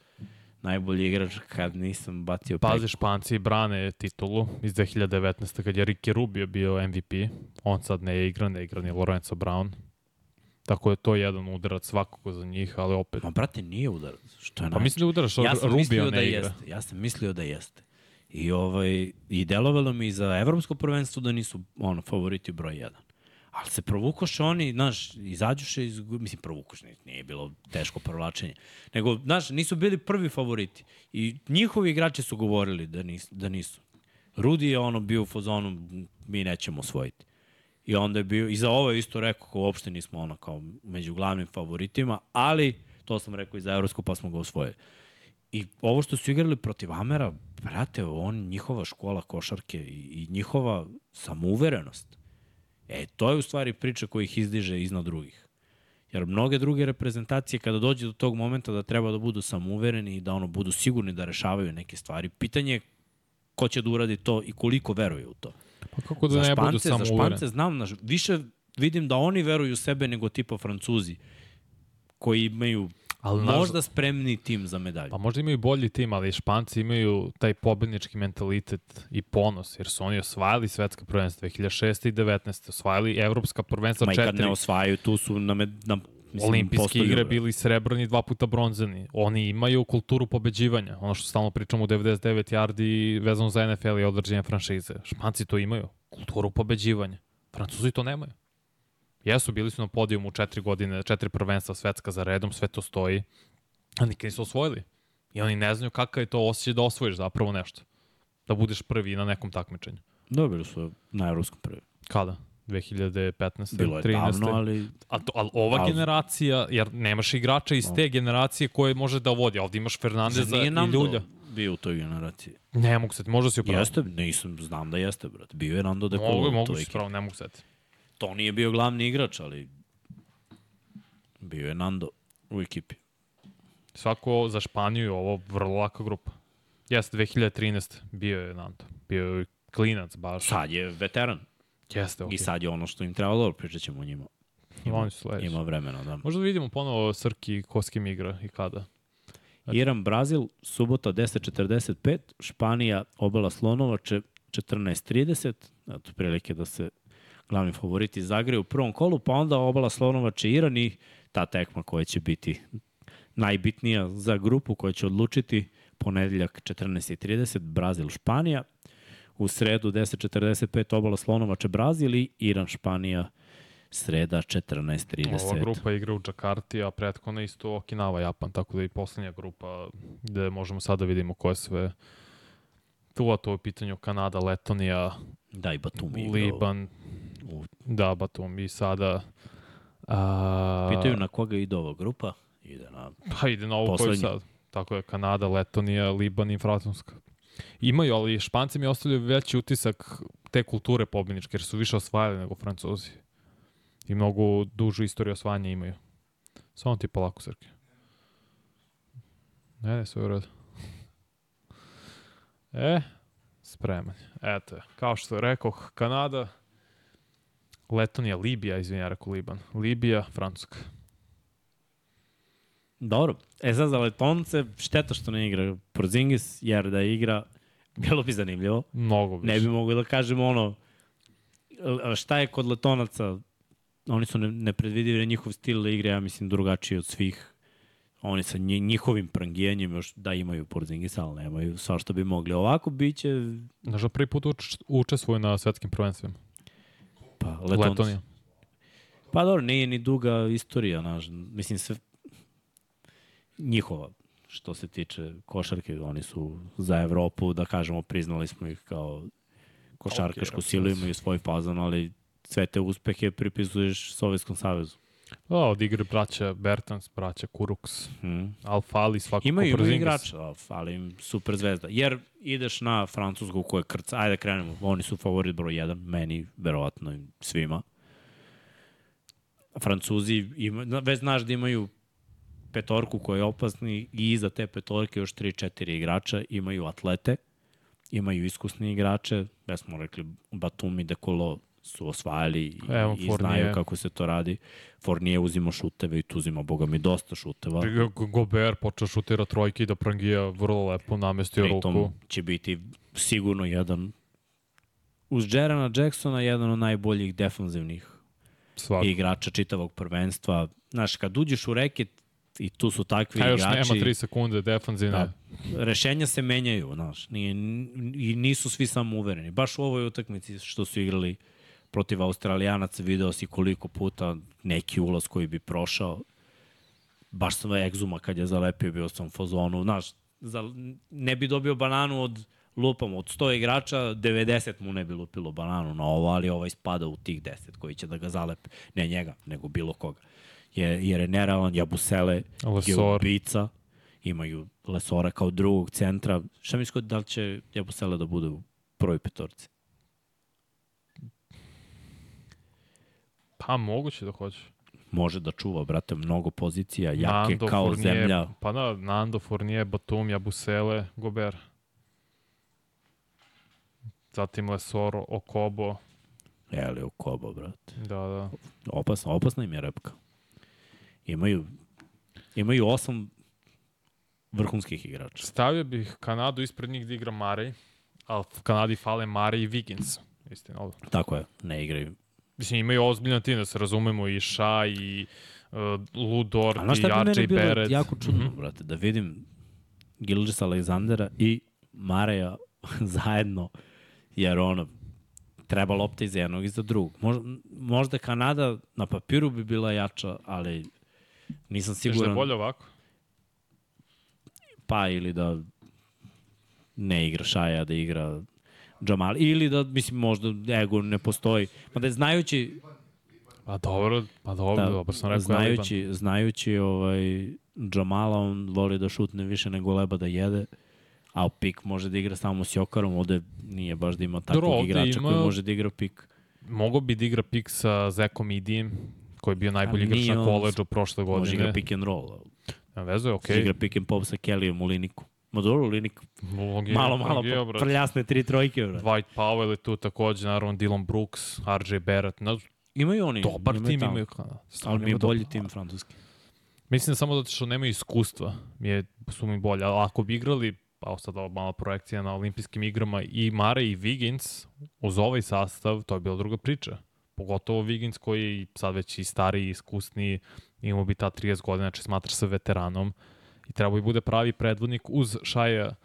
najbolji igrač kad nisam bacio Pazi, Španci brane titulu iz 2019. kad je Ricky Rubio bio MVP. On sad ne igra, ne igra ni Lorenzo Brown. Tako je to jedan udarac svakako za njih, ali opet. Ma, brate, nije udarac. Što je Pa mislim da udaraš, ja sam Rubio mislio ne da igra. jeste. Ja sam mislio da jeste. I, ovaj, I delovalo mi za evropsko prvenstvo da nisu ono, favoriti broj 1. Ali se provukoše oni, znaš, izađuše iz, mislim, provukoše, nije bilo teško provlačenje, nego, znaš, nisu bili prvi favoriti. I njihovi igrači su govorili da nisu. Da nisu. Rudi je ono bio u fazonu, mi nećemo osvojiti. I onda je bio, i za ovo je isto rekao, kao uopšte nismo ono kao među glavnim favoritima, ali to sam rekao i za Evropsku pa smo ga osvojili. I ovo što su igrali protiv Amera, brate, on, njihova škola košarke i, i njihova samouverenost. E, to je u stvari priča koja ih izdiže iznad drugih. Jer mnoge druge reprezentacije kada dođe do tog momenta da treba da budu samouvereni i da ono budu sigurni da rešavaju neke stvari, pitanje je ko će da uradi to i koliko veruje u to. Pa kako da za ne budu Špance, samo za Špance znam, naš, više vidim da oni veruju u sebe nego tipa Francuzi koji imaju Ali naš- možda spremni tim za medalju. Pa možda imaju bolji tim, ali Španci imaju taj pobednički mentalitet i ponos, jer su oni osvajali svetska prvenstva 2006. i 19. Osvajali evropska prvenstva Ma i kad četiri. ne osvajaju, tu su na, med, na mislim, Olimpijske igre bili srebrni, dva puta bronzani. Oni imaju kulturu pobeđivanja. Ono što stalno pričamo u 99 yardi vezano za NFL i određenje franšize. Španci to imaju. Kulturu pobeđivanja. Francuzi to nemaju. Jesu, bili su na podijumu četiri godine, četiri prvenstva svetska za redom, sve to stoji, a nikad nisu osvojili. I oni ne znaju kakav je to osjećaj da osvojiš zapravo nešto. Da budeš prvi na nekom takmičenju. Dobili su na evropskom prvi. Kada? 2015. Bilo je 13. davno, ali A to, ali ova Ali- generacija, jer nemaš igrača iz te generacije koje može da vodi. Ovde imaš Fernandeza i Ljulja. bio u toj generaciji. Ne mogu se, možda si upravo. Jeste, nisam, znam da jeste, brate. Bio je Nando de Mogu, Colo mogu toj se ekipi. pravo, ne mogu se. To nije bio glavni igrač, ali bio je Nando u ekipi. Svako za Španiju je ovo vrlo laka grupa. Jeste, 2013. bio je Nando. Bio je klinac baš. Sad je veteran. Jeste, ok. I sad je ono što im treba dobro, pričat ćemo o njima. Ima, oni su sledeći. Ima vremena, da. Možda vidimo ponovo Srki ko s kim igra i kada. Iran, Brazil, subota 10.45, Španija, obala Slonovače 14.30, eto prilike da se glavni favoriti zagreju u prvom kolu, pa onda obala Slonovače Iran i ta tekma koja će biti najbitnija za grupu koja će odlučiti ponedeljak 14.30, Brazil, Španija, u sredu 10.45 obala Slonovače Brazil i Iran, Španija, sreda 14.30. Ova grupa igra u Džakarti, a prethodno isto Okinawa, Japan, tako da i poslednja grupa gde možemo sad da vidimo ko je sve tu, a to je u pitanju Kanada, Letonija, Da, i Batumi. Liban, u- da, Batum i sada... A, Pitaju na koga ide ova grupa? Ide na... Pa ide na ovo koju sad. Tako je, Kanada, Letonija, Liban i Francuska. Imaju, ali Španci mi ostavljaju veći utisak te kulture pobjedničke, jer su više osvajali nego Francuzi. I mnogo dužu istoriju osvajanja imaju. Samo ti polako, Srke. Ne, ne, sve u redu. E, spreman. Eto. Kao što rekoh, Kanada, Letonija, Libija, izvini, ja rekao Liban. Libija, Francuska. Dobro. E sad za Letonce, šteta što ne igra Porzingis, jer da igra, bilo bi zanimljivo. Mnogo više. Ne bi mogli da kažemo ono, šta je kod Letonaca, oni su ne, nepredvidivi, jer njihov stil igre, ja mislim, drugačiji od svih. Oni sa nji- njihovim prangijenjem još da imaju Porzingisa, ali nemaju sva što bi mogli. Ovako biće, Znaš da prvi put uč, učestvuje na svetskim prvenstvima. Pa, Letonija. Letonija. Pa dobro, nije ni duga istorija, znaš, mislim sve njihova što se tiče košarke, oni su za Evropu, da kažemo, priznali smo ih kao košarkašku Ok, silu, imaju svoj fazon, ali sve te uspehe pripisuješ Sovjetskom savezu. Da, od igre braća Bertans, braća Kuruks, Hmm. Alfali, svakako Imaju, imaju igrača, ali im super zvezda. Jer ideš na Francusku koja je krca, ajde da krenemo, oni su favorit broj 1, meni, verovatno i svima. Francuzi, ima, već znaš da imaju petorku koja je opasni i iza te petorke još 3-4 igrača, imaju atlete, imaju iskusni igrače, već smo rekli Batumi, Dekolo su osvajali i, Evo, i Fournier. znaju kako se to radi. Fournier uzima šuteve i tu uzima, boga mi, dosta šuteva. G- Gobert počeo šutira trojke i da prangija vrlo lepo namestio ruku. Pritom će biti sigurno jedan uz Jerana Jacksona jedan od najboljih defanzivnih Svako. igrača čitavog prvenstva. Znaš, kad uđeš u reket i tu su takvi A još igrači, nema 3 sekunde defanzivne. Da. rešenja se menjaju, znaš, nije, i nisu svi samo uvereni. Baš u ovoj utakmici što su igrali protiv Australijanaca, video si koliko puta neki ulaz koji bi prošao. Baš sam egzuma kad je zalepio, bio sam u fazonu, znaš, za, ne bi dobio bananu od lupam, od 100 igrača, 90 mu ne bi lupilo bananu na ovo, ali ovaj spada u tih 10 koji će da ga zalepe. Ne njega, nego bilo koga. Je, jer je nerealan, Jabusele je Lesor. ubica, imaju Lesora kao drugog centra. Šta mi da li će Jabusele da bude u prvoj petorci? Pa moguće da hoće. Može da čuva, brate, mnogo pozicija, jake Nando, kao Fournier, zemlja. Pa da, Nando, Fournier, Batum, Jabusele, Gobert. Zatim Lesor, Okobo. Elio Kobo, brate. Da, da. Opasna, opasna im je repka. Imaju, imaju osam vrhunskih igrača. Stavio bih Kanadu ispred njih da igra Marej, ali Kanadi fale Marej i Wiggins. Istina, ovo. Tako je, ne igraju. Mislim, imaju ozbiljna tim, da se razumemo, i Ša, i uh, A znaš i šta bi RJ bilo Barrett. jako čudno, mm. -hmm. brate, da vidim Gilgis Aleksandera i Mareja zajedno, jer ono, treba lopta iz jednog i za drugog. Možda, možda Kanada na papiru bi bila jača, ali nisam da je siguran. bolje ovako? Pa ili da ne igra Šaja, da igra Jamal. Ili da, mislim, možda ego ne postoji. Ma da je znajući, Pa dobro, pa dobro, da, dobro sam rekao znajući, znajući ovaj, Jamala, on voli da šutne više nego leba da jede. A pik može da igra samo s Jokarom, ovde nije baš da ima takvog ovde igrača ima- koji može da igra pik. Mogu bi da igra pik sa Zekom Idijem, koji je bio najbolji igrač na koleđu prošle godine. Može igra pick and roll. Nema veze, Okay. okej. Igra pick and pop sa Kellyjem u Liniku. Ma dobro, Linik malo, malo pa, prljasne tri trojke. Bro. Dwight Powell je tu takođe, naravno Dylan Brooks, RJ Barrett. No, Imaju oni. dobar tim tamo. imaju. Ali mi je imaju bolji tim francuski. Mislim da samo zato što nemaju iskustva mi je, su mi bolje. Ali ako bi igrali, pa sad ova mala projekcija na olimpijskim igrama, i Mare i Wiggins uz ovaj sastav, to je bila druga priča. Pogotovo Wiggins koji je sad već i stariji, i iskusniji, imao bi ta 30 godina, znači smatra se veteranom i treba bi bude pravi predvodnik uz Šaja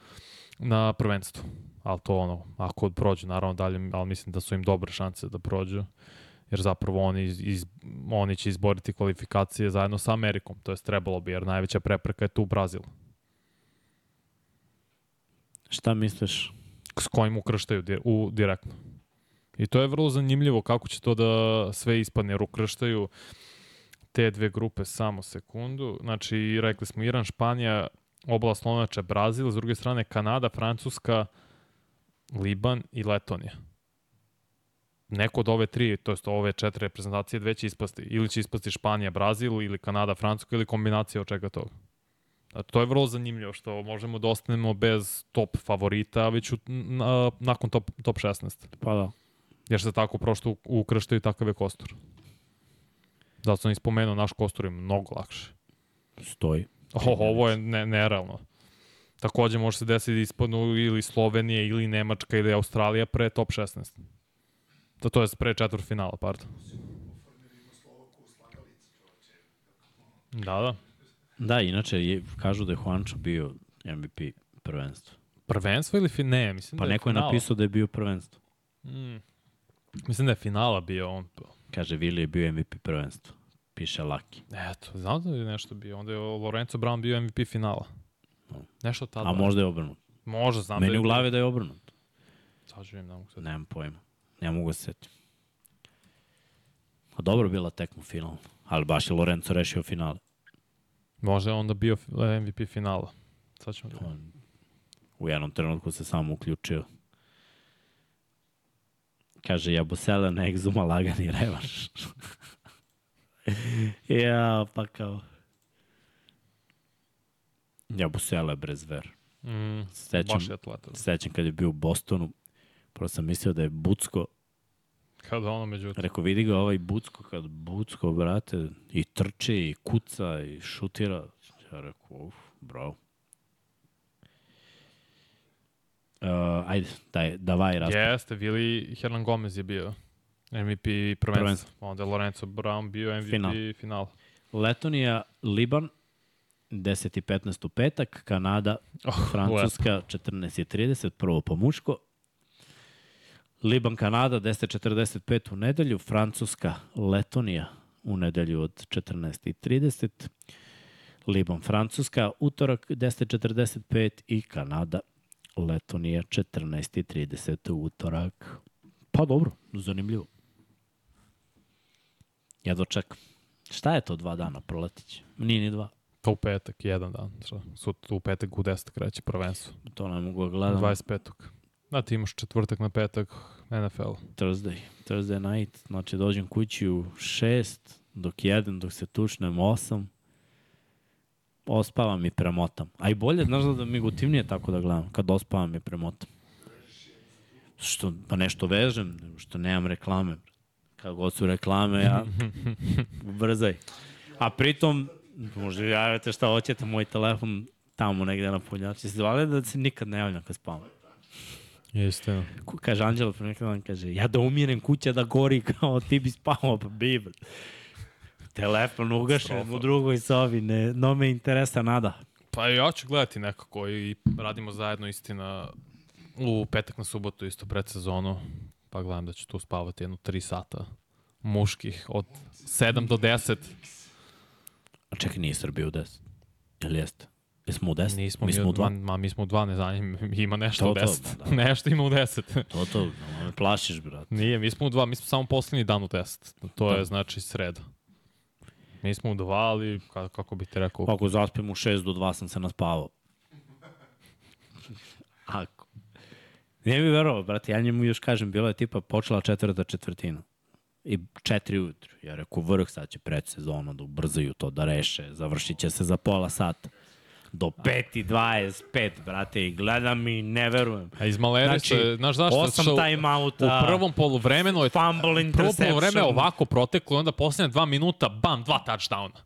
na prvenstvu. Ali to ono, ako prođu naravno dalje, ali mislim da su im dobre šanse da prođu jer zapravo oni, iz, iz, oni će izboriti kvalifikacije zajedno sa Amerikom, to jest trebalo bi, jer najveća prepreka je tu Brazil, Šta misliš? s kojim ukrštaju di, u, direktno. I to je vrlo zanimljivo kako će to da sve ispadne, jer ukrštaju te dve grupe samo sekundu. Znači, rekli smo Iran, Španija, oblast Slovenača, Brazil, s druge strane Kanada, Francuska, Liban i Letonija. Neko od ove tri, to jest ove četiri reprezentacije, dve će ispasti. Ili će ispasti Španija, Brazil, ili Kanada, Francuska, ili kombinacija od čega toga. A to je vrlo zanimljivo što možemo da ostanemo bez top favorita već u, na, nakon top, top 16. Pa da. Jer se tako prošto ukrštaju takav je kostur. Zato sam ispomenuo, naš kostur je mnogo lakše. Stoji. O, ovo je ne, nerealno. Takođe može se desiti da ispadnu ili Slovenija, ili Nemačka, ili Australija pre top 16. To, to je pre četvrt finala, pardon. Da, da. Da, inače, je, kažu da je Juancho bio MVP prvenstva. Prvenstvo ili fin... Ne, mislim Pa da je neko je finala. napisao da je bio prvenstvo. Mm. Mislim da je finala bio on. Kaže, Vili je bio MVP prvenstva. Piše Laki. Eto, znam da je nešto bio. Onda je Lorenzo Brown bio MVP finala. Nešto tada. A možda je obrnut. Može, znam Meni da je u glavi da je obrnut. Sad živim, ne mogu sad. Nemam pojma. Ne mogu se setiti. A dobro bila tekma final. Ali baš je Lorenzo rešio finale. Može je onda bio MVP finala. Sad ćemo da... On u jednom trenutku se samo uključio. Kaže, Jabusele na egzuma lagani revanš. ja, pa kao... Jabusele brezver. Mm, Sećam, sećam kad je bio u Bostonu, prvo sam mislio da je Bucko, Kada ono međutim. rekao vidi ga ovaj Bucko, kad Bucko, brate, i trči, i kuca, i šutira. Ja rekao, uf, bravo. Uh, ajde, daj, davaj raspad. Jeste, Vili Hernan Gomez je bio MVP prvenstva. Prvenstvo. Onda je Lorenzo Brown bio MVP Final. finala. Letonija, Liban, 10 i 15 u petak, Kanada, Oh, Francuska, 14 i 30, prvo po muško. Liban, Kanada, 10.45 u nedelju, Francuska, Letonija u nedelju od 14 i 30. Liban, Francuska, utorak 10.45 i Kanada, Letonija 14 i 30 u utorak. Pa dobro, zanimljivo. Ja dočekam. Šta je to dva dana proletić? Nije ni dva. To u petak, jedan dan. Šta? Sut, u petak u 10 kreće prvenstvo. To ne mogu da gledam. 25. Da, ti imaš četvrtak na petak NFL. Thursday. Thursday night. Znači dođem kući u 6, dok jedan, dok se tušnem 8. Ospavam i premotam. A i bolje, znaš da mi gotivnije tako da gledam. Kad ospavam i premotam. Što, pa nešto vežem, što nemam reklame. Kad god su reklame, ja brzaj. A pritom, možda javite šta hoćete, moj telefon tamo negde na punjači. Se zvali da se nikad ne javljam kad spavam. Ku- Kaže Anđela pre neki dan, kaže, ja da umirem kuća da gori kao ti bi spavao, pa bibel. Telefon ugašen u drugoj sobi, ne, no me interesa nada. Pa ja ću gledati nekako i radimo zajedno istina u petak na subotu isto pred sezonu. Pa gledam da ću tu spavati jedno 3 sata muških od 7 do 10. A čekaj, nije Srbija u 10. Ili jeste? Jesmo u 10? Nismo mi smo u 2. Ma, mi smo u 2, ne znam, ima nešto To, u to, 10. ma da. nešto ima u 10. To, to, no, me plašiš, brat. Nije, mi smo u 2, mi smo samo poslednji dan u 10. To je Da. znači sreda. Mi smo u 2, ali kako, kako bih ti rekao, Ako zaspim u 6 do 2 sam se naspavao. Ako. Nije mi verovao, brate, ja njemu još kažem, bilo je tipa počela četvrta četvrtina. I četiri ujutru. Ja rekao, vrh sad će pred sezonu da ubrzaju to, da reše. Završit će se za pola sata. Do 5.25, brate, i gledam i ne verujem. a iz Maleri Znači, se, znaš zašto? Osam Što timeouta, U prvom poluvremenu je fumble prvo interception. poluvreme ovako proteklo i onda poslednje dva minuta, bam, dva touchdowna.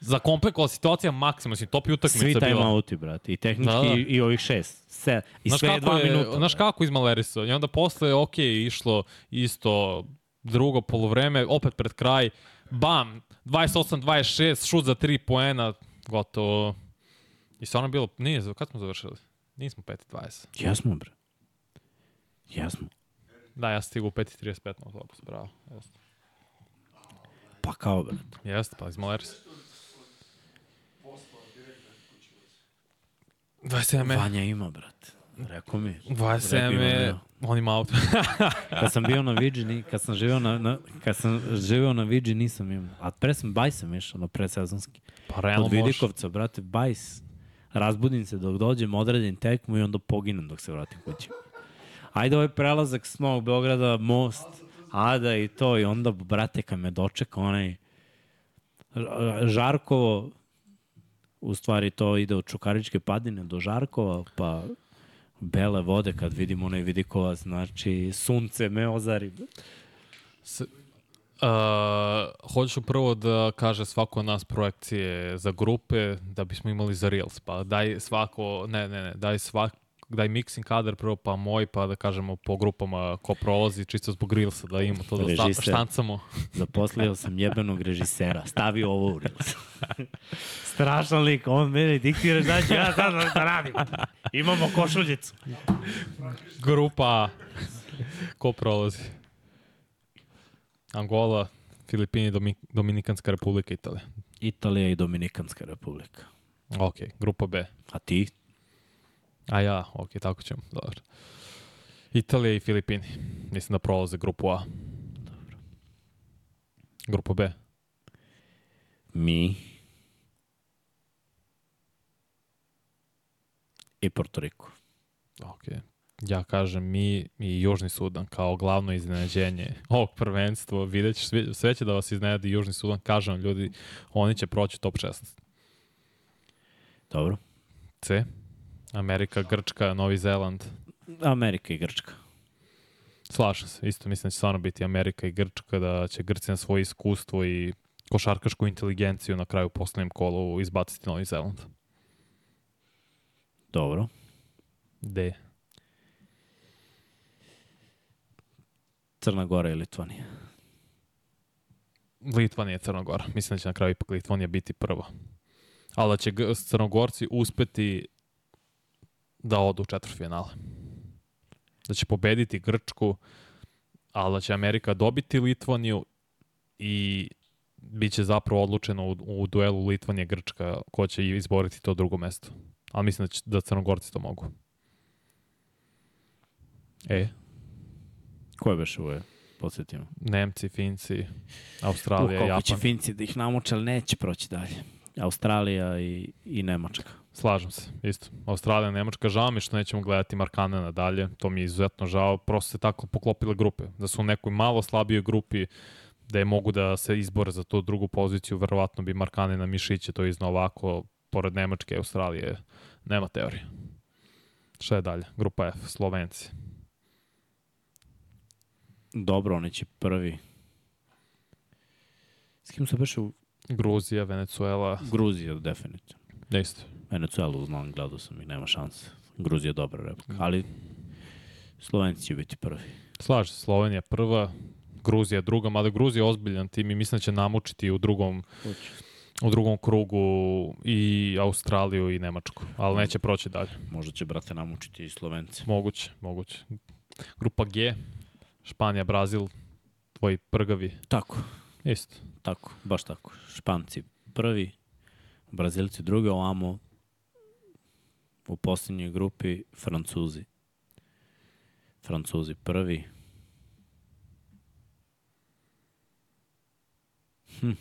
Zakomplikovala situacija maksimum, mislim, top je utakmica Svi bila. timeouti, brate, i tehnički Da, da. i, i ovih šest. Se, I Znaš sve je dva je, minuta. znaš kako iz Malerisa? I onda posle, ok, išlo isto drugo poluvreme, opet pred kraj, bam, 28-26, šut za 3 poena, gotovo. I stvarno je bilo, nije, kad smo završili? Nismo 5-20. Jesmo, bre. Jesmo. Da, ja sam stigao u 5.35 na autobus, bravo. Jeste, Pa kao, brate. Jeste pa iz Malerisa. 27 me. Vanja ima, brate. Rekao mi. 27 Rekao me. ima, On ima auto. Kad sam bio na Vigi, ni- kad sam živeo na, na, kad sam živeo na Vigi, nisam imao. A pre sam bajsam išao na predsezonski. pa realno Od. Vidikovca, brate, bajs. Razbudim se dok dođem, odradim tekmu i onda poginem dok se vratim kući. Ajde ovaj prelazak s Novog Beograda, most, Ada i to, i onda, brate, kad me dočeka onaj Žarkovo, u stvari to ide od Čukaričke padine do Žarkova, pa bele vode kad vidim onaj vidikovac, znači sunce me ozari. S, uh, hoću prvo da kaže svako od nas projekcije za grupe da bismo imali za Reels. Pa daj svako, ne, ne, ne, daj svak, daj mixing kadar prvo pa moj pa da kažemo po grupama ko prolazi čisto zbog Reelsa da imamo to da sta, štancamo. Zaposlio sam jebenog režisera. Stavi ovo u Reels. Strašan lik, on mene diktira šta ću ja sad da radim. Imamo košuljicu. Grupa. Ko prolazi? Angola, Filipini, Domi, Dominikanska republika, Italija. Italija i Dominikanska republika. Ok, grupa B. A ti? A ja, ok, tako ćemo, dobro. Italija i Filipini. Mislim da prolaze grupu A. Dobro. Grupa B. Mi. I Porto Riko. Ok. Ja kažem mi i Južni Sudan kao glavno iznenađenje ovog prvenstva. Vidjet ćeš, sve, sve će da vas iznenadi Južni Sudan. Kažem ljudi, oni će proći top 16. Dobro. C. Amerika, Grčka, Novi Zeland. Amerika i Grčka. Slažem se. Isto mislim da će stvarno biti Amerika i Grčka, da će Grci na svoje iskustvo i košarkašku inteligenciju na kraju poslednjem kolu izbaciti Novi Zeland. Dobro. D. Crna Gora i Litvanija. Litvanija i Crna Gora. Mislim da će na kraju ipak Litvanija biti prva. Ali da će Crnogorci uspeti da odu u četvrtfinale. Da će pobediti Grčku, ali da će Amerika dobiti Litvaniju i bit će zapravo odlučeno u, u duelu Litvanija-Grčka ko će izboriti to drugo mesto. Ali mislim da, će, da Crnogorci to mogu. E, Ko je beš ovo? Podsjetimo. Nemci, Finci, Australija, koliko će Japan. Finci da ih namuče, ali neće proći dalje. Australija i, i Nemačka. Slažem se, isto. Australija, Nemačka, žao mi što nećemo gledati Markanena dalje, to mi je izuzetno žao, prosto se tako poklopile grupe, da su u nekoj malo slabijoj grupi, da je mogu da se izbore za tu drugu poziciju, verovatno bi Markanena Mišiće to iznao ovako, pored Nemačke i Australije, nema teorije. Šta je dalje? Grupa F, Slovenci. Dobro, oni će prvi S kim se beše u Gruzija, Venecuela, Gruzija, definitivno. isto. Venecuelu znam, gledao sam i nema šanse. Gruzija je dobra repka, ali Slovenci će biti prvi. Slaže se, Slovenija prva, Gruzija druga, mada Gruzija je ozbiljan tim i mislim da će namučiti u drugom, u drugom krugu i Australiju i Nemačku, ali neće proći dalje. Možda će, brate, namučiti i Slovenci. Moguće, moguće. Grupa G, Španija, Brazil, tvoji prgavi, Tako, isto. tako, baš tako. Španci prvi, Brazilci drugi, ovamo u posljednjoj grupi Francuzi. Francuzi prvi. Hm.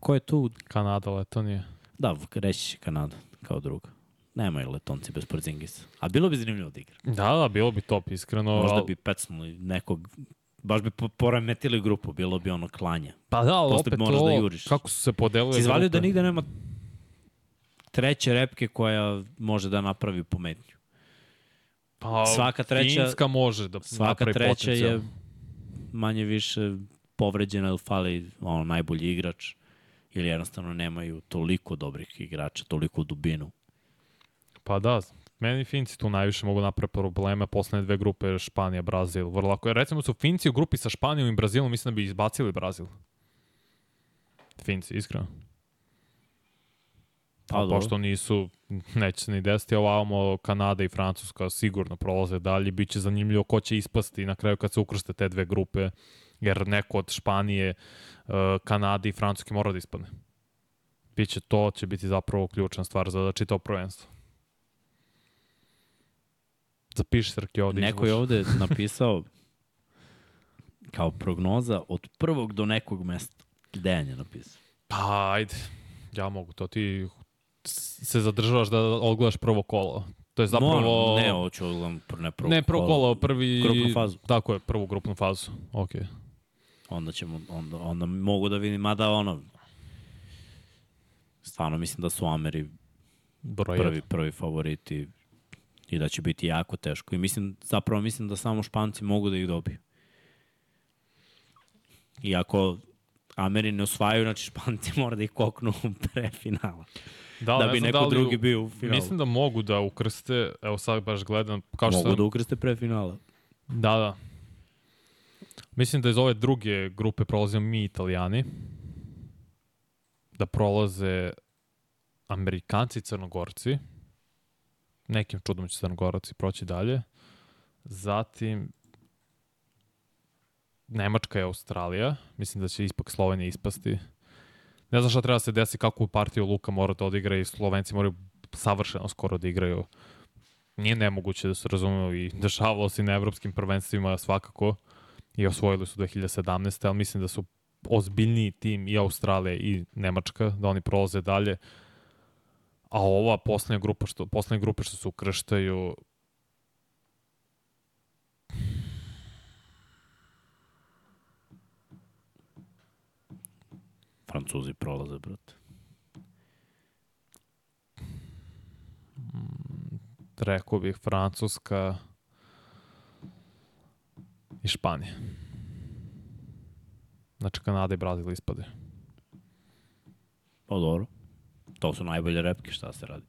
Ko je tu? Kanada, Letonija. Da, reći Kanada kao druga. Nemaju letonci bez Porzingisa. A bilo bi zanimljivo da igra. Da, da, bilo bi top, iskreno. Možda bi pecnuli nekog, baš bi po- poremetili grupu, bilo bi ono klanje. Pa da, ali posle opet moraš to, da juriš. kako su se podelile Si izvalio da nigde nema treće repke koja može da napravi pometnju. Pa, Svaka treća- Finska može da Svaka treća je potencijal. manje više povređena ili fali ono, najbolji igrač ili jednostavno nemaju toliko dobrih igrača, toliko dubinu. Pa da, meni Finci tu najviše mogu napraviti probleme. Poslednje dve grupe, Španija, Brazil, vrlo lako. Jer recimo su Finci u grupi sa Španijom i Brazilom, mislim da bi izbacili Brazil. Finci, iskreno. Pa, A pošto nisu, neće se ni desiti, ovamo Kanada i Francuska sigurno prolaze dalje, bit će zanimljivo ko će ispasti na kraju kad se ukrste te dve grupe, jer neko od Španije, uh, Kanade i Francuske mora da ispadne. Biće to, će biti zapravo ključna stvar za čitao prvenstvo. Zapiši Srki ovde. Neko je ovde napisao kao prognoza od prvog do nekog mesta. Dejan je napisao. Pa, ajde. Ja mogu to. Ti se zadržavaš da odgledaš prvo kolo. To je zapravo... Moram, ne, hoću odgledam ne prvo, ne prvo kolo, prvi... Grupnu fazu. Tako je, prvu grupnu fazu. Ok. Onda ćemo, onda, onda mogu da vidim, mada ono, stvarno mislim da su Ameri Broj prvi, prvi favoriti i da će biti jako teško. I mislim, zapravo mislim da samo Španci mogu da ih dobiju. Iako Ameri ne osvajaju, znači Španci mora da ih koknu pre finala. Da, da bi neko li drugi bio u finalu. Mislim da mogu da ukrste, evo sad baš gledam, kao što mogu sam, da ukrste pre finala. Da, da. Mislim da iz ove druge grupe prolazimo mi italijani. Da prolaze Amerikanci i Crnogorci. Nekim čudom će Crnogorci proći dalje. Zatim Nemačka i Australija. Mislim da će ipak Slovenija ispasti. Ne znam šta treba da se desi, kakvu partiju Luka mora da odigra i Slovenci moraju savršeno skoro da igraju nije nemoguće da se razumemo i dešavalo se i na evropskim prvenstvima svakako i osvojili su 2017. ali mislim da su ozbiljniji tim i Australija i Nemačka, da oni prolaze dalje. A ova poslednja grupa što, poslednje grupe što se ukrštaju Francuzi prolaze, brate. rekao bih Francuska i Španija. Znači Kanada i Brazil ispade. Pa dobro. To su najbolje repke, šta se radi.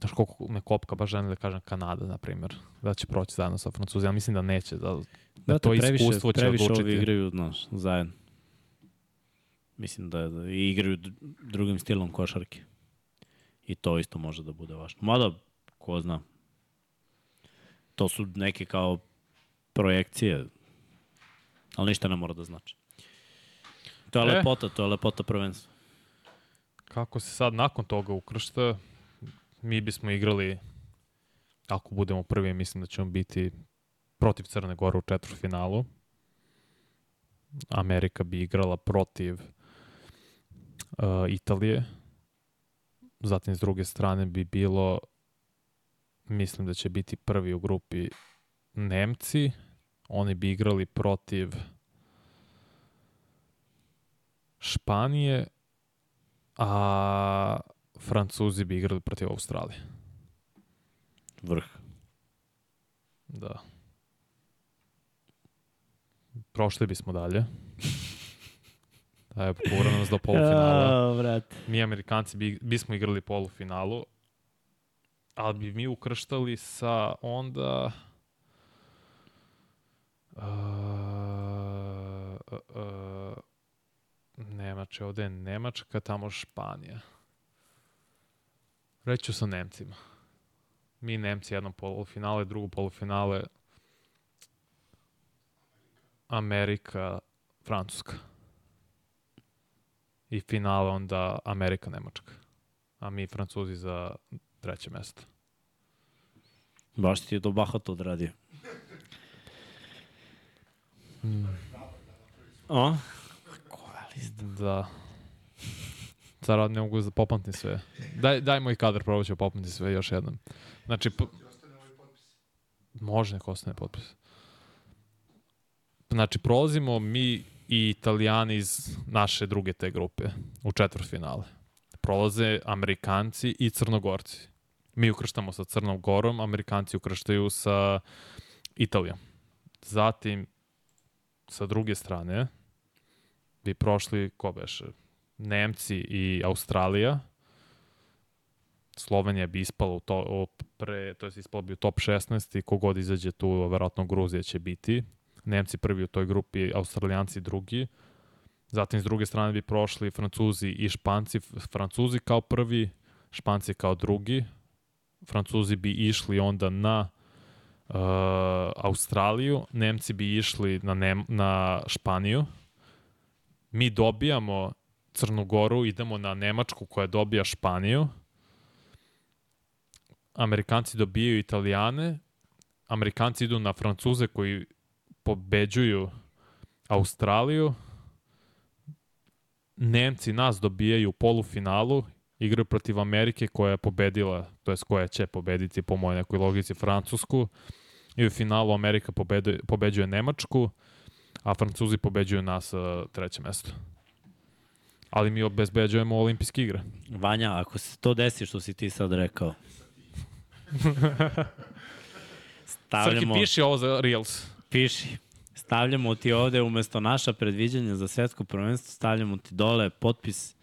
Znaš koliko me kopka baš želim da kažem Kanada, na primjer, da će proći zajedno sa Francuzima. Mislim da neće, da, da to previše, iskustvo će previše odlučiti. ovi igraju, znaš, zajedno. Mislim da, da igraju dr- drugim stilom košarke. I to isto može da bude važno. Mada, ko zna. To su neke kao projekcije, ali ništa ne mora da znači. To je E. lepota, to je lepota prvenstva. Kako se sad nakon toga ukršta, mi bismo igrali, ako budemo prvi, mislim da ćemo biti protiv Crne Gore u četvrtfinalu. Amerika bi igrala protiv uh, Italije. Zatim s druge strane bi bilo mislim da će biti prvi u grupi Nemci. Oni bi igrali protiv Španije, a Francuzi bi igrali protiv Australije. Vrh. Da. Prošli bismo dalje. Evo, pogura nas do polufinala. Brate. Mi Amerikanci bi, bismo igrali polufinalu, ali bi mi ukrštali sa onda... Uh, uh, Nemače, ovde je Nemačka, tamo Španija. Reću sa Nemcima. Mi Nemci jedno polufinale, drugo polufinale Amerika, Francuska. I finale onda Amerika, Nemačka. A mi Francuzi za treće mesto. Baš ti je to bahato odradio. O? Lista? Da. Sad ne mogu da popamtim sve. Daj, daj moj kadar, probat ću popamtim sve još jednom. Znači, p... može neko ostane potpis. Znači, prolazimo mi i italijani iz naše druge te grupe u četvrtfinale. Prolaze Amerikanci i Crnogorci. Mi ukrštamo sa Crnom Gorom, Amerikanci ukrštaju sa Italijom. Zatim, sa druge strane, bi prošli, ko beše, Nemci i Australija. Slovenija bi ispala u to, u pre, to je ispala bi u top 16 i kogod izađe tu, verovatno Gruzija će biti. Nemci prvi u toj grupi, Australijanci drugi. Zatim s druge strane bi prošli Francuzi i Španci. Francuzi kao prvi, Španci kao drugi. Francuzi bi išli onda na uh, Australiju, Nemci bi išli na, Nem na Španiju. Mi dobijamo Crnu Goru, idemo na Nemačku koja dobija Španiju. Amerikanci dobijaju Italijane, Amerikanci idu na Francuze koji pobeđuju Australiju. Nemci nas dobijaju u polufinalu, igraju protiv Amerike koja je pobedila, to jest koja će pobediti po mojoj nekoj logici Francusku. I u finalu Amerika pobeđuje Nemačku, a Francuzi pobeđuju nas uh, treće mesto. Ali mi obezbeđujemo olimpijske igre. Vanja, ako se to desi što si ti sad rekao, stavljamo... Srki, piši ovo za Reels. Piši. Stavljamo ti ovde umesto naša predviđanja za svetsko prvenstvo, stavljamo ti dole potpis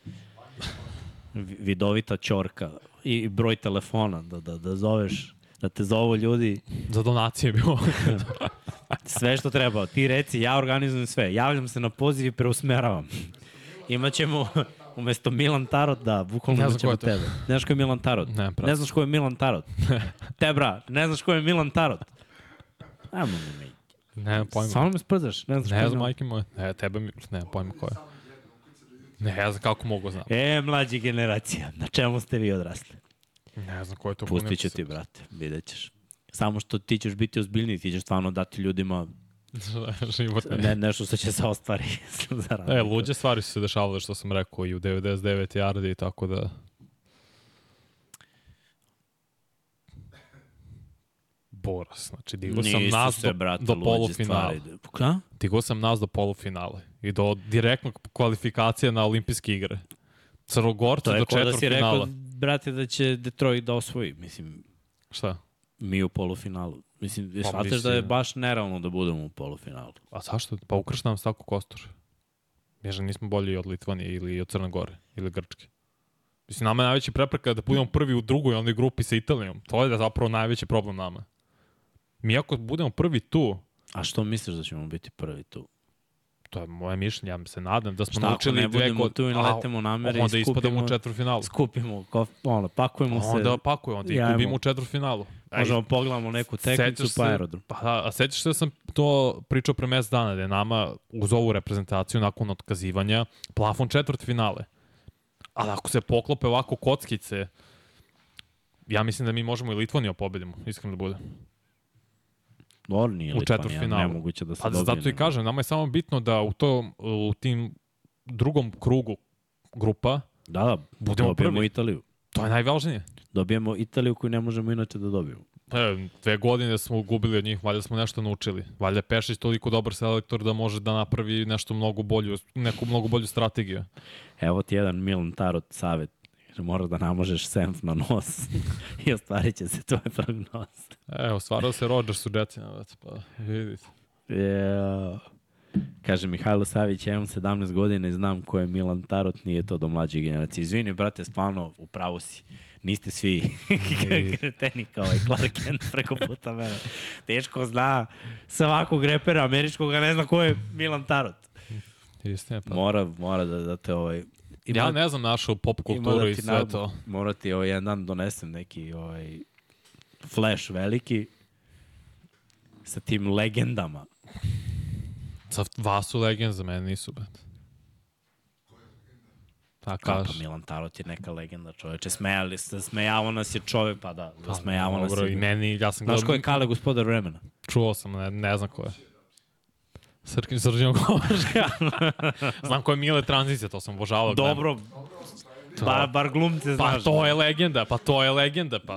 vi- vidovita ćorka i broj telefona da, da, da zoveš, da te zovu ljudi, Za donacije je bilo. sve što treba. Ti reci, ja organizujem sve. Javljam se na poziv i preusmeravam. Imaćemo umesto Milan Tarot, da, bukvalno Ne ko to. tebe. Ne znaš ko je Milan Tarot? Ne, brate. ne znaš ko je Milan Tarot? Te, bra, ne znaš ko je Milan Tarot? Ajmo mi, mi. ne, pojma. Samo me sprdaš, ne znaš ko Ne je znam, majke moje. Ne, tebe mi, ne, pojma ko je. Ne, ja znam kako mogu znam. E, mlađi generacija, na čemu ste vi odrasli? Ne znam ko je to. Pustit ću ti, brate, vidjet ćeš. Samo što ti ćeš biti ozbiljniji, ti ćeš stvarno dati ljudima ne. ne, nešto što će se ostvari za. E, luđe stvari su se dešavale što sam rekao i u 99 yardi i tako da... Boras, znači digao sam Nisu nas se, do, brate, do polufinala. stvari. Ka? Digao sam nas do polufinale i do direktnog kvalifikacije na olimpijske igre. Crnogorci To je do ko da si rekao, četvrtfinala. brate, da će Detroit da osvoji. Mislim, Šta? Mi u polufinalu. Mislim, Pa, shvataš mislim- da je baš nerealno da budemo u polufinalu. A zašto? Pa ukrš nam Stavko Kostor. Ježe nismo bolji od Litvanije ili od Crne Gore ili Grčke. Mislim, nama je najveći prepreka da budemo prvi u drugoj onoj grupi sa Italijom. To je da zapravo najveći problem nama. Mi ako budemo prvi tu, A što misliš da ćemo biti prvi tu? To je moje mišljenje, ja se nadam da smo Šta ako naučili ne dve budemo godine. tu i naletemo na Ameri i Onda ispadamo u četvrfinalu. Skupimo, kof, ono, pakujemo se, Onda pakuje, onda i gubimo u četvrfinalu. Aj, možemo pogledamo neku tekmicu pa aerodrom. Pa a sećaš se da sam to pričao pre mesec dana, da je nama uz ovu reprezentaciju nakon otkazivanja plafon četvrt finale. Ali ako se poklope ovako kockice, ja mislim da mi možemo i Litvaniju pobedimo, iskreno da bude. Dobro, nije U Litvanija, nemoguće da se Pa dobije. zato i kažem, nama je samo bitno da u, to, u tim drugom krugu grupa Da, da, Budemo dobijemo prvi. Italiju. to je najvažnije. Dobijemo Italiju koju ne možemo inače da dobijemo. E, dve godine smo gubili od njih, valjda smo nešto naučili. Valjda je Pešić toliko dobar selektor da može da napravi nešto mnogo bolju, neku mnogo bolju strategiju. Evo ti jedan Milan Tarot savet. Kaže, Moraš da namažeš senf na nos i ostvarit će se tvoje prognoze. Evo, stvarao se Rodgers u Jetsima, već, pa vidite. Yeah. Kaže Mihajlo Savić, ja imam 17 godina i znam ko je Milan Tarot, nije to do mlađe generacije. Izvini, brate, stvarno, upravo si. Niste svi kreteni kao i Clark Kent preko puta mene. Teško zna svakog repera američkog, a ne zna ko je Milan Tarot. Istina, pa. Mora, mora da, da te ovaj... ja ne znam našu pop ima kulturu da i sve na- to. Mora ti ovaj jedan dan donesem neki ovaj flash veliki sa tim legendama. Za vas su legend, za mene nisu, bet. Tako Kako kažeš. Milan Tarot je neka legenda, čoveče. Smejali se, smejavao nas je čovek, pa da, da smejavao nas Dobro, i je. meni, ja sam Znaš ko gledao, je Kale, gospodar vremena? čuo sam, ne, ne znam ko je. Srkin Srđan Kovačka. znam ko je Mile Tranzicija, to sam obožavao. Dobro, bar, bar glumce Pa znaš. to je legenda, pa to je legenda, pa...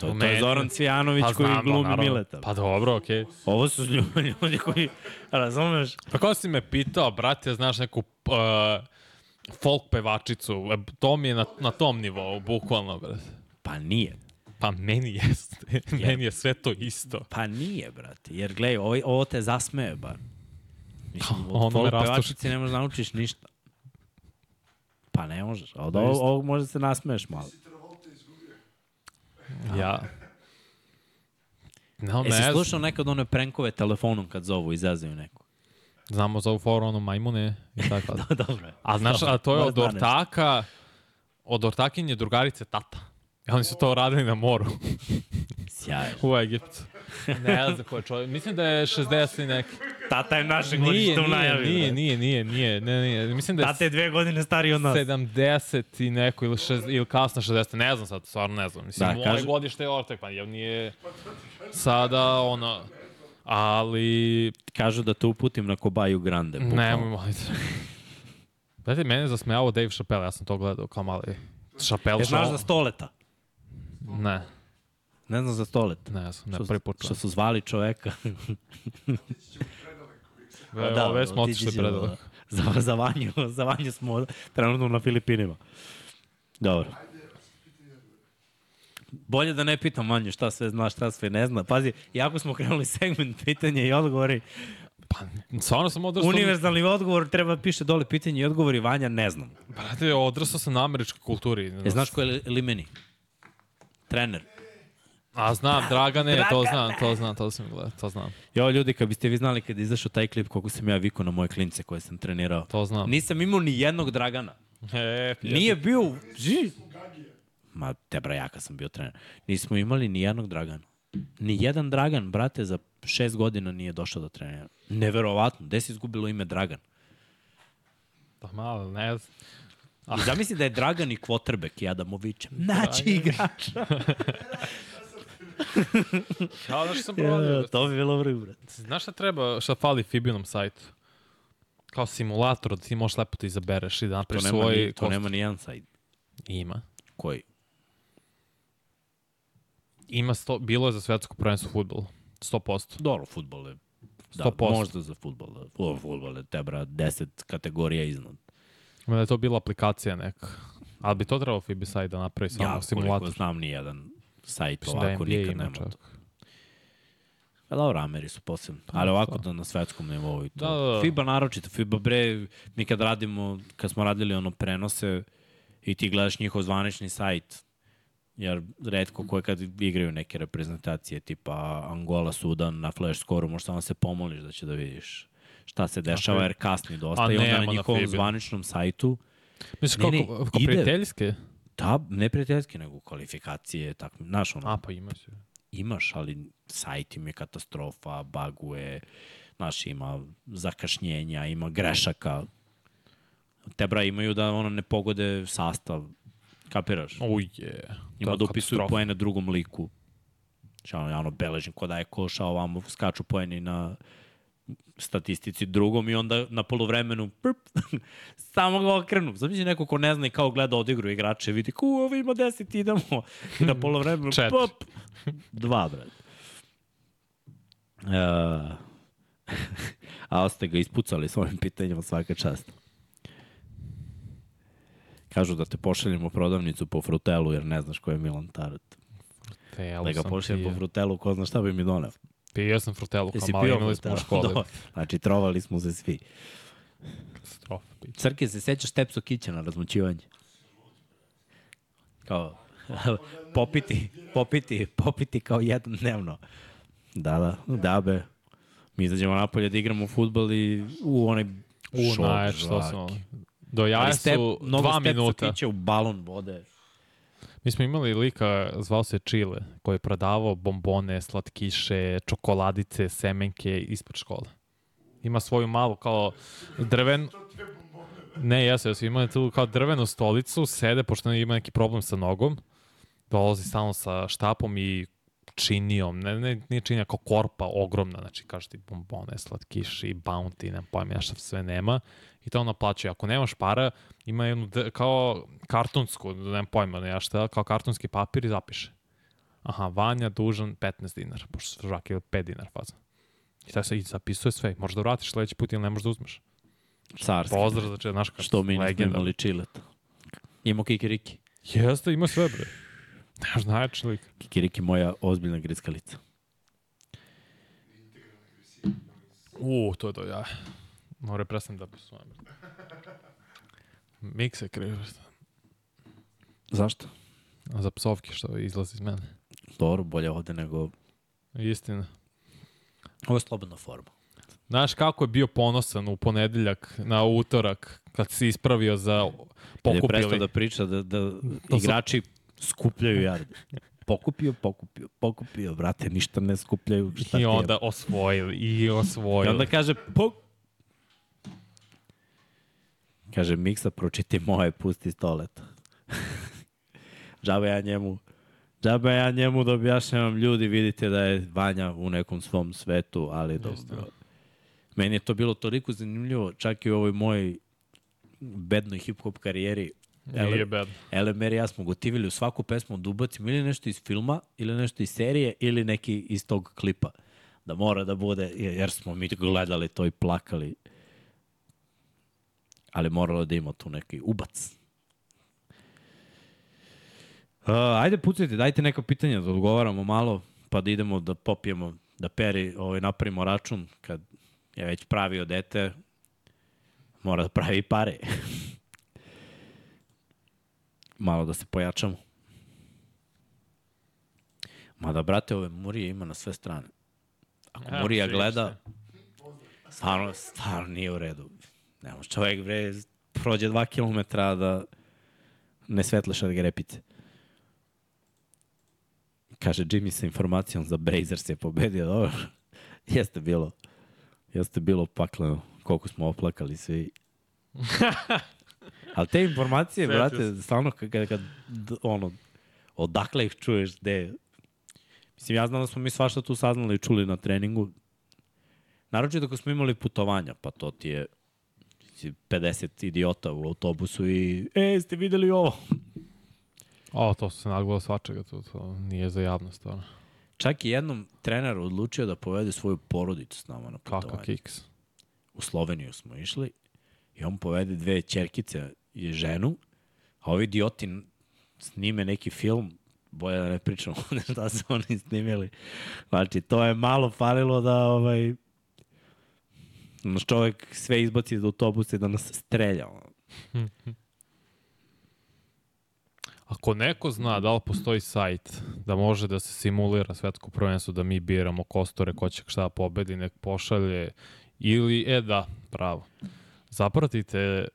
To, to meni- je Zoran Cvijanović koji znam, glumi naravno. Mileta. Pa dobro, okej. Ovo su ljudi, ljudi koji, razumeš? Pa kao si me pitao, brate, znaš neku uh, folk pevačicu, e, to mi je na, na tom nivou, bukvalno, brate. Pa nije. Pa meni jeste, meni je sve to isto. Pa nije, brate. Jer gledaj, ovo, ovo te zasmeje bar. Mislim, Ono od rastuši. pevačici ne možeš da naučiš ništa. Pa ne možeš. Od ovog, ovog možda se nasmeješ malo. Ja. No, E, ne, si slušao nekad one prenkove telefonom kad zovu i zazaju neku? znamo za ovu foru, ono, majmune i tako. da. Dobro je. A znaš, a to je od nešto. ortaka, od ortakinje drugarice tata. I oni su to radili na moru Sjajno. u Egiptu. Ne znam ko je čovjek. Mislim da je 60 i neki. Tata je naše Nije, godište u nije, najavi. nije, brate. nije, nije, nije, ne, nije. Mislim da je Tata je dve godine stariji od nas. 70 i neko ili, šest, ili kasno 60, ne znam sad, stvarno ne znam. Mislim, Da, moje kaži- godište je ortak, pa jel nije sada ono, ali Kažu da te uputim na Kobaju Grande. nemoj moliti. Gledajte, mene je zasmejavao Dave Chappelle, ja sam to gledao kao mali. Chappelle E, znaš za stoleta? Ne, Ne znam za stoleta. ne znam, ne, prvi put što su zvali čoveka. Ve, da, ove smo otišli predaleko. Za, za, vanju, za vanju smo trenutno na Filipinima. Dobro. Bolje da ne pitam Vanju šta sve zna, šta sve ne zna. Pazi, jako smo krenuli segment pitanja i odgovori. Pa, stvarno sam odrastao... Univerzalni odgovor treba piše dole pitanje i odgovori Vanja ne znam. Brate, odrastao sam na američkoj kulturi. E, znaš ko je Limeni? Trener. A znam, Dragane, to znam, to znam, to sam gledao, to znam, Jo, ljudi, kad biste vi znali kad je izašao taj klip koliko sam ja vikao na moje klince koje sam trenirao. to znam. Nisam imao ni jednog Dragana. E, Nije bio... Ži... Ma, te brajaka sam bio trener. Nismo imali ni jednog Dragana. Ni jedan Dragan, brate, za šest godina nije došao do trenera. Neverovatno. Gde si izgubilo ime Dragan? Pa malo, ne znam. I zamisli da je Dragan i quarterback i Adamovićem. Naći igrača. Kao znaš što sam provadio? to bi bilo vrlo, brate. Znaš šta treba, šta fali Fibinom sajtu? Kao simulator, da ti možeš lepo da izabereš i da napraviš nema, svoj... ni, to kost- nema ni jedan sajt. Ima. Koji? Ima sto, bilo je za svetsko prvenstvo futbolu. 100%. Dobro, futbol je. Da, 100%. možda za futbol. O, futbol je tebra 10 kategorija iznad. Ima da je to bila aplikacija neka. Ali bi to trebalo Fibi sajt da napravi samo Ja, simulator. koliko znam, ni jedan sajt Mislim da ovako NBA nikad nema čak. to. Pa dobro, Ameri su posebno. Ali ovako da na svetskom nivou i to. Da, da, da. FIBA naročito. FIBA bre, mi kad radimo, kad smo radili ono prenose i ti gledaš njihov zvanični sajt, jer redko koje kad igraju neke reprezentacije tipa Angola, Sudan, na flash skoru možeš samo se pomoliš da će da vidiš šta se dešava jer kasni dosta A i onda na na njihovom FIBA. zvaničnom sajtu Ne, kao, ne, kao ide. prijateljske? Da, ne prijateljski, nego kvalifikacije, tako, znaš ono, A, pa ima se. imaš, ali sajt im je katastrofa, baguje, znaš, ima zakašnjenja, ima grešaka. Tebra imaju da ono ne pogode sastav. Kapiraš? Uje. Ima da upisuju poene drugom liku. Znači, ono, ja ono beležim ko da je koša, ovamo skaču poeni na statistici drugom i onda na polovremenu prp, samo ga okrenu. Zamisli neko ko ne zna i kao gleda odigru igrače, vidi ku, ovo ima deset, idemo. I na polovremenu, pop, dva, brad. Uh, a ste ga ispucali s ovim pitanjima svaka čast. Kažu da te pošaljemo u prodavnicu po frutelu jer ne znaš ko je Milan Tarot. Da ga pošaljem po frutelu, ko zna šta bi mi doneo. Pio sam frutelu kao pio imali smo u školi. Do- Znači, trovali smo se svi. Katastrofa. Crke, se sećaš Tepso Kića na razmućivanje? Kao, popiti, popiti, popiti kao jedan dnevno. Da, da, da be. Mi izađemo napolje da igramo futbol i u onaj U, šok što smo... Do jaja step, su mnogo dva minuta. Kića u balon vode. Mi smo imali lika, zvao se Čile, koji je prodavao bombone, slatkiše, čokoladice, semenke ispred škole. Ima svoju malu kao drven... Ne, jesu, jesu. Ima tu kao drvenu stolicu, sede, pošto ima neki problem sa nogom. Dolazi stalno sa štapom i činijom, ne, ne, nije činija, kao korpa ogromna, znači kaže ti bombone, slatkiši, bounty, nemam pojma, ja šta sve nema. I to on naplaćuje. Ako nemaš para, ima jednu, kao kartonsku, nemam pojma, ne ja šta, kao kartonski papir i zapiše. Aha, Vanja dužan 15 dinara, pošto su žaki 5 dinara faza. I tako se i zapisuje sve. Možeš da vratiš sledeći put ili ne možeš da uzmeš. Carski. Pozdrav, znači, znaš kako Što mi nismo imali čileta. Imamo kikiriki. Jeste, ima sve, bre. Nemaš najjači lik. Kikiriki moja ozbiljna griskalica. U, to je to ja. More prestam da pisujem. Mikse krivo. Zašto? Za psovke što izlazi iz mene. Dobro, bolje ovde nego... Istina. Ovo je slobodna forma. Znaš kako je bio ponosan u ponedeljak na utorak kad si ispravio za Kad je prestao pokupili. da priča da, da To su- igrači skupljaju jarde. Pokupio, pokupio, pokupio, brate, ništa ne skupljaju. Šta I je? onda osvojili, i I osvojili. onda kaže, pok... Kaže, Miksa, pročiti moje, pusti stoleta. Džaba ja njemu, džaba ja njemu da objašnjavam ljudi, vidite da je Vanja u nekom svom svetu, ali dobro. Meni je to bilo toliko zanimljivo, čak i u ovoj mojoj bednoj hip-hop karijeri. Nije bad. LMR i ja smo gotivili u svaku pesmu da ubacimo ili nešto iz filma, ili nešto iz serije, ili neki iz tog klipa. Da mora da bude, jer smo mi gledali to i plakali. Ali moralo da ima tu neki ubac. Uh, ajde pucajte, dajte neka pitanja da odgovaramo malo, pa da idemo da popijemo, da peri, ovaj, napravimo račun, kad je već pravio dete, mora da pravi pare. malo da se pojačamo. Mada, brate, ove Murije ima na sve strane. Ako Evo, Murija gleda, stvarno, stvarno nije u redu. Ne može čovjek, bre, prođe dva kilometra da ne svetleša da grepice. Kaže Jimmy sa informacijom za Brazers je pobedio, dobro. Jeste bilo. Jeste bilo pakleno koliko smo oplakali svi. Ali te informacije, brate, stvarno kad, kad, ono, odakle ih čuješ, gde... Mislim, ja znam da smo mi svašta tu saznali i čuli na treningu. Naročito ako smo imali putovanja, pa to ti je si 50 idiota u autobusu i e, ste videli ovo? O, to se naglo svačega, to, to nije za javnost, ono. Čak i jednom trener odlučio da povede svoju porodicu s nama na putovanje. Kaka kiks. u Sloveniju smo išli i on povede dve čerkice i ženu, a ovi idioti snime neki film, bolje da ne pričamo šta su oni snimili. Znači, to je malo falilo da ovaj, naš čovjek sve izbaci iz autobusa i da nas strelja. Ako neko zna da li postoji sajt da može da se simulira svetsko prvenstvo, da mi biramo kostore ko će šta pobedi, nek pošalje ili, e da, pravo. Zapratite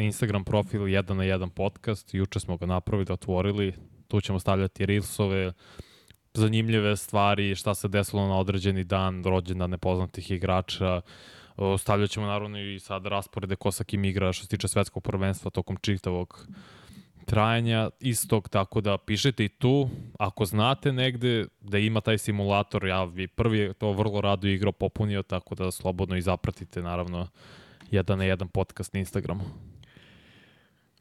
Instagram profil 1 na 1 podcast, juče smo ga napravili, otvorili, tu ćemo stavljati reelsove, zanimljive stvari, šta se desilo na određeni dan, rođendan nepoznatih igrača, Stavljat ćemo naravno i sad rasporede ko sa kim igra što se tiče svetskog prvenstva tokom čitavog trajanja istog, tako da pišete i tu, ako znate negde da ima taj simulator, ja bi prvi to vrlo rado igrao popunio, tako da slobodno i zapratite naravno jedan na jedan podcast na Instagramu.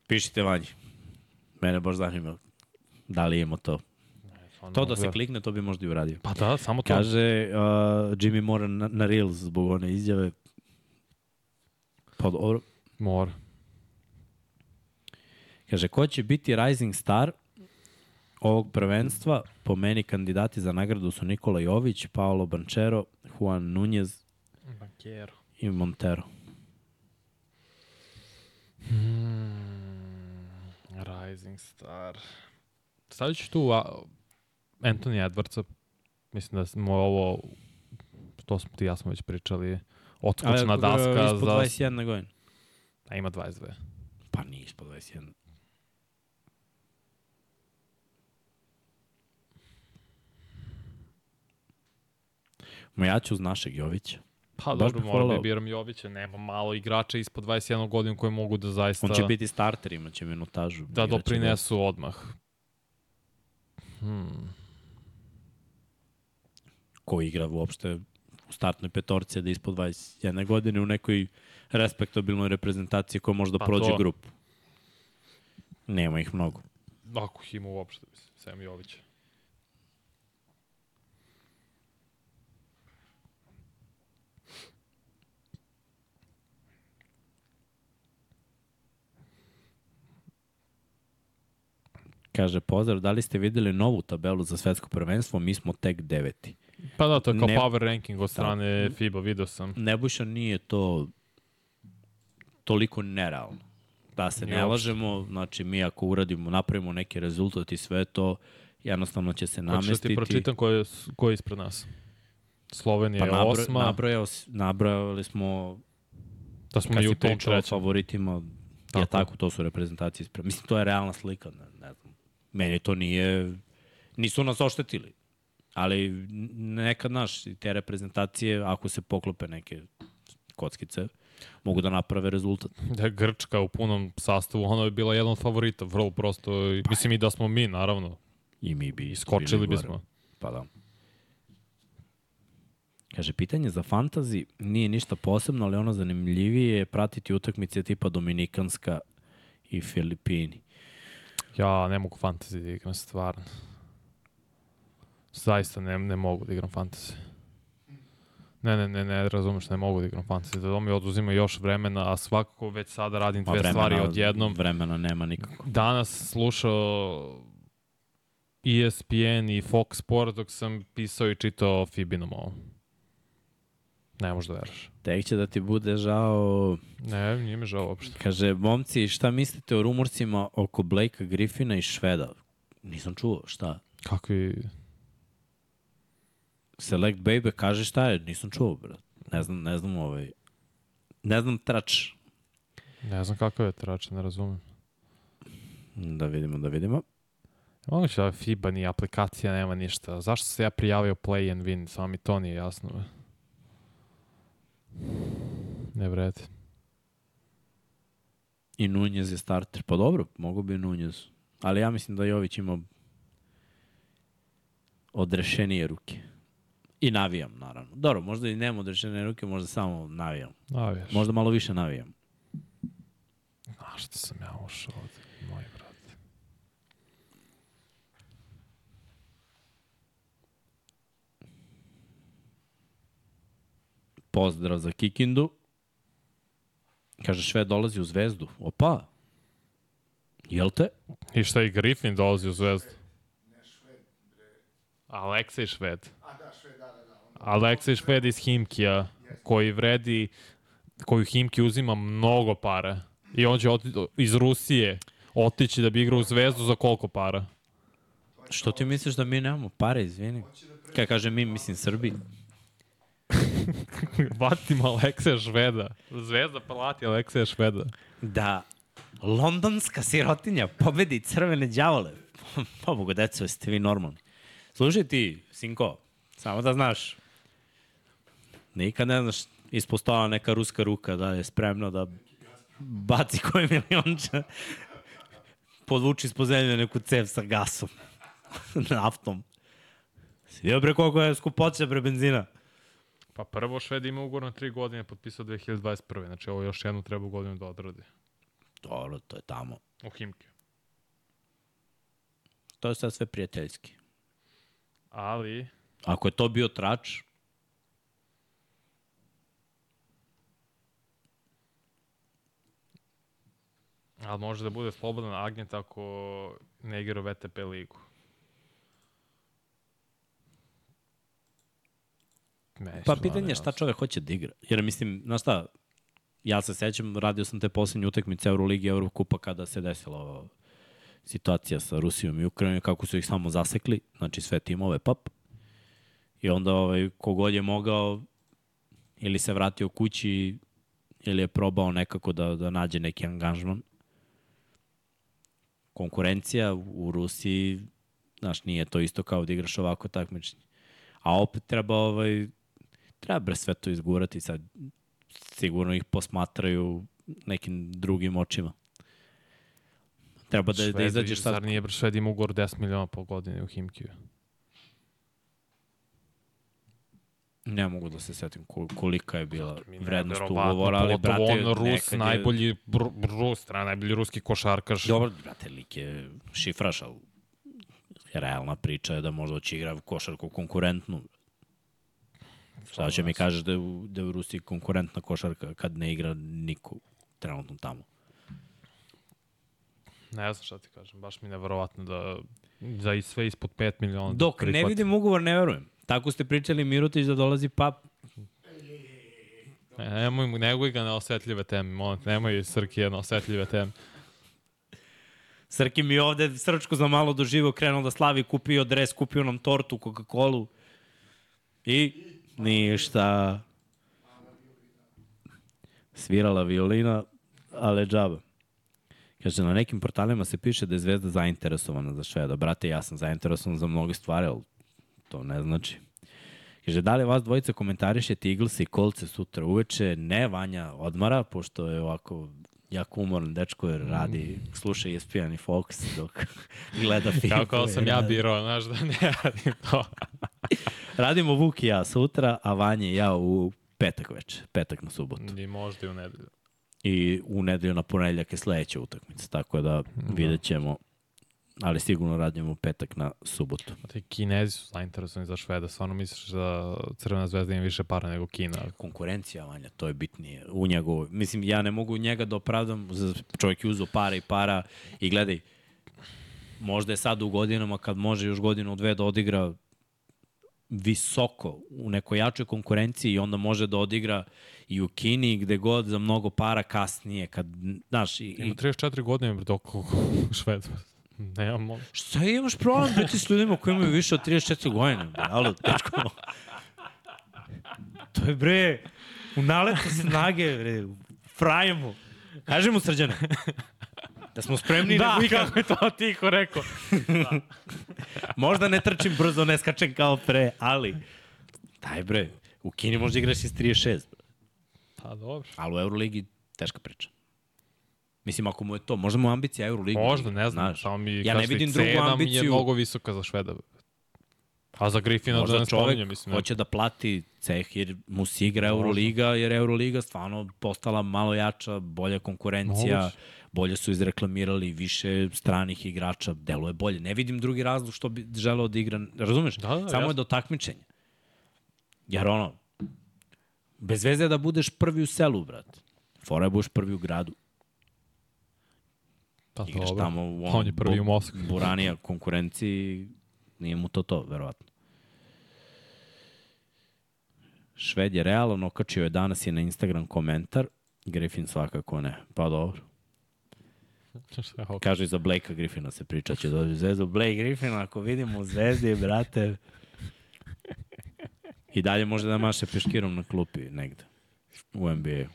Pišite vanji. Mene baš zanima da li ima to. To da se klikne, to bi možda i uradio. Pa da, samo to. Kaže uh, Jimmy Moore na, na Reels zbog one izjave. Pa dobro. Mora. Kaže, ko će biti Rising Star ovog prvenstva, po meni kandidati za nagradu su Nikola Jović, Paolo Banchero, Juan Nunez Bankero. i Montero. Hmm, Rising Star. Stavit ću tu a, Anthony Edwardsa. Mislim da smo ovo, to smo ti i ja smo već pričali, odskočna Ali, daska ispod za... 21 godina. A ima 22. Pa nije ispod 21. Ma ja ću uz našeg Jovića. Pa Baš dobro, moram da biram Jovića. Nema malo igrača ispod 21 godina koji mogu da zaista... On će biti starter, imaće minutažu. da doprinesu odmah. Hmm. Ko igra uopšte u startnoj petorci, da ispod 21 godine u nekoj respektabilnoj reprezentaciji koja možda Pa prođe to. grupu. Nema ih mnogo. Ako ih ima uopšte, mislim, Sem Jovića. Kaže, pozdrav, da li ste videli novu tabelu za svetsko prvenstvo? Mi smo tek deveti. Pa da, to je kao Ne- power ranking od strane FIBA, vidio sam. Nebojša nije to toliko nerealno. Da se ne lažemo, znači mi ako uradimo, napravimo neki rezultat i sve to, jednostavno će se Hoćeš da namestiti. ti pročitam ko je, ko je ispred nas? Slovenija Pa je nabro, osma, nabrojao, nabrojali smo da smo kad si u tom pričao o trećem. favoritima, tako. je Tako. to su reprezentacije ispred. Mislim, to je realna slika, ne. Meni to nije, nisu nas oštetili. Ali nekad, naš, i te reprezentacije, ako se poklope neke kockice, mogu da naprave rezultat. Da Grčka u punom sastavu, ona je bila jedan od favorita, vrlo prosto. i- Mislim i da smo mi, naravno. I mi bi Skočili bismo. Pa da. Kaže, pitanje za fantazi nije ništa posebno, ali ono zanimljivije je pratiti utakmice tipa Dominikanska i Filipini. Ja ne mogu fantasy da igram, stvarno. Zaista ne, ne mogu da igram fantasy. Ne, ne, ne, ne, razumeš, ne mogu da igram fantasy. Da mi oduzima još vremena, a svakako već sada radim Ma dve stvari odjednom. Vremena nema nikako. Danas slušao ESPN i Fox Sport dok sam pisao i čitao Fibinom ovom. Ne možeš da veraš. Tek će da ti bude žao. Ne, nije mi žao uopšte. Kaže, momci, šta mislite o rumorcima oko Blakea Griffina i Šveda? Nisam čuo, šta? Kakvi... Select Baby kaže šta je, nisam čuo, brat. Ne znam, ne znam ovaj. Ne znam trač. Ne znam kakav je trač, ne razumem. Da vidimo, da vidimo. Moguće da FIBA ni aplikacija nema ništa. Zašto se ja prijavio Play and Win? Samo mi to nije jasno. Ne vredi. I Nunez je starter. Pa dobro, mogu bi Nunez. Ali ja mislim da Jović ima odrešenije ruke. I navijam, naravno. Dobro, možda i nema odrešenije ruke, možda samo navijam. Navijaš. Možda malo više navijam. Znaš što sam ja ušao ovde, moj brat. Pozdrav za Kikindu. Kaže, Šved dolazi u zvezdu. Opa! Jel te? I šta i Griffin dolazi u zvezdu? Aleksej Šved. Aleksej Šved iz Himkija, koji vredi, koju Himki uzima mnogo para. I on će oti, iz Rusije otići da bi igrao u zvezdu za koliko para? Što ti misliš da mi nemamo pare, izvini? Kaj kaže mi, mislim Srbi. Vatim Alekseja Šveda. Zvezda plati Alekseja Šveda. Da londonska sirotinja pobedi crvene đavole. Pobogu, deco, jeste vi normalni. Slušaj ti, sinko, samo da znaš, nikad ne znaš ispod stola neka ruska ruka da je spremna da baci koji milionča, podvuči ispod zemlje neku cev sa gasom, naftom. Vidio bre koliko je skupoća bre benzina? Pa prvo Šved ima ugovor na tri godine, potpisao 2021. Znači ovo još jednu treba godinu da odradi. Dobro, to je tamo. U Himke. To je sad sve prijateljski. Ali, Ako je to bio trač, ali može da bude slobodan agent ako ne igra u VTP ligu. Meni Pa pitanje je šta čovek hoće da igra. Jer mislim, znaš šta, ja se sećam, radio sam te posljednje utakmice Euroligi i Eurokupa kada se desila ova situacija sa Rusijom i Ukrajinom, kako su ih samo zasekli, znači sve timove, pap. I onda ovaj, kogod je mogao ili se vratio kući ili je probao nekako da, da nađe neki angažman. Konkurencija u Rusiji, znaš, nije to isto kao da igraš ovako takmičenje. A opet treba ovaj, treba bre sve to izgurati sad. Sigurno ih posmatraju nekim drugim očima. Treba da, da Švedi, izađeš sad. Zar nije bre Šved ima ugovor 10 miliona po godini u Himkiju? Ne mogu da se setim ko- kolika je bila vrednost ugovora, ali brate, on Rus, je- najbolji br, Rus, najbolji ruski košarkaš. Dobro, brate, lik je šifraš, ali realna priča je da možda će igra košarku konkurentnu. Šta će mi kažeš da je, u, da je u Rusiji konkurentna košarka kad ne igra niko trenutno tamo? Ne znam šta ti kažem, baš mi je neverovatno da za i sve ispod 5 miliona. Dok ne prihvati. vidim ugovor, ne verujem. Tako ste pričali Mirotić da dolazi pap. Ne, nemoj, mu- neguj ga na osetljive teme, molim, te, nemoj Srki na osetljive teme. Srki mi ovde srčku za malo doživo krenuo da slavi, kupio dres, kupio nam tortu, Coca-Colu. I ništa. Svirala violina, ale džaba. Kaže, na nekim portalima se piše da je Zvezda zainteresovana za Šveda. Brate, ja sam zainteresovan za mnoge stvari, ali to ne znači. Kaže, da li vas dvojica komentarišete Eagles i kolce sutra uveče? Ne, Vanja odmara, pošto je ovako jako umoran dečko jer radi, sluša E ESPN i Fox dok gleda film. Kako sam ja birao, znaš da ne radim to. Radimo Vuk i ja sutra, a Vanja i ja u petak već, petak na subotu. I možda i u nedelju. I u nedelju na ponedljak je sledeća utakmica, tako da vidjet ćemo, ali sigurno radimo u petak na subotu. Ti Kinezi su zainteresovani za Šveda, stvarno misliš da Crvena zvezda ima više para nego Kina? Konkurencija, Vanja, to je bitnije. U njegovu, mislim, ja ne mogu njega da opravdam, čovjek je uzo para i para i gledaj, možda je sad u godinama kad može još godinu dve da odigra visoko u nekoj jačoj konkurenciji i onda može da odigra i u Kini gde god za mnogo para kasnije kad znaš i, Ima i 34 godine, bre, dok Šved. Nemamo. šta imaš problem biti s ljudima koji imaju više od 34 godina bre, alo dečko to je bre u naletu snage bre u frajemu kaži mu srđane da smo spremni Da, na kako je to tiho rekao. Možda ne trčim brzo, ne skačem kao pre, ali daj bre, u Kini možda igraš iz 36, Pa dobro. ali u Euroligi teška priča. Mislim, ako mu je to, možda mu je ambicija Euroligi. Možda, ne znam. Znaš, Samo mi ja ne vidim drugu mi je ambiciju. mnogo visoka za Šveda. A za Griffina da Možda ne čovek spominjem, mislim. ne. hoće da plati ceh jer mu se igra Euroliga, jer Euroliga stvarno postala malo jača, bolja konkurencija, Moguće. bolje su izreklamirali više stranih igrača, deluje bolje. Ne vidim drugi razlog što bi želeo da igra, razumeš? Da, da, Samo je jasno. do takmičenja. Jer ono, bez veze da budeš prvi u selu, brat. Fora je budeš prvi u gradu. Pa Igraš dobro. tamo u On je prvi u Moskvi. Buranija konkurenciji, nije mu to to, verovatno. Šved je realan, okačio je danas i na Instagram komentar, Griffin svakako ne. Pa dobro. Kaže za Blakea Griffina se priča, će dođe u zvezdu. Blake Griffin, ako vidimo u zvezdi, brate, i dalje može da maše peškirom na klupi negde u NBA.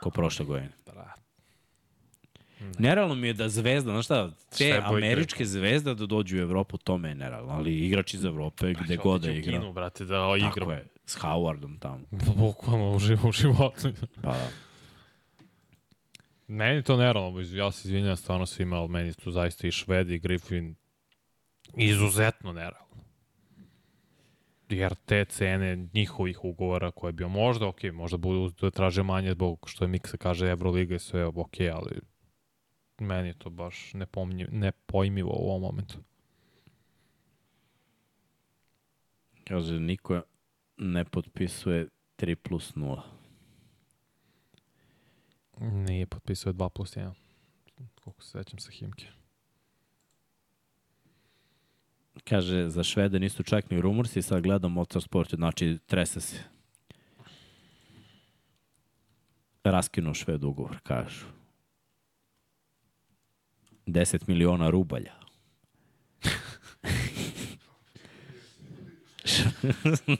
Ko prošle godine. Brat. Nerealno mi je da zvezda, znaš šta, te američke zvezde da dođu u Evropu, to me je nerealno, ali igrač iz Evrope, gde god da igra. Kinu, brate, da Tako igram. je, s Howardom tamo. Bukvalno u živu u životu. Pa da. Meni to nerealno, ja se izvinjam stvarno svima, ali meni su zaista i Švedi i Griffin izuzetno nerealno. Jer te cene njihovih ugovora koje je bio možda, ok, možda budu da traže manje zbog što je Miksa kaže Euroliga i sve, ok, ali meni je to baš nepomnjiv, nepojmivo u ovom momentu. Kaže, niko ne potpisuje 3 plus 0. Nije potpisao 2 plus 1. Koliko se sećam sa Himke. Kaže, za Švede nisu čak ni rumorsi, sad gledam motorsport, znači trese se. Raskinuo Šved ugovor, kažu. 10 miliona rubalja.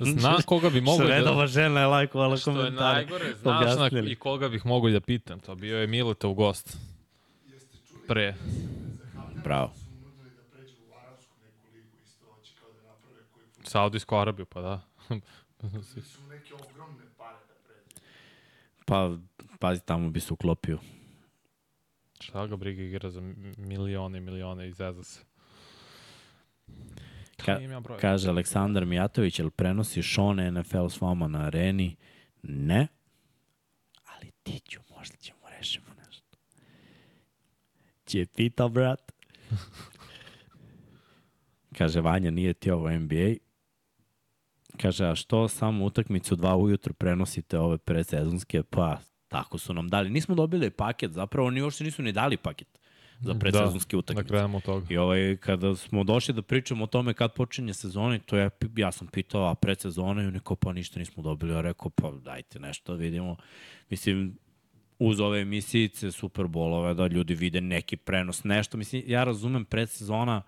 Znam koga bi mogo da... Švedova žena je lajkovala Što je najgore, znaš na, i koga bih mogo da pitam. To bio je Miletov gost. Pre. Bravo. Saudijsku Arabiju, pa da. su neke ogromne pare da pređe. Pa, pazi, tamo bi se uklopio. Šta ga briga igra za milione i milione i zeza se. Ka kaže Aleksandar Mijatović, jel prenosi Šone NFL s vama na areni? Ne. Ali ti ću, možda ćemo rešimo nešto. Će pitao, brat. kaže, Vanja, nije ti ovo NBA. Kaže, a što samo utakmicu dva ujutru prenosite ove predsezonske? Pa, tako su nam dali. Nismo dobili paket, zapravo oni uopšte nisu ni dali paket za predsezonske da, utakmice. Da krenemo od toga. I ovaj, kada smo došli da pričamo o tome kad počinje sezona, to je, ja sam pitao, a predsezona i oni kao, pa ništa nismo dobili. Ja rekao, pa dajte nešto da vidimo. Mislim, uz ove emisijice, Superbolove, da ljudi vide neki prenos, nešto. Mislim, ja razumem predsezona,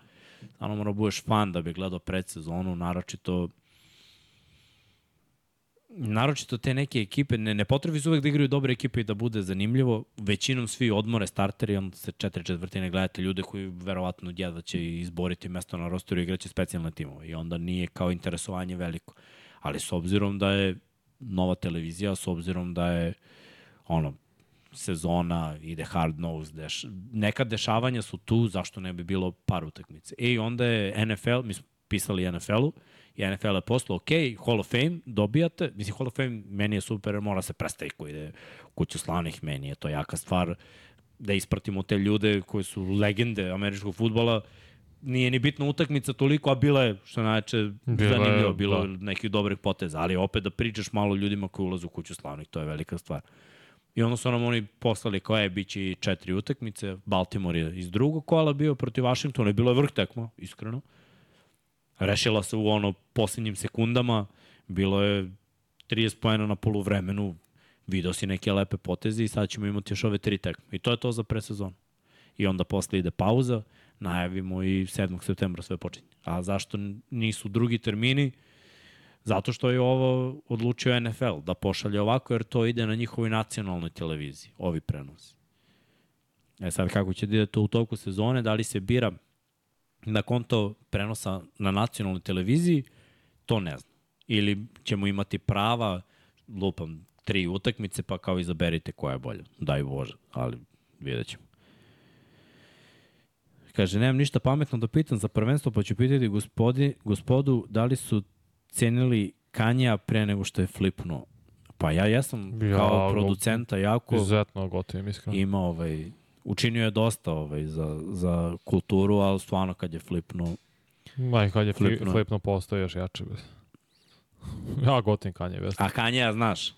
stvarno mora da budeš fan da bi gledao predsezonu, naročito naročito te neke ekipe, ne, ne potrebi su uvek da igraju dobre ekipe i da bude zanimljivo. Većinom svi odmore starteri, onda se četiri četvrtine gledate ljude koji verovatno jedva će izboriti mesto na rosteru i igraće specijalne timove. I onda nije kao interesovanje veliko. Ali s obzirom da je nova televizija, s obzirom da je ono, sezona, ide hard nose, deš, neka dešavanja su tu, zašto ne bi bilo par utakmice. E, i onda je NFL, mi smo pisali NFL-u, i NFL je poslao, ok, Hall of Fame dobijate, mislim, Hall of Fame meni je super, mora se prestaje ko ide u kuću slavnih, meni je to jaka stvar da ispratimo te ljude koji su legende američkog futbola, nije ni bitna utakmica toliko, a bila je, što najče, je, zanimljivo, bilo je da. nekih dobrih poteza, ali opet da pričaš malo ljudima koji ulaze u kuću slavnih, to je velika stvar. I onda su nam oni poslali koja je biće i četiri utakmice. Baltimore je iz drugog kola bio protiv Washingtona i bilo je vrh tekma, iskreno. Rešila se u ono posljednjim sekundama. Bilo je 30 pojena na poluvremenu. Video si neke lepe poteze i sad ćemo imati još ove tri tekme. I to je to za presezonu. I onda posle ide pauza, najavimo i 7. septembra sve počinje. A zašto nisu drugi termini? Zato što je ovo odlučio NFL da pošalje ovako, jer to ide na njihovoj nacionalnoj televiziji, ovi prenosi. E sad, kako će da ide to u toku sezone, da li se bira na konto prenosa na nacionalnoj televiziji, to ne znam. Ili ćemo imati prava, lupam, tri utakmice, pa kao izaberite koja je bolja. Daj Bože, ali vidjet ćemo. Kaže, nemam ništa pametno da pitam za prvenstvo, pa ću pitati gospodi, gospodu da li su cenili Kanja pre nego što je flipnuo. Pa ja jesam Ja, kao producenta jako Izuzetno gotivim, iskreno. ima ovaj, učinio je dosta ovaj, za, za kulturu, ali stvarno kad je flipnuo, Ma i kad je flip, Flipno. flipno postao još jače. Bez. ja gotivim Kanye West. a Kanja znaš,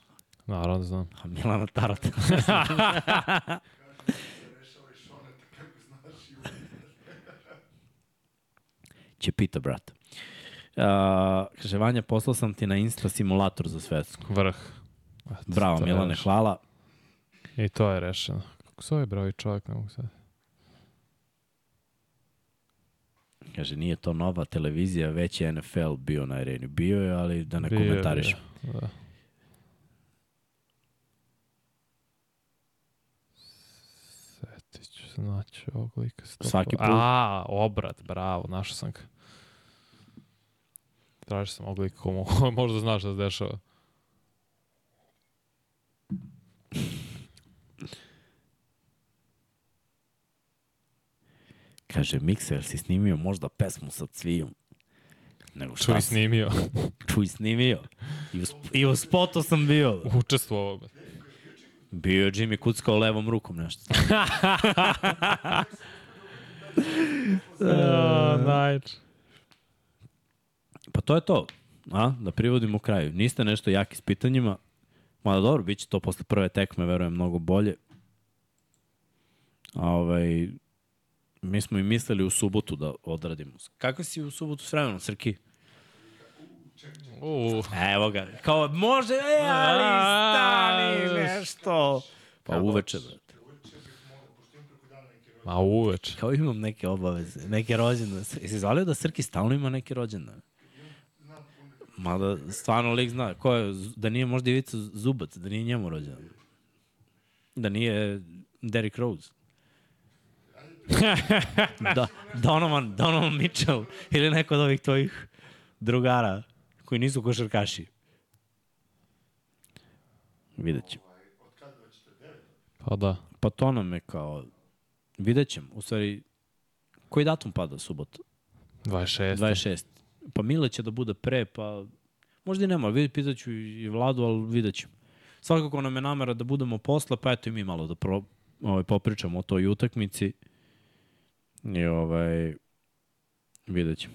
Naravno da znam. a Milana Tarata. Će pita, brate. Uh, kaže, Vanja, poslao sam ti na Insta simulator za svetsku. Vrh. Eto, Bravo, Milane, rešeno. hvala. I to je rešeno. Kako se ovaj broj čovjek, ne mogu sad. Kaže, nije to nova televizija, već je NFL bio na areni. Bio je, ali da ne Bio komentariš. bio Da. Setit ću se naći ovog lika. sto Svaki put- A, obrat, bravo, našao sam ga. Tražio sam ovog lika, možda znaš šta se dešava. Kaže, Mikser, si snimio možda pesmu sa cvijom? Nego šta Čuj si? snimio. Čuj snimio. I u, sp- I u spotu sam bio. Učestvovao. Bio je Jimmy kuckao levom rukom nešto. A, najče. Pa to je to. A? Da privodimo kraju. Niste nešto jaki s pitanjima. Mada dobro, bit će to posle prve tekme, verujem, mnogo bolje. A ovaj, Mi smo i mislili u subotu da odradimo. Kako si u subotu s vremenom, Srki? U, Evo ga. Kao, može, e, ali stani nešto. Pa uveče, brate. ma uveč. Kao imam neke obaveze, neke rođendane. Jesi zvalio da Srki stalno ima neke rođendane? Mada stvarno lik zna. Ko je, da nije možda Ivica Zubac, da nije njemu rođendan. Da nije Derrick Rose. Da, Donovan, Donovan Mitchell ili neko od ovih tvojih drugara koji nisu košarkaši. Vidjet ćemo. Pa da. Pa to nam je kao... Vidjet ćemo. U stvari, koji datum pada subota? 26. 26. Pa Mile će da bude pre, pa možda i nema. Vidjet, pitaću i Vladu, ali vidjet ćemo. Svakako nam je namera da budemo posle, pa eto i mi malo da pro, ovaj, popričamo o toj utakmici. I ovaj, vidjet ćemo.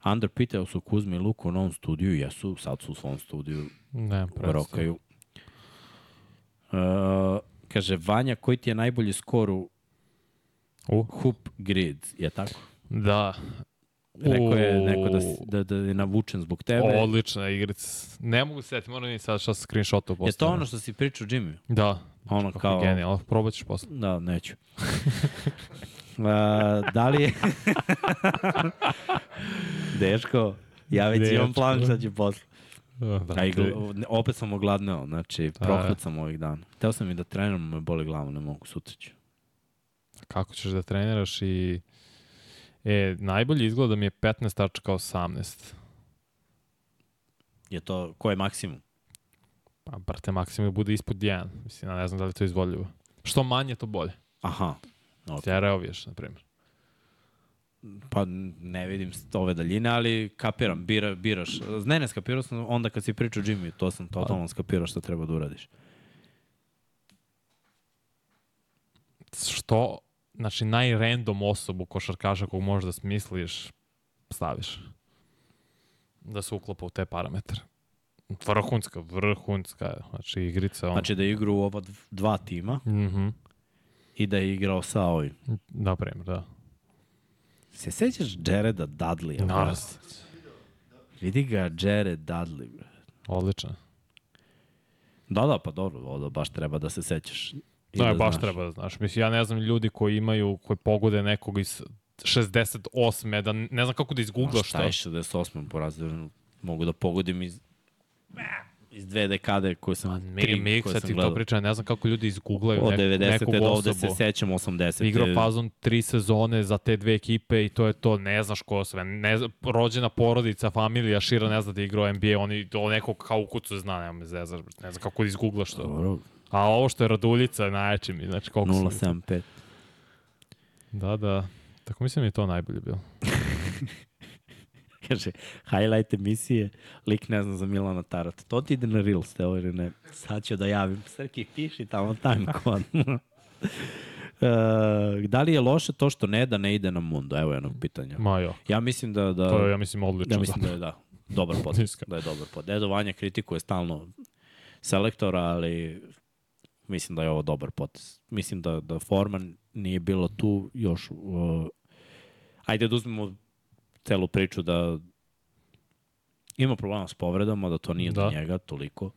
Andar pitao su Kuzmi i Luku u novom studiju, jesu, sad su u svom studiju, Ne, predstav. rokaju. Uh, kaže, Vanja, koji ti je najbolji skor u U, Hoop Grid, je tako? da. Rekao je neko da, si- da, da je navučen zbog tebe. Odlična igrica. Ne mogu se setiti, moram ni sad što sam screenshotao je to ono što si pričao Jimmy? Da. Ono Kako kao... genijalno. Probat ćeš posle. Da, neću. uh, da li je... Deško, ja već imam plan Dečko. šta ću posle. Da, A i ti- gl- opet sam ogladneo, znači prohvat sam ovih dana. Teo sam i da treniram, me boli glavu, ne mogu sutra ću. kako ćeš da treniraš i... E, najbolji izgleda mi je 15 tačka 18. Je to, ko je maksimum? Pa, brate, maksimum bude ispod 1. Mislim, ne znam da li je to izvodljivo. Što manje, to bolje. Aha. Ok. Ja reoviješ, na primjer. Pa ne vidim ove daljine, ali kapiram, bira, biraš. Ne, ne, skapirao sam onda kad si pričao Jimmy, to sam totalno skapirao šta treba da uradiš. Što, znači, najrandom osobu košarkaša kog možeš da smisliš, staviš. Da se uklapa u te parametre. Vrhunska, vrhunska. Znači, igrica, on... Znači da igrao u ova dv- dva tima Mhm. I da je igrao sa ovim. Na primjer, da. Se sećaš Jareda Dudleya? Naravno. Vidi ga Jared Dudley. Odlično. Da, da, pa dobro, ovo baš treba da se sećaš. I Da, baš znaš. treba da znaš. Mislim, ja ne znam ljudi koji imaju, koji pogode nekog iz 68. da ne znam kako da izgooglaš šta to. je 68. po razredu? Mogu da pogodim iz iz dve dekade koje sam, Mi, tri mi koje sam ti to gledao. pričam, ne znam kako ljudi izgooglaju Od nek, 90. nekog do ovde se sećam 80. Igrao fazon tri sezone za te dve ekipe i to je to, ne znaš ko sve. Ne, rođena porodica, familija, šira ne zna da igrao NBA, oni to nekog kao u kucu zna, nema me zezaš, ne znam kako da izgooglaš to. Dobro, A ovo što je Raduljica, najjači mi, znači koliko sam... 075. Da, da. Tako mislim da je to najbolje bilo. Kaže, highlight emisije, lik ne zna za Milana Tarata. To ti ide na Reels, te ili ne? Sad ću da javim. Srki, piši tamo time kod. Uh, da li je loše to što ne da ne ide na Mundo? Evo jednog pitanja. Ma jo, Ja mislim da... da to je, ja mislim, odlično. ja mislim da je da, dobar. Iskreno. da je dobar potez. Edo Vanja kritikuje stalno selektora, ali mislim da je ovo dobar potez. Mislim da, da Forman nije bilo tu još... Uh, ajde da uzmemo celu priču da ima problema s povredama, da to nije da. Do njega toliko.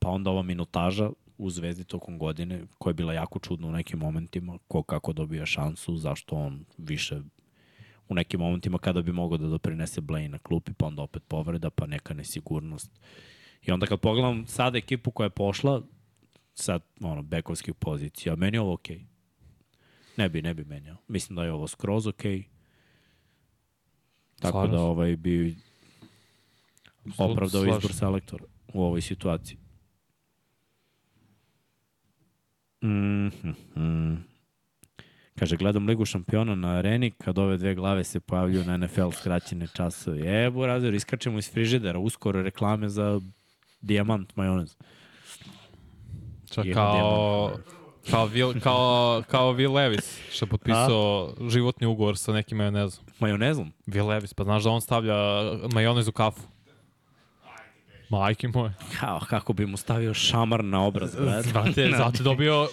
Pa onda ova minutaža u Zvezdi tokom godine, koja je bila jako čudna u nekim momentima, ko kako dobija šansu, zašto on više u nekim momentima kada bi mogao da doprinese Blaine na klupi, pa onda opet povreda, pa neka nesigurnost. I onda kad pogledam sada ekipu koja je pošla, sad, ono, bekovskih pozicija, meni je ovo okej. Okay. Ne bi, ne bi menjao. Mislim da je ovo skroz okej. Okay. Tako Slažem da ovaj bi opravdao Slažem. izbor selektora u ovoj situaciji. Mm -hmm. Kaže, gledam Ligu šampiona na areni, kad ove dve glave se pojavljuju na NFL skraćene časove. E, burazir, iskačemo iz frižidera, uskoro reklame za dijamant majonez. Čak kao, kao, Will, kao, kao Will Levis, što je potpisao životni ugovor sa nekim majonezom. Majonezom? Will Levis, pa znaš da on stavlja majonez u kafu. Majke moje. Kao, kako bi mu stavio šamar na obraz, brate. Znate, zato je dobio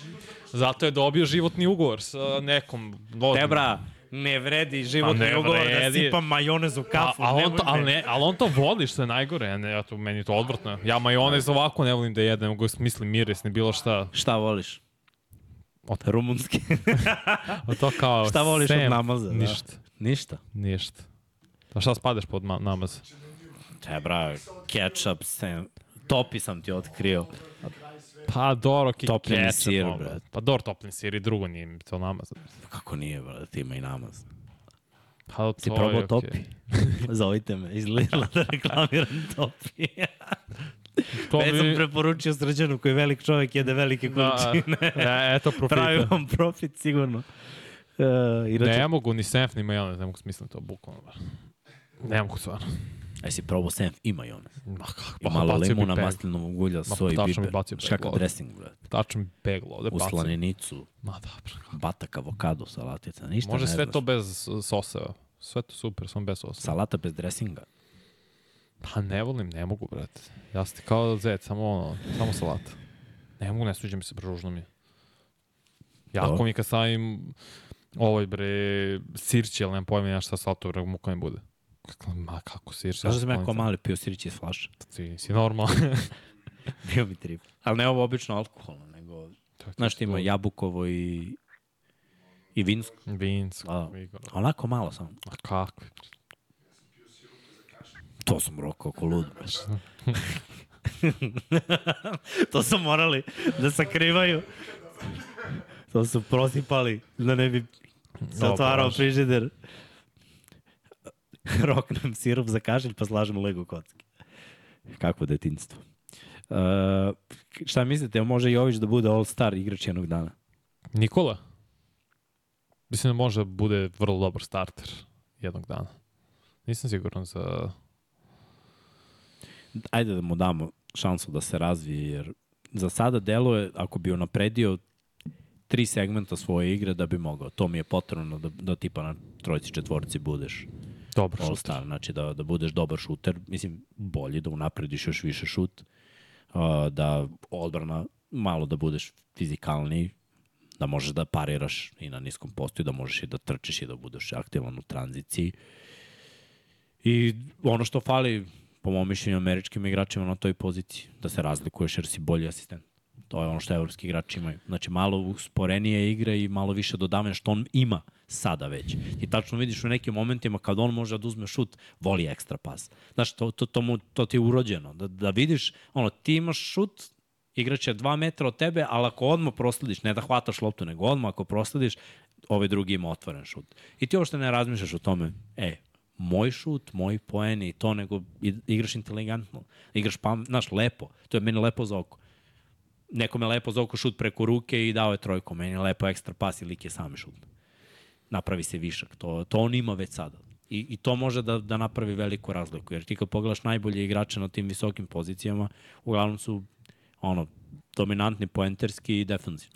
Zato je dobio životni ugovor sa nekom. vodom. Debra, ne vredi životni Pa ne ugovor da vredi. sipam majonez u A, kafu. ali, on nemoj to, ali, me. ne, ali on to voli, što je najgore. Ne, ja to, meni je to odvrtno. Ja majonez ovako ne volim da jedem, nego miris, ne bilo šta. Šta voliš? Od- Rumunski. A to kao Šta voliš od sem, namaza, da. Ništa, Ništa. ništa. A šta spadaš pod ma namaz? Debra, ketchup, sem. Topi sam ti otkrio. Pa dobro, ki Topljeni ketchup, sir, brate. Pa dobro, topljen sir i drugo nije to namaz. Kako nije, brate, ima i namaz. Pa to Si je probao okej. topi? Zovite me, izgledala da reklamiram topi. To Već sam mi... preporučio srđanu koji je velik čovjek, jede velike Da, količine. e, eto profita. Pravi vam profit, sigurno. Uh, inače, Ne mogu ni senf ni majonez, ne mogu smisliti to bukvalno. bar. Ne mogu stvarno. Aj si probao senf i majonez. Ma kako, I malo bacio bi limuna, peg- maslinovog ulja, Ma, soj, tačno bi biber. peglo. dressing, brate. Tačno mi peglo ovde U slaninicu, Ma dobro. batak, avokado, salatica, ništa Može ne sve to bez sosa. Sve to super, samo bez sosa. Salata bez dresinga. Pa ne volim, ne mogu, brate. Ja sam ti kao zec, samo ono, samo salata. Ne mogu, ne sviđa mi se, bružno mi. je. Jako Dobro. mi kad stavim ovoj bre sirće, ali nemam pojma ja šta salatu bre muka mi bude. Kako, ma kako sirće? Znaš da sam ja kao mali pio sirić iz flaša? Ti si normalno. Bio mi trip. Ali ne ovo obično alkoholno, nego... Znaš ti ima jabukovo i... I vinsko. Vinc, Da. Onako malo samo. A kakvi? To sam rokao oko lud. breš. to su morali da sakrivaju. To su prosipali da ne bi se otvarao frižider. Roknem sirup za kašelj pa slažem Lego kocke. Kakvo detinjstvo. Uh, šta mislite, može Jović da bude all-star igrač jednog dana? Nikola? Mislim da može da bude vrlo dobar starter jednog dana. Nisam siguran za... Ajde da mu damo šansu da se razvije, jer za sada deluje, ako bi napredio tri segmenta svoje igre da bi mogao. To mi je potrebno da, da tipa na trojici, četvorci budeš Dobar all šut. star. Znači da, da budeš dobar šuter, mislim bolji, da unaprediš još više šut, uh, da odbrana malo da budeš fizikalniji, da možeš da pariraš i na niskom postoju, da možeš i da trčiš i da budeš aktivan u tranziciji. I ono što fali, po mom mišljenju, američkim igračima na toj poziciji, da se razlikuješ jer si bolji asistent. To je ono što evropski igrači imaju. Znači, malo usporenije igre i malo više dodavanja što on ima sada već. I tačno vidiš u nekim momentima kad on može da uzme šut, voli ekstra pas. Znaš, to, to, to, mu, to ti je urođeno. Da, da vidiš, ono, ti imaš šut, igrač je dva metra od tebe, ali ako odmah proslediš, ne da hvataš loptu, nego odmah ako proslediš, ovaj drugi ima otvoren šut. I ti uopšte ne razmišljaš o tome, e, moj šut, moj poen i to, nego igraš inteligentno. Igraš pam, znaš, lepo. To je meni lepo za oko. Nekome lepo za oko šut preko ruke i dao je trojku. Meni je lepo ekstra pas i lik je sami šut. Napravi se višak. To, to on ima već sada. I, I to može da, da napravi veliku razliku. Jer ti kad pogledaš najbolje igrače na tim visokim pozicijama, uglavnom su ono, dominantni poenterski i defensivni.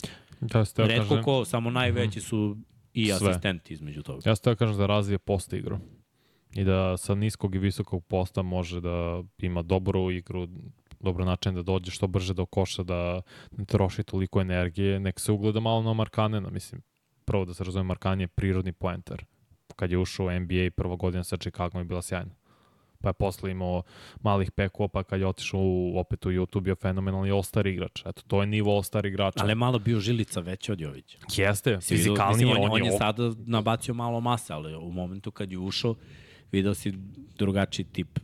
Teo Redko kažem, ko, samo najveći su i Sve. asistenti između toga. ja se teo kažem da razvije post igru. I da sa niskog i visokog posta može da ima dobru igru, dobro način da dođe što brže do koša, da ne troši toliko energije. Nek se ugleda malo na Markanena, mislim. Prvo da se razume, Markan je prirodni poenter. Kad je ušao u NBA prva godina sa Chicago je bila sjajna. Pa je posle imao malih pekova, pa kad je otišao u, opet u YouTube bio fenomenalni all-star igrač. Eto, to je nivo all-star igrača. Ali je malo bio žilica veća od Jovića. Jeste, fizikalniji, mislim, on, on, je o- sada nabacio malo mase, ali u momentu kad je ušao, video si drugačiji tip.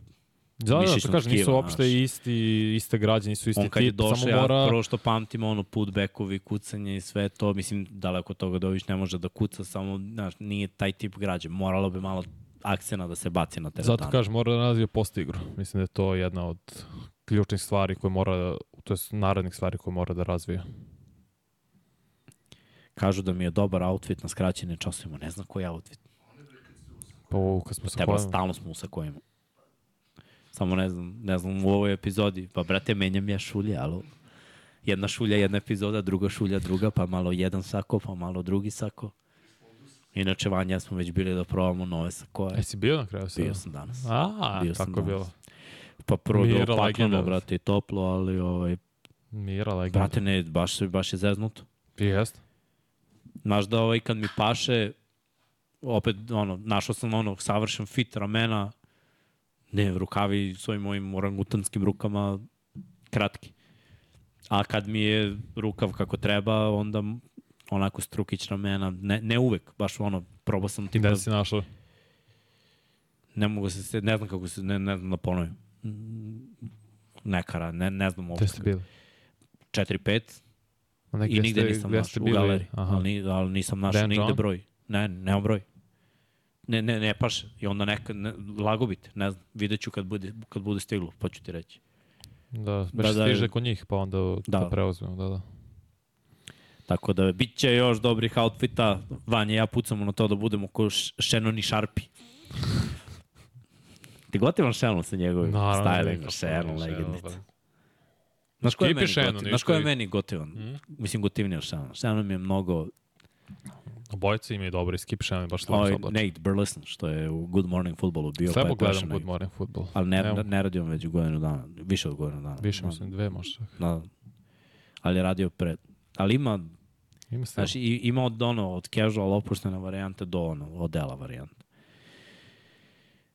Da, da, to mišićnog kažem, nisu uopšte znaš. isti, iste građe, nisu isti On kad je tip, došao, samo ja mora... prvo što pamtim, ono, putbackovi, kucanje i sve to, mislim, daleko toga da Ović ne može da kuca, samo, znaš, nije taj tip građe. Moralo bi malo akcena da se baci na teretanu. Zato kažem, mora da razvije post igru. Mislim da je to jedna od ključnih stvari koje mora, da, to je narednih stvari koje mora da razvije. Kažu da mi je dobar outfit na skraćenim časovima, ne znam koji outfit. Pa ovo, kad smo Teba pojavili, stalno smo u sakojima. Samo ne znam, ne znam u ovoj epizodi. Pa brate, menjam ja šulje, ali jedna šulja, jedna epizoda, druga šulja, druga, pa malo jedan sako, pa malo drugi sako. Inače, Vanja smo već bili da probamo nove sakoje. Jesi bio na kraju sada? Bio sam danas. A, Bio tako je bilo. Pa prvo Mira bilo paklano, legenda. brate, i toplo, ali ovaj, Mira legenda. brate, ne, baš, baš je zeznuto. Jest. Znaš da ovaj kad mi paše, opet ono, našao sam ono savršen fit ramena, ne, rukavi svojim mojim orangutanskim rukama kratki. A kad mi je rukav kako treba, onda onako strukić ramena, ne, ne uvek, baš ono, probao sam tipa, Gde si našao? ne mogu se, ne znam kako se, ne, ne znam da ponovim. Nekara, ne, ne znam Gde uopšte. ste bili? 4-5 A ne, i nigde nisam gde našao, u galeriji, ali, ali nisam našao nigde broj. Ne, nema broj. Ne, ne, ne paše. I onda neka, ne, lago bite, ne znam, vidjet ću kad bude, kad bude stiglo, pa ću ti reći. Da, baš Da, da, da. stiže kod njih, pa onda da. Da. to preuzmemo, da, da. Tako da bit će još dobrih outfita. Vanja ja pucamo na to da budemo ko Shannon i Sharpie. Ti gotivan Shannon sa njegovim Naravno, stylingom. vidim, Shannon, Shannon, legendica. pa. Znaš ko je meni Shannon, gotivan? Znaš ko je meni gotivan? Mhm. Mislim, gotivniji od Shannon. Shannon mi je mnogo... Obojica imaju dobri skip Shannon, baš lepo Ovaj se oblači. Nate Burleson, što je u Good Morning Footballu bio. Slabo pa gledam Good Morning Football. Ali ne, Evo, ne, ne radi on već godinu dana. Više od godinu dana. Više mislim, dve možda. Da. Ali je radio pred... Ali ima, Ima se. znaš, i- ima od ono, od casual opuštene varijante do ono, od dela varijante.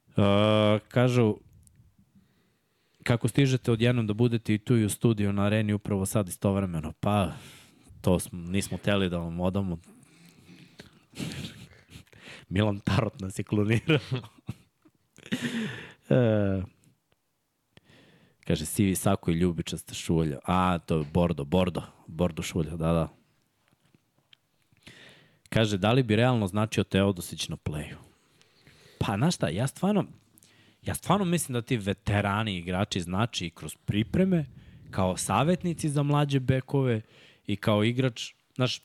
Uh, kažu, kako stižete odjednom da budete i tu i u studiju na areni upravo sad istovremeno? Pa, to smo, nismo teli da vam odamo. Milan Tarot nas je klonirao. e, kaže, sivi sako i ljubičasta šulja. A, to je Bordo, Bordo. Bordo šulja, da, da. Kaže, da li bi realno značio Teodosić na playu? Pa, znaš šta, ja stvarno, ja stvarno mislim da ti veterani igrači znači i kroz pripreme, kao savjetnici za mlađe bekove i kao igrač, znaš,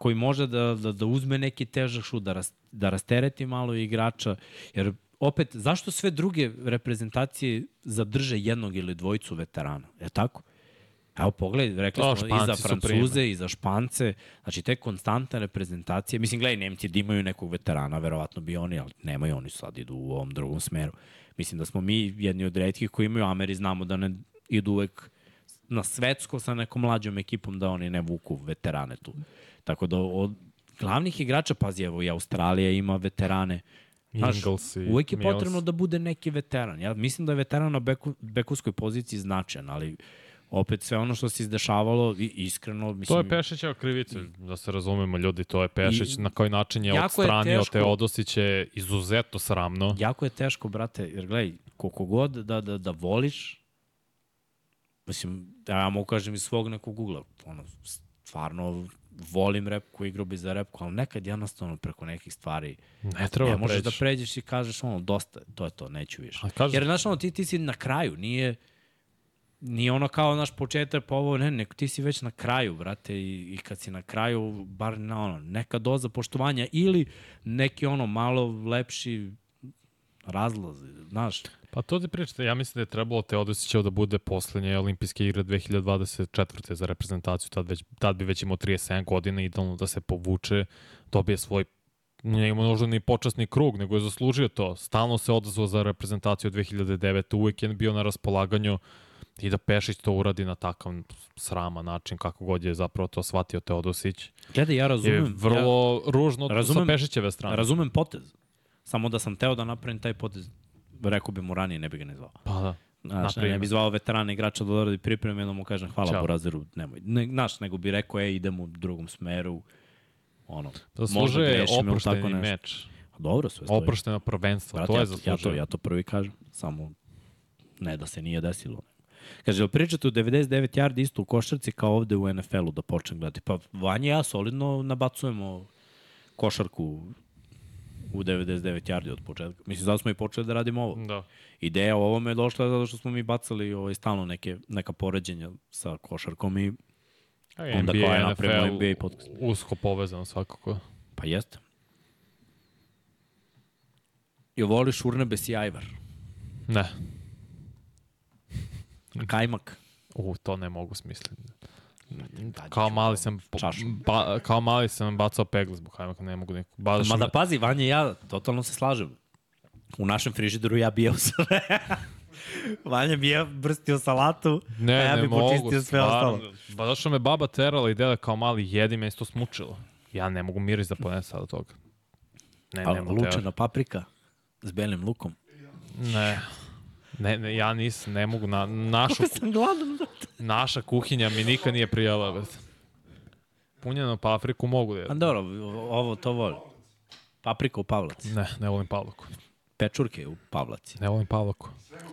koji može da, da, da uzme neki težak šut, da, ras, da rastereti malo igrača, jer opet, zašto sve druge reprezentacije zadrže jednog ili dvojicu veterana? Je tako? Evo pogledaj, rekli smo i za Francuze i za Špance, znači te konstantne reprezentacije, mislim, gledaj, Nemci da imaju nekog veterana, verovatno bi oni, ali nemaju, oni sad idu u ovom drugom smeru. Mislim da smo mi jedni od redkih koji imaju Ameri, znamo da ne idu uvek na svetsko sa nekom mlađom ekipom da oni ne vuku veterane tu. Tako da od glavnih igrača, pazi, evo i Australija ima veterane. Znaš, Ingles i uvek je Mills. potrebno da bude neki veteran. Ja mislim da je veteran na beku, bekovskoj poziciji značajan, ali opet sve ono što se izdešavalo, i, iskreno, mislim... To je Pešićeva krivica, da se razumemo ljudi, to je Pešić, I- na koji način je Jako je odstranio teško. Teodosiće izuzetno sramno. Jako je teško, brate, jer gledaj, koliko god da, da, da voliš, mislim, ja mogu kažem iz svog nekog ugla, ono, stvarno volim repku, igrao bi za repku, ali nekad jednostavno preko nekih stvari Ne treba ne da možeš da pređeš. i kažeš ono, dosta, to je to, neću više. A kažeš- Jer, znaš, ono, ti, ti si na kraju, nije, nije ono kao naš početak, pa ovo, ne, nek ti si već na kraju, brate, i, i kad si na kraju, bar na ono, neka doza poštovanja ili neki ono malo lepši razlaz, znaš. Pa to ti pričate, ja mislim da je trebalo Teodosićev da bude poslednje olimpijske igre 2024. za reprezentaciju, tad, već, tad bi već imao 37 godina, idealno da se povuče, dobije svoj nije imao možda ni počasni krug, nego je zaslužio to. Stalno se odazvao za reprezentaciju 2009. Uvijek je bio na raspolaganju i da Pešić to uradi na takav srama način, kako god je zapravo to shvatio Teodosić. Gledaj, ja Je razumem, vrlo ružno razumem- sa Pešićeve strane. ja razumem potez. Samo da sam teo da napravim taj potez, rekao bi mu ranije, ne bi ga ne zvao. Pa da. Znaš, ne, bi zvao veterana igrača da doradi pripreme, da mu kažem hvala Ćao. Boraziru, nemoj. Ne, znaš, nego bi rekao, e, idemo u drugom smeru, ono, Zaslužuje grešim ili tako nešto. meč. dobro sve stoji. Oprošteno prvenstvo, Brate, to je ja, ja, to, ja to prvi kažem, samo ne da se nije desilo. Kaže, jel pričate u 99 yardi isto u košarci kao ovde u NFL-u da počnem gledati? Pa Vanja i ja solidno nabacujemo košarku u 99 yardi od početka. Mislim, zato smo i počeli da radimo ovo. Da. Ideja o ovome je došla zato što smo mi bacali ovaj, stalno neke, neka poređenja sa košarkom i Onda NBA, kao je napravimo NBA podcast. usko povezano svakako. pa jeste. Jel voliš Urnebes i Ajvar? Ne. Kajmak? U, to ne mogu smisliti. Kao mali sam, ba, kao mali sam bacao pegla zbog hajmaka, ne mogu neko. Baš Ma da me- pazi, Vanja i ja, totalno se slažem. U našem frižideru ja bijao sve. Vanja bi je brstio salatu, Ne, a ja bi mogu, počistio sve stvarno. ostalo. Ba zašto me baba terala i deda kao mali jedi, meni se to smučilo. Ja ne mogu miris da ponesem od toga. Ne, A ne mogu. lučena paprika s belim lukom. Ne. Ne, ne, ja nisam, ne mogu, na, našu, Sam gladan. Naša kuhinja mi nikad nije prijela. Bet. Punjeno papriku mogu da A jedem. dobro, ovo to volim. Paprika u Pavlaci. Ne, ne volim pavlaku. Pečurke u Pavlaci. Ne volim pavlaku.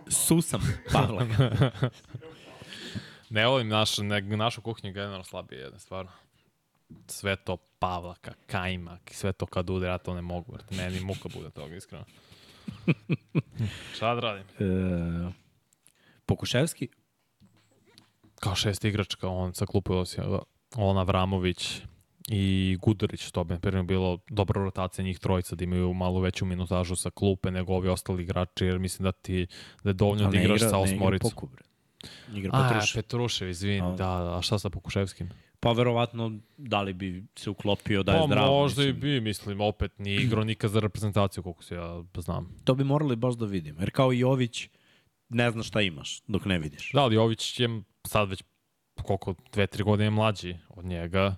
Susam Pavlaka. Ne volim našu, ne, našu kuhinju generalno slabije jedne, stvarno. Sve to pavlaka, kajmak, sve to kad ja to ne mogu. Vrti. Meni muka bude toga, iskreno. Šta da radim? e, Pokuševski? Kao šest igračka, on sa klupu Osija, on Avramović i Gudurić, to bi na bilo dobra rotacija njih trojica da imaju malo veću minutažu sa klupe nego ovi ostali igrači, jer mislim da ti da je dovoljno Ali da ne igraš igra- sa ne igra osmoricom. Bre. Igra A, Petruš. Petrušev, izvin, A. da, da, a šta sa Pokuševskim? Pa verovatno da li bi se uklopio da je Pa zdrav. možda i mislim. bi, mislim, opet nije igrao nikad za reprezentaciju, koliko se ja znam. To bi morali baš da vidimo. Jer kao Jović, ne znaš šta imaš dok ne vidiš. Da, ali Jović je sad već koliko, dve, tri godine mlađi od njega,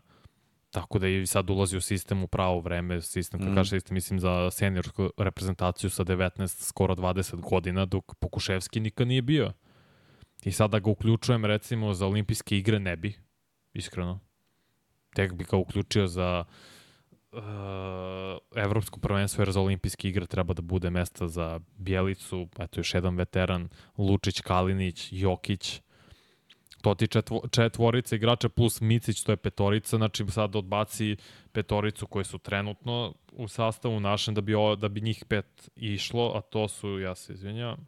tako da i sad ulazi u sistem u pravo vreme, sistem, Mm. mm. kaže sistem, mislim za seniorsku reprezentaciju sa 19, skoro 20 godina, dok Pokuševski nikad nije bio. I sad da ga uključujem recimo za olimpijske igre ne bi, iskreno. Tek bi ga uključio za uh, evropsko prvenstvo, jer za olimpijske igre treba da bude mesta za Bjelicu, eto još jedan veteran, Lučić, Kalinić, Jokić, to ti četvo, četvorica igrača plus Micić, to je petorica, znači sad odbaci petoricu koji su trenutno u sastavu našem da bi, o, da bi njih pet išlo, a to su, ja se izvinjam,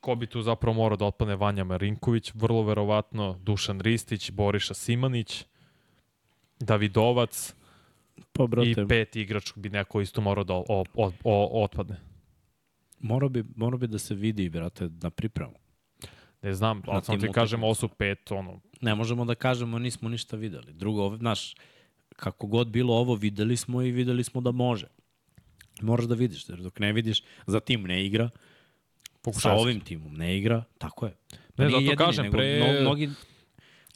ko bi tu zapravo morao da otpadne? Vanja Marinković, vrlo verovatno, Dušan Ristić, Boriša Simanić, Davidovac Pa, i pet igrač bi neko isto morao da o, o, o, otpadne. Morao bi, morao bi da se vidi, brate, na pripremu. Ne znam, Na ali tim ti kažem, ovo su pet, ono, Ne možemo da kažemo nismo ništa videli. Drugo, znaš, kako god bilo ovo, videli smo i videli smo da može. Moraš da vidiš, jer dok ne vidiš, za tim ne igra, sa Pokuševski. ovim timom ne igra, tako je. Ne, Nije zato jedini, kažem, pre- mno, mnogi,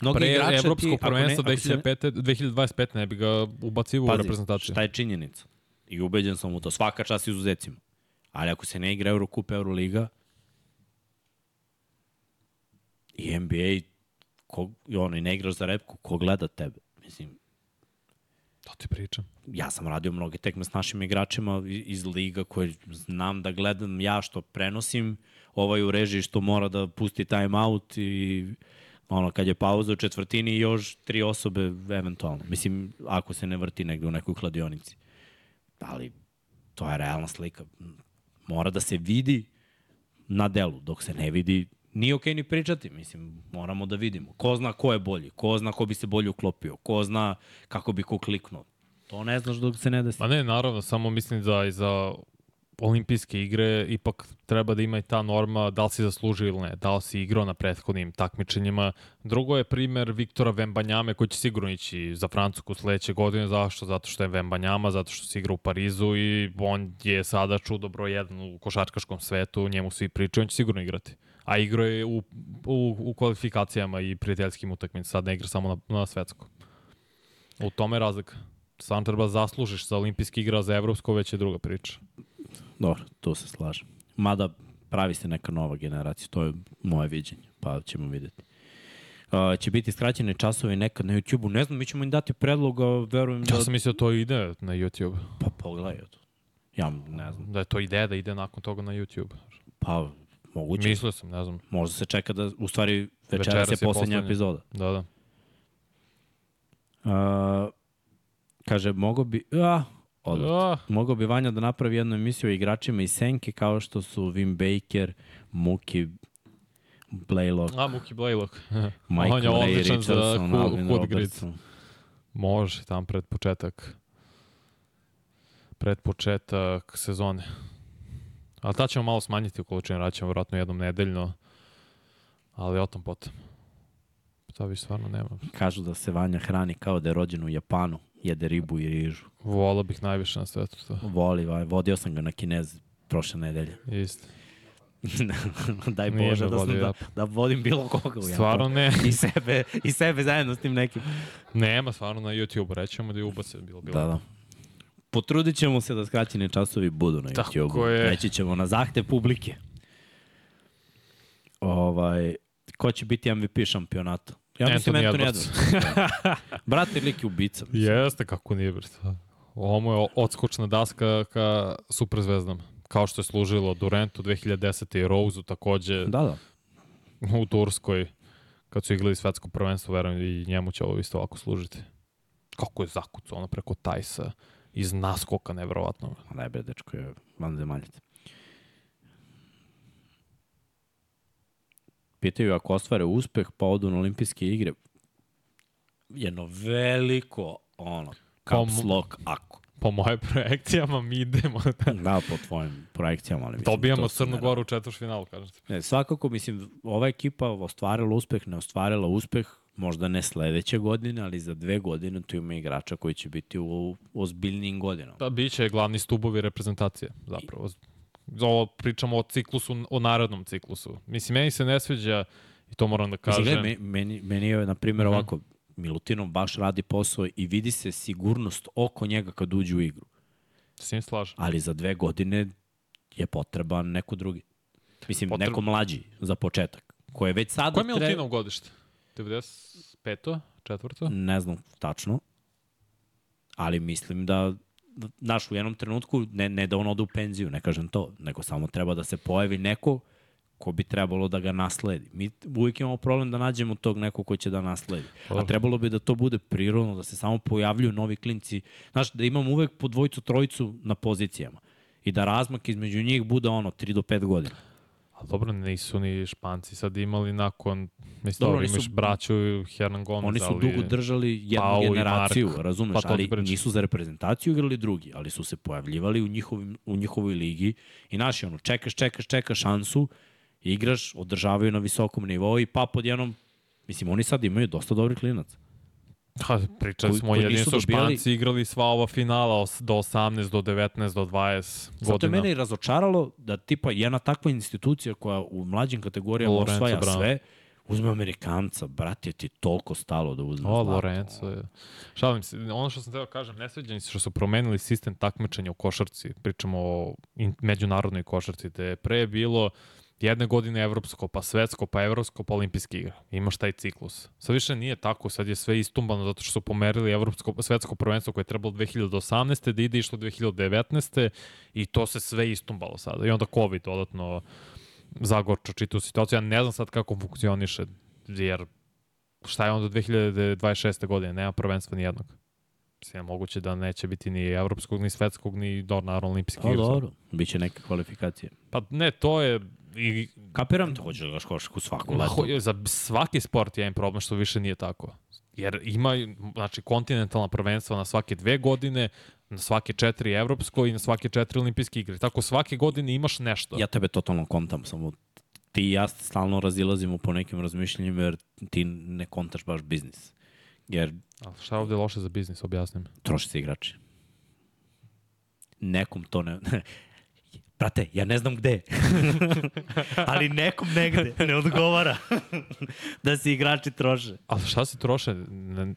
mnogi Pre igrača evropskog prvenstva ako se ne- 2005, 2025 ne bi ga ubacivo u Pazi, reprezentaciju. šta je činjenica? I ubeđen sam u to. Svaka čast izuzecima. Ali ako se ne igra Eurocup, Euroliga i NBA, ko, i ono, i ne igraš za repku, ko gleda tebe? Mislim, To ti pričam. ja sam radio mnoge tekme s našim igračima iz liga koje znam da gledam ja što prenosim, ovaj u režiji što mora da pusti time out i ono, kad je pauza u četvrtini još tri osobe eventualno. Mislim, ako se ne vrti negde u nekoj kladionici. Ali to je realna slika. Mora da se vidi na delu. Dok se ne vidi, nije okej ni pričati. Mislim, moramo da vidimo. Ko zna ko je bolji, ko zna ko bi se bolje uklopio, ko zna kako bi ko kliknuo. To ne znaš dok se ne desi. Ma ne, naravno, samo mislim da i za olimpijske igre ipak treba da ima i ta norma da li si zaslužio ili ne, da li si igrao na prethodnim takmičenjima. Drugo je primer Viktora Vembanjame koji će sigurno ići za Francusku sledeće godine. Zašto? Zato što je Vembanjama, zato što se igra u Parizu i on je sada čudo broj jedan u košarkaškom svetu, njemu svi pričaju, on će sigurno igrati. A igrao je u, u, u kvalifikacijama i prijateljskim utakmicama, sad ne igra samo na, na svetsko. U tome je razlika. Stvarno treba zaslužiš za olimpijski igra, za evropsko već je druga priča. Dobro, tu se slažem. Mada pravi se neka nova generacija, to je moje viđenje, pa ćemo videti. Uh, će biti skraćene časove nekad na YouTube-u, ne znam, mi ćemo im dati predlog, a verujem da... Ja sam mislio da to ide na YouTube. Pa pogledaj to. Ja ne znam, Da je to ideja da ide nakon toga na YouTube. pa moguće. Mislio sam, ne znam. Možda se čeka da, u stvari, večeras, Večeras je je poslednja epizoda. Da, da. Uh, kaže, mogo bi... A, odvrat. Ah, Mogao bi Vanja da napravi jednu emisiju o igračima iz Senke, kao što su Wim Baker, Muki, Blaylock, a, Muki Blaylock. Michael On je Ray odličan za Richardson, Hood- Alvin. Robertson. Može, tam pred početak. Pred početak sezone. Ali ta ćemo malo smanjiti u količini, raćemo vjerojatno jednom nedeljno. Ali o tom potom. Ta vi stvarno nema. Kažu da se Vanja hrani kao da je rođen u Japanu, jede ribu i rižu. Volao bih najviše na svetu to. Voli, vodio sam ga na kinez prošle nedelje. Isto. Daj Nije Bože da, sam, da, Japan. da vodim bilo koga u Stvarno Japanu. ne. I sebe, I sebe zajedno s tim nekim. Nema, stvarno na YouTube, rećemo da je ubace bilo bilo. Da, da. Potrudit ćemo se da skraćeni časovi budu na Tako YouTube-u. je. Reći ćemo na zahtev publike. Ovaj, ko će biti MVP šampionata? Ja mislim Anthony Anthony Edwards. Edwards. Brate, lik je ubica. mislim. Jeste, kako nije, brate. Ovo mu je odskočna daska ka superzvezdama. Kao što je služilo Durantu 2010. i Roseu takođe Da, da. u Turskoj kad su igrali svetsko prvenstvo, verujem i njemu će ovo isto ovako služiti. Kako je zakucao ono preko Tajsa iz naskoka, nevjerovatno. Ma Ne bre, dečko je vanzemaljac. Pitaju ako ostvare uspeh, pa odu na olimpijske igre. Jedno veliko, ono, caps lock, ako. Po moje projekcijama mi idemo. Da, po tvojim projekcijama. Ali mislim, Dobijamo Crnu ne Goru u četvrtfinalu, kažem ti. Ne, svakako, mislim, ova ekipa ostvarila uspeh, ne ostvarila uspeh, možda ne sledeće godine, ali za dve godine tu ima igrača koji će biti u ozbiljnijim godinama. Da, bit će glavni stubovi reprezentacije, zapravo. Ovo pričamo o ciklusu, o narodnom ciklusu. Mislim, meni se ne sviđa, i to moram da kažem, Mislim, gledaj, me- meni, meni je, na primjer, Mhm. ovako, Milutinov baš radi posao i vidi se sigurnost oko njega kad uđe u igru. s njim slažem. Ali za dve godine je potreban neko drugi. Mislim, Potreb- neko mlađi za početak. Ko je već sada... Koje je Milutinov godište? 95. Četvrto? Ne znam tačno. Ali mislim da naš u jednom trenutku, ne, ne da on ode u penziju, ne kažem to, nego samo treba da se pojavi neko ko bi trebalo da ga nasledi. Mi uvijek imamo problem da nađemo tog nekog ko će da nasledi. A trebalo bi da to bude prirodno, da se samo pojavljuju novi klinci. Znaš, da imamo uvek po dvojicu, trojicu na pozicijama. I da razmak između njih bude ono 3 do 5 godina. A dobro, nisu ni Španci sad imali nakon, mislim, Dobro, dobro, oni su- imaš braću Hernan Gomez, Oni su ali... dugo držali jednu Pau i generaciju, Mark. razumeš, Pa ali pričam. nisu za reprezentaciju igrali drugi, ali su se pojavljivali u, njihovim, u njihovoj ligi i naši, ono, čekaš, čekaš, čekaš šansu, igraš, održavaju na visokom nivou i pa pod jednom, mislim, oni sad imaju dosta dobrih klinaca. Ha, pričali Koji- smo, koji jedini nisu su dobijali- Španci igrali sva ova finala os- do 18, do 19, do 20 Zato je godina. mene i razočaralo da tipa jedna takva institucija koja u mlađim kategorijama Lorenzo osvaja Brown. sve, uzme Amerikanca, brate, ti je toliko stalo da uzme O, zlato. Lorenzo je. Šalim se, ono što sam teo kažem, ne sviđa mi se što su promenili sistem takmičenja u košarci. Pričamo o međunarodnoj košarci, gde je pre bilo jedne godine evropsko, pa svetsko, pa evropsko, pa olimpijski igra. Imaš taj ciklus. Sad više nije tako, sad je sve istumbano zato što su pomerili evropsko, svetsko prvenstvo koje je trebalo 2018. da ide išlo 2019. i to se sve istumbalo sada. I onda COVID dodatno zagorča čitu situaciju. Ja ne znam sad kako funkcioniše, jer šta je onda 2026. godine? Nema prvenstva ni jednog. Mislim, moguće da neće biti ni evropskog, ni svetskog, ni do, naravno olimpijskih igra. dobro, bit će neke kvalifikacije. Pa ne, to je i Kapiram te, hoće da gaš košarku svaku Ma, leto. ho- za svaki sport je jedan problem što više nije tako. Jer ima, znači, kontinentalna prvenstva na svake dve godine, na svake četiri evropsko i na svake četiri olimpijske igre. Tako svake godine imaš nešto. Ja tebe totalno kontam, samo ti i ja stalno razilazimo po nekim razmišljanjima jer ti ne kontaš baš biznis. Jer A šta je ovde loše za biznis, objasnim. troši se igrači. Nekom to ne... Brate, ja ne znam gde. Ali nekom negde ne odgovara da se igrači troše. A šta se troše? Ne,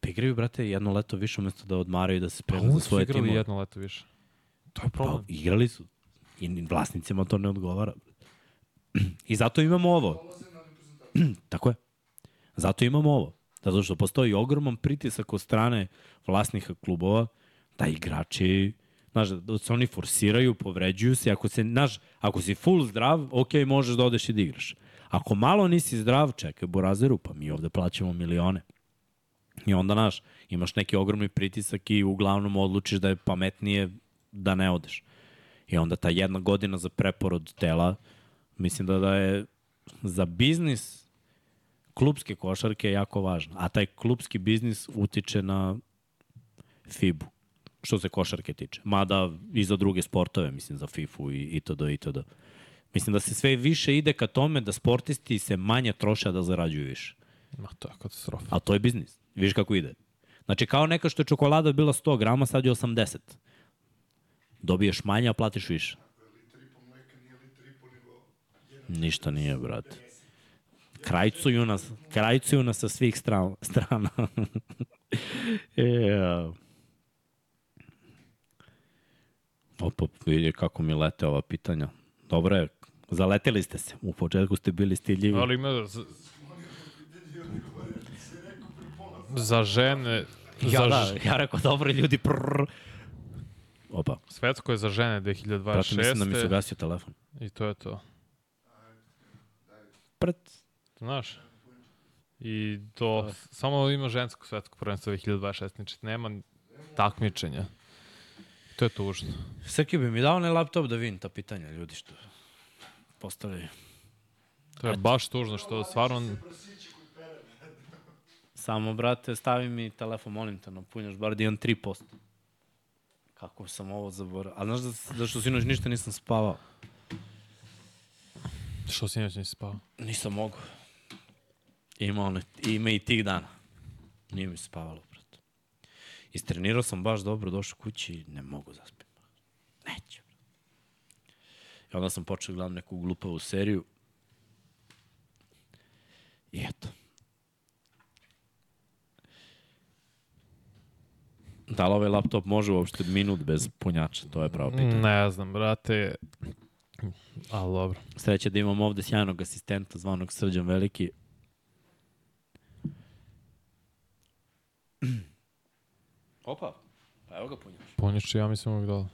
Pa igraju, brate, jedno leto više umesto da odmaraju da se pa spremaju za uvijek su svoje igrali jedno leto više. To je Pa, problem. igrali su. I ni vlasnicima to ne odgovara. I zato imamo ovo. Tako je. Zato imamo ovo. Zato što postoji ogroman pritisak od strane vlasnika klubova da igrači Znaš, da se oni forsiraju, povređuju se. Ako, se, znaš, ako si full zdrav, ok, možeš da odeš i da igraš. Ako malo nisi zdrav, čekaj Borazeru, pa mi ovde plaćamo milione. I onda, znaš, imaš neki ogromni pritisak i uglavnom odlučiš da je pametnije da ne odeš. I onda ta jedna godina za preporod tela, mislim da, da je za biznis klubske košarke jako važna. A taj klubski biznis utiče na FIBU, što se košarke tiče. Mada i za druge sportove, mislim, za FIFU i itd. itd. Mislim da se sve više ide ka tome da sportisti se manje troše a da zarađuju više. Ma, to je katastrofa. A to je biznis. Viš kako ide. Znači, kao neka što je čokolada bila 100 grama, sad je 80. Dobiješ manje, a platiš više. Ništa nije, brate. Krajcuju nas, krajcuju nas sa svih strana. strana. e, a. Opa, vidi kako mi lete ova pitanja. Dobro je, zaleteli ste se. U početku ste bili stiljivi. Ali ima... Z... Za žene... Ja, za da, ja rekao, dobro ljudi, prrr. Opa, Svetsko je za žene brate, mislim da mi se 2026. gasio telefon. I to je to. Prt. Znaš? I to, samo ima žensko svetsko prvenstvo 2026, znači nema takmičenja. To je tužno. Srki bi mi dao onaj laptop da vidim ta pitanja, ljudi što postavljaju. To je baš tužno što stvarno... Samo, brate, stavi mi telefon, molim te, napunjaš, bar da imam 3%. Kako sam ovo zaboravio. A znaš da, da što sinoć ništa nisam spavao? Što si neće nisi spao? Nisam mogu. Ima, one, ima i tih dana. Nije mi se spavalo. Istrenirao sam baš dobro, došao kući ne mogu zaspim. Neću. I onda sam počeo da gledam neku glupavu seriju. I eto. Da li ovaj laptop može uopšte minut bez punjača? To je pravo pitanje. Ne znam, brate. Ali dobro. Sreće da imam ovde sjajnog asistenta zvanog Srđan Veliki. Opa, pa evo ga punjač. Punjač ja mislim uvijek dole.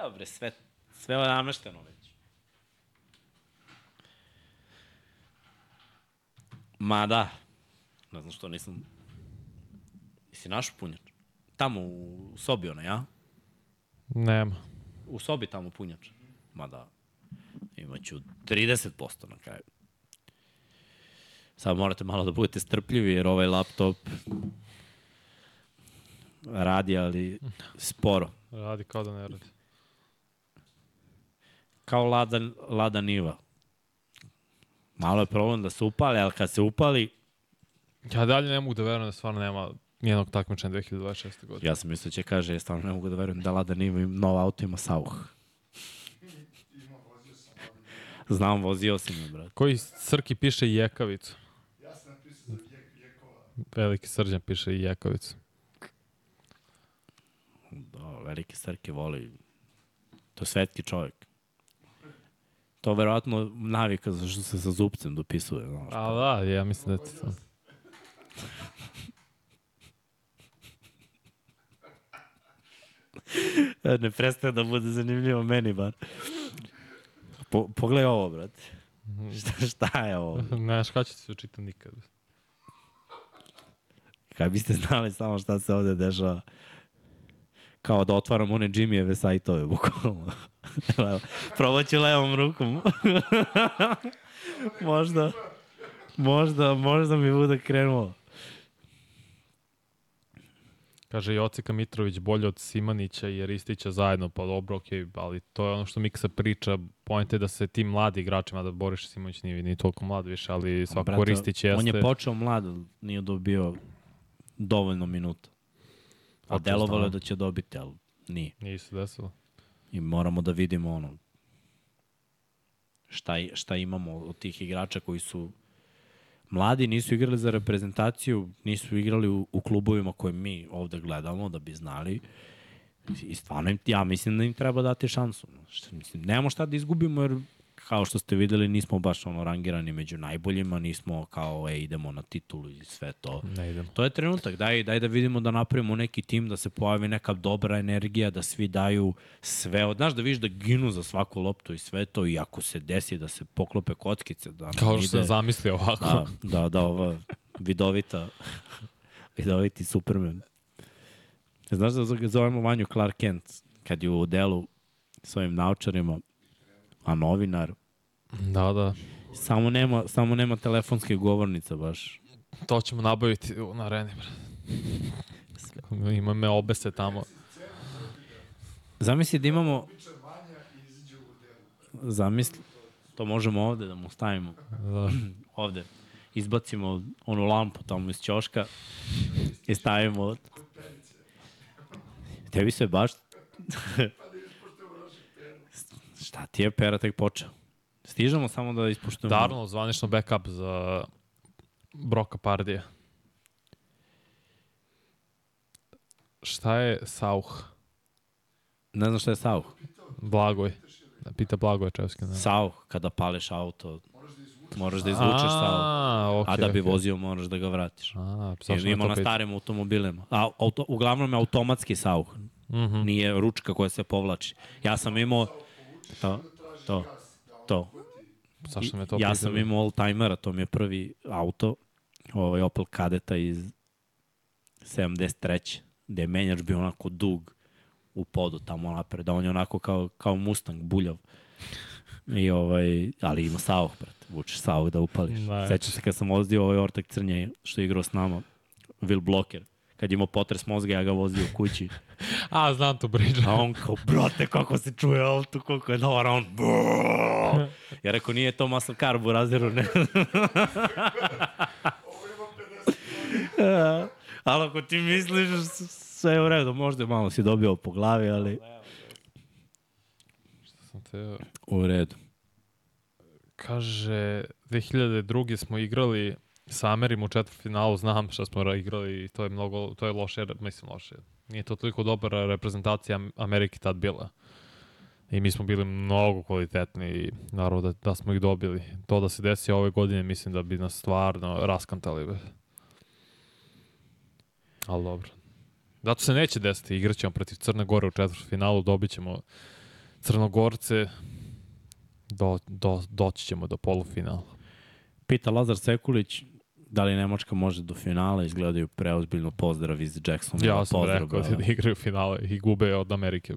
Evo bre, sve, sve je namešteno već. Ma da, ne znam što nisam... Jesi naš punjač? Tamo u sobi ona, ja? Nema. U sobi tamo punjač. Ma da, imaću 30% na kraju. Sad morate malo da budete strpljivi jer ovaj laptop radi, ali sporo. Radi kao da ne radi. Kao lada, lada niva. Malo je problem da se upali, ali kad se upali, Ja dalje ne mogu da verujem da stvarno nema nijednog takmičenja 2026. godine. ja sam mislio da će kaže, ja stvarno ne mogu da verujem da lada niva ima novo auto ima sauh. Znam, vozio sam je, brate. Koji Srki piše jekavicu? Ja sam napisao da je Jekova. Veliki srđan piše i jekavicu. Velike srke voli. To je svetski čovjek. To je verovatno navika za što se sa zupcem dopisuje. Znaš. A da, ja mislim da je to. ne prestaje da bude zanimljivo meni, bar. Po, pogledaj ovo, brate. Šta, šta je ovo? Ne znaš kada ću ti se učitam nikad. Kad biste znali samo šta se ovde dešava. Kao da otvaram one Jimmyjeve sajtove, bukvalno. Evo, Probat ću levom rukom. možda, možda, možda mi bude krenulo. Kaže Jocika Mitrović bolje od Simanića i Ristića zajedno, pa dobro, okej, ali to je ono što Miksa priča, point je da se tim mladi igračima, da Boriš Simović nije ni toliko mlad više, ali svako Brate, Ristić jeste. On je počeo mlad, nije dobio dovoljno minuta. A delovalo je da će dobiti, ali nije. Nije se desilo. I moramo da vidimo ono šta, šta imamo od tih igrača koji su mladi, nisu igrali za reprezentaciju, nisu igrali u, u klubovima koje mi ovde gledamo da bi znali. I stvarno, im- ja mislim da im treba dati šansu. Šta, mislim, nemamo šta da izgubimo jer kao što ste videli nismo baš ono rangirani među najboljima, nismo kao e, idemo na titulu i sve to. Ne idemo. To je trenutak, daj, daj da vidimo da napravimo neki tim, da se pojavi neka dobra energija, da svi daju sve, od, znaš da vidiš da ginu za svaku loptu i sve to i ako se desi da se poklope kockice, da Kao što ide, sam zamislio ovako. da, da, da, ova vidovita, vidoviti Superman. Znaš da zovemo Vanju Clark Kent, kad je u delu svojim naučarima, a novinar, Da, da. samo nema, samo nema telefonske govornice baš. To ćemo nabaviti u- na areni, bre. Ima me obese tamo. Zamisli da imamo. Zamisli, to možemo ovde da mu stavimo. Da. Ovde. Izbacimo onu lampu tamo iz ćoška i stavimo. Tebi se baš... Šta ti je pera tek počeo? Stižemo samo da ispuštujemo. Darnold, zvanično backup za Broka Pardija. Šta je Sauh? Ne znam šta je Sauh. Blagoj. Da pita Blagoj Čevski. Ne. Sauh, kada pališ auto, moraš da izvučeš Sauh. A, okay, A da bi okay. vozio, moraš da ga vratiš. A, Jer me ima na starim automobilima. A, auto, uglavnom je automatski sauh. Mhm. Nije ručka koja se povlači. Ja sam imao... To, to, to. Zašto me to ja sam imao all-timera, to mi je prvi auto, ovaj Opel Kadeta iz 73. Gde je menjač bio onako dug u podu tamo napred, a on je onako kao, kao Mustang, buljav. I ovaj, ali ima sauh, brate. Vučeš sauh da upališ. Nice. Sećam se kad sam vozio ovaj Ortak Crnje, što je igrao s nama, Will Blocker. Kad je imao potres mozga, ja ga vozio u kući. A, znam tu priču. A on kao, brate, kako se čuje auto, koliko je dobar, on... Ja rekao, nije to muscle car burazeru, ne. ali ako ti misliš, sve je u redu, možda malo si dobio po glavi, ali... Sam teo... U redu. Kaže, 2002. smo igrali sa Amerim u četvrtfinalu, znam šta smo igrali i to je mnogo, to je loše, mislim loše. Nije to toliko dobra reprezentacija Amerike tad bila. I mi smo bili mnogo kvalitetni i naravno da, da smo ih dobili. To da se desi ove godine, mislim da bi nas stvarno raskantali. Be. Ali dobro. Zato se neće desiti, igraćemo protiv Crne Gore u četvrtfinalu, dobit ćemo Crnogorce, do, do, doći ćemo do polufinala. Pita Lazar Sekulić, da li Nemačka može do finala, izgledaju preozbiljno pozdrav iz Jacksona. Ja sam pozdrav, rekao bravo. da igraju finale i gube od Amerike.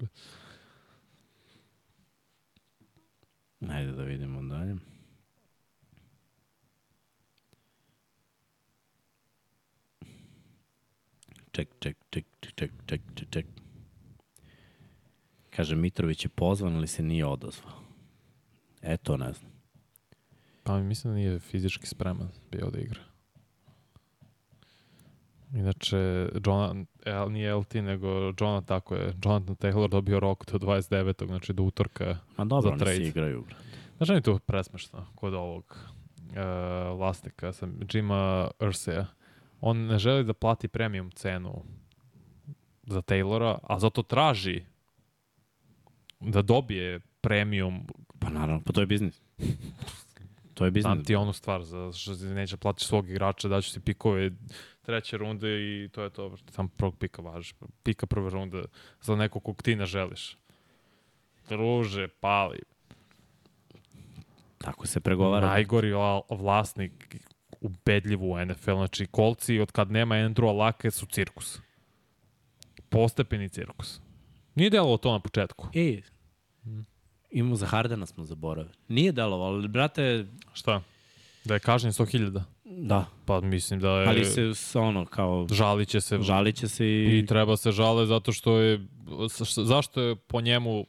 Ajde da vidimo dalje. Ček, ček, ček, ček, ček, ček, ček. Kaže, Mitrović je pozvan, ali se nije odazvao. E, to ne znam. Pa mislim da nije fizički spreman bio da igra. Inače, John, el, nije LT, nego Jonathan, tako je. Jonathan Taylor dobio rok do 29. znači do utorka. Ma dobro, Za oni se trade. igraju. Znaš mi je to presmešno kod ovog uh, vlasnika, sam Jima Ursaya. On ne želi da plati premium cenu za Taylora, a zato traži da dobije premium Pa naravno, pa to je biznis. To je biznis. Znam ti onu stvar, za što neće platiš svog igrača, daću ti pikove treće runde i to je to. Sam prvog pika važiš. Pika prve runde za nekog kog ti ne želiš. Druže, pali. Tako se pregovara. Najgori la- vlasnik ubedljiv u NFL. Znači, kolci od kad nema Andrewa Lake su cirkus. Postepeni cirkus. Nije delovalo to na početku. E, imamo za Hardena smo zaboravili. Nije delovalo, ali brate, Šta? Da je kažnjen 100.000? da. Pa mislim da je... Ali se ono, kao, Žalit će se žalit će se i... I treba se žale zato što je, zašto je po njemu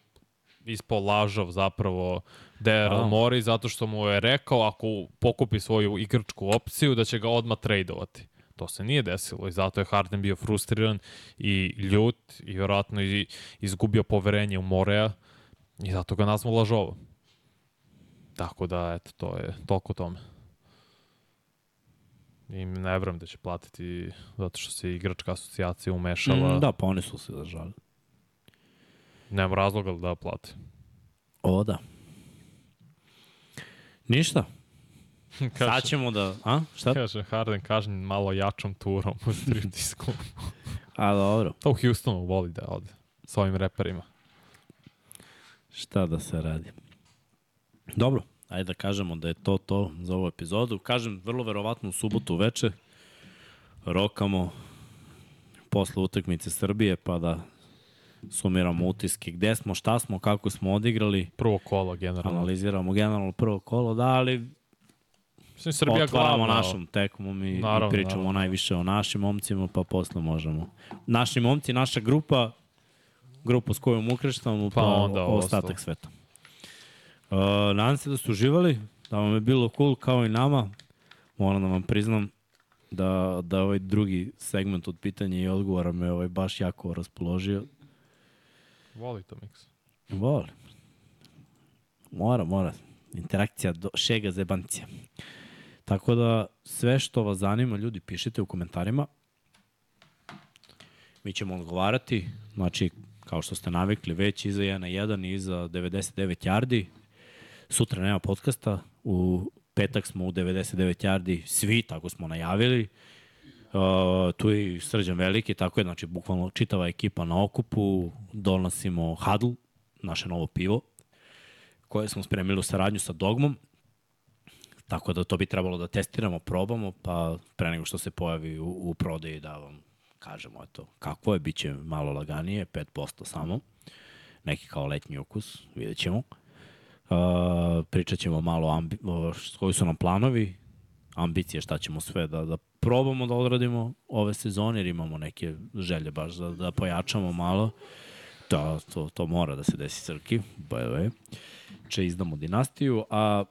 ispao lažov zapravo Daryl A. Morey, zato što mu je rekao ako pokupi svoju igračku opciju da će ga odmah tradovati. To se nije desilo i zato je Harden bio frustriran i ljut i vjerojatno i izgubio poverenje u Moreja i zato ga nazvao lažovom. Tako da, eto, to je toliko tome. I ne vjerujem da će platiti zato što se igračka asocijacija umešala. Mm, da, pa oni su se zažali. Nema razloga da plati. O, da. Ništa. Sad ćemo da... A? Šta? Kaže Harden kažnjen malo jačom turom u striptisku. A, dobro. to u Houstonu voli da ode s ovim reperima. Šta da se radi? Dobro, ajde da kažemo da je to to za ovu epizodu. Kažem, vrlo verovatno u subotu uveče rokamo posle utakmice Srbije pa da sumiramo utiske gde smo, šta smo, kako smo odigrali, Prvo kolo generalno. analiziramo generalno prvo kolo, da, ali Mislim, Srbija otvaramo glavna. našom tekmom i, Naravno, i pričamo naravno. najviše o našim momcima, pa posle možemo. Naši momci, naša grupa, grupa s kojom ukrštamo, pa, Pa onda ostatak ostalo. sveta. Uh, nadam se da ste uživali, da vam je bilo cool kao i nama. Moram da vam priznam da, da ovaj drugi segment od pitanja i odgovora me ovaj baš jako raspoložio. Voli to mix. Volim. Mora, mora. Interakcija do šega zebancija. Tako da sve što vas zanima, ljudi, pišite u komentarima. Mi ćemo odgovarati, znači, kao što ste navikli, već iza 1 na 1 i iza 99 yardi. Sutra nema podcasta, u petak smo u 99 yardi, svi, tako smo najavili. Uh, tu je i Srđan Veliki, tako je, znači, bukvalno čitava ekipa na okupu, donosimo Hadl, naše novo pivo, koje smo spremili u saradnju sa Dogmom. Tako da to bi trebalo da testiramo, probamo, pa pre nego što se pojavi u, u prodaji da vam kažemo eto, kakvo je, bit će malo laganije, 5% samo, neki kao letnji ukus, vidjet ćemo. Uh, pričat ćemo malo ambi, koji su nam planovi, ambicije šta ćemo sve da, da probamo da odradimo ove sezone, jer imamo neke želje baš da, da pojačamo malo. Da, to, to mora da se desi Srki, by the way. Če izdamo dinastiju, a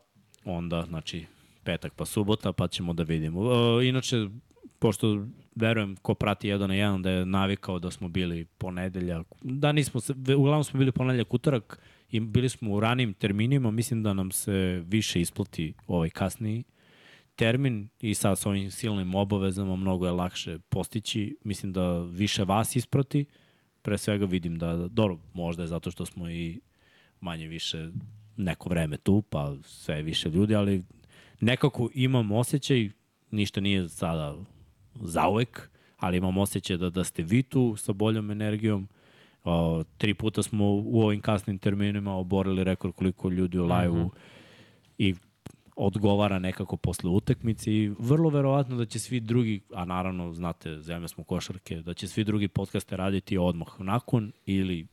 onda, znači, petak pa subota, pa ćemo da vidimo. Uh, inače, pošto verujem ko prati jedan na jedan da je navikao da smo bili ponedeljak, da nismo, se, uglavnom smo bili ponedeljak utorak i bili smo u ranim terminima, mislim da nam se više isplati ovaj kasniji termin i sad sa ovim silnim obavezama mnogo je lakše postići, mislim da više vas isprati, pre svega vidim da, dobro, možda je zato što smo i manje više neko vreme tu, pa sve više ljudi, ali nekako imam osjećaj, ništa nije sada zauvek, ali imam osjećaj da, da ste vi tu sa boljom energijom. O, tri puta smo u ovim kasnim terminima oborili rekord koliko ljudi u live-u mm -hmm. i odgovara nekako posle utakmice i vrlo verovatno da će svi drugi, a naravno znate, zemlja smo košarke, da će svi drugi podcaste raditi odmah nakon ili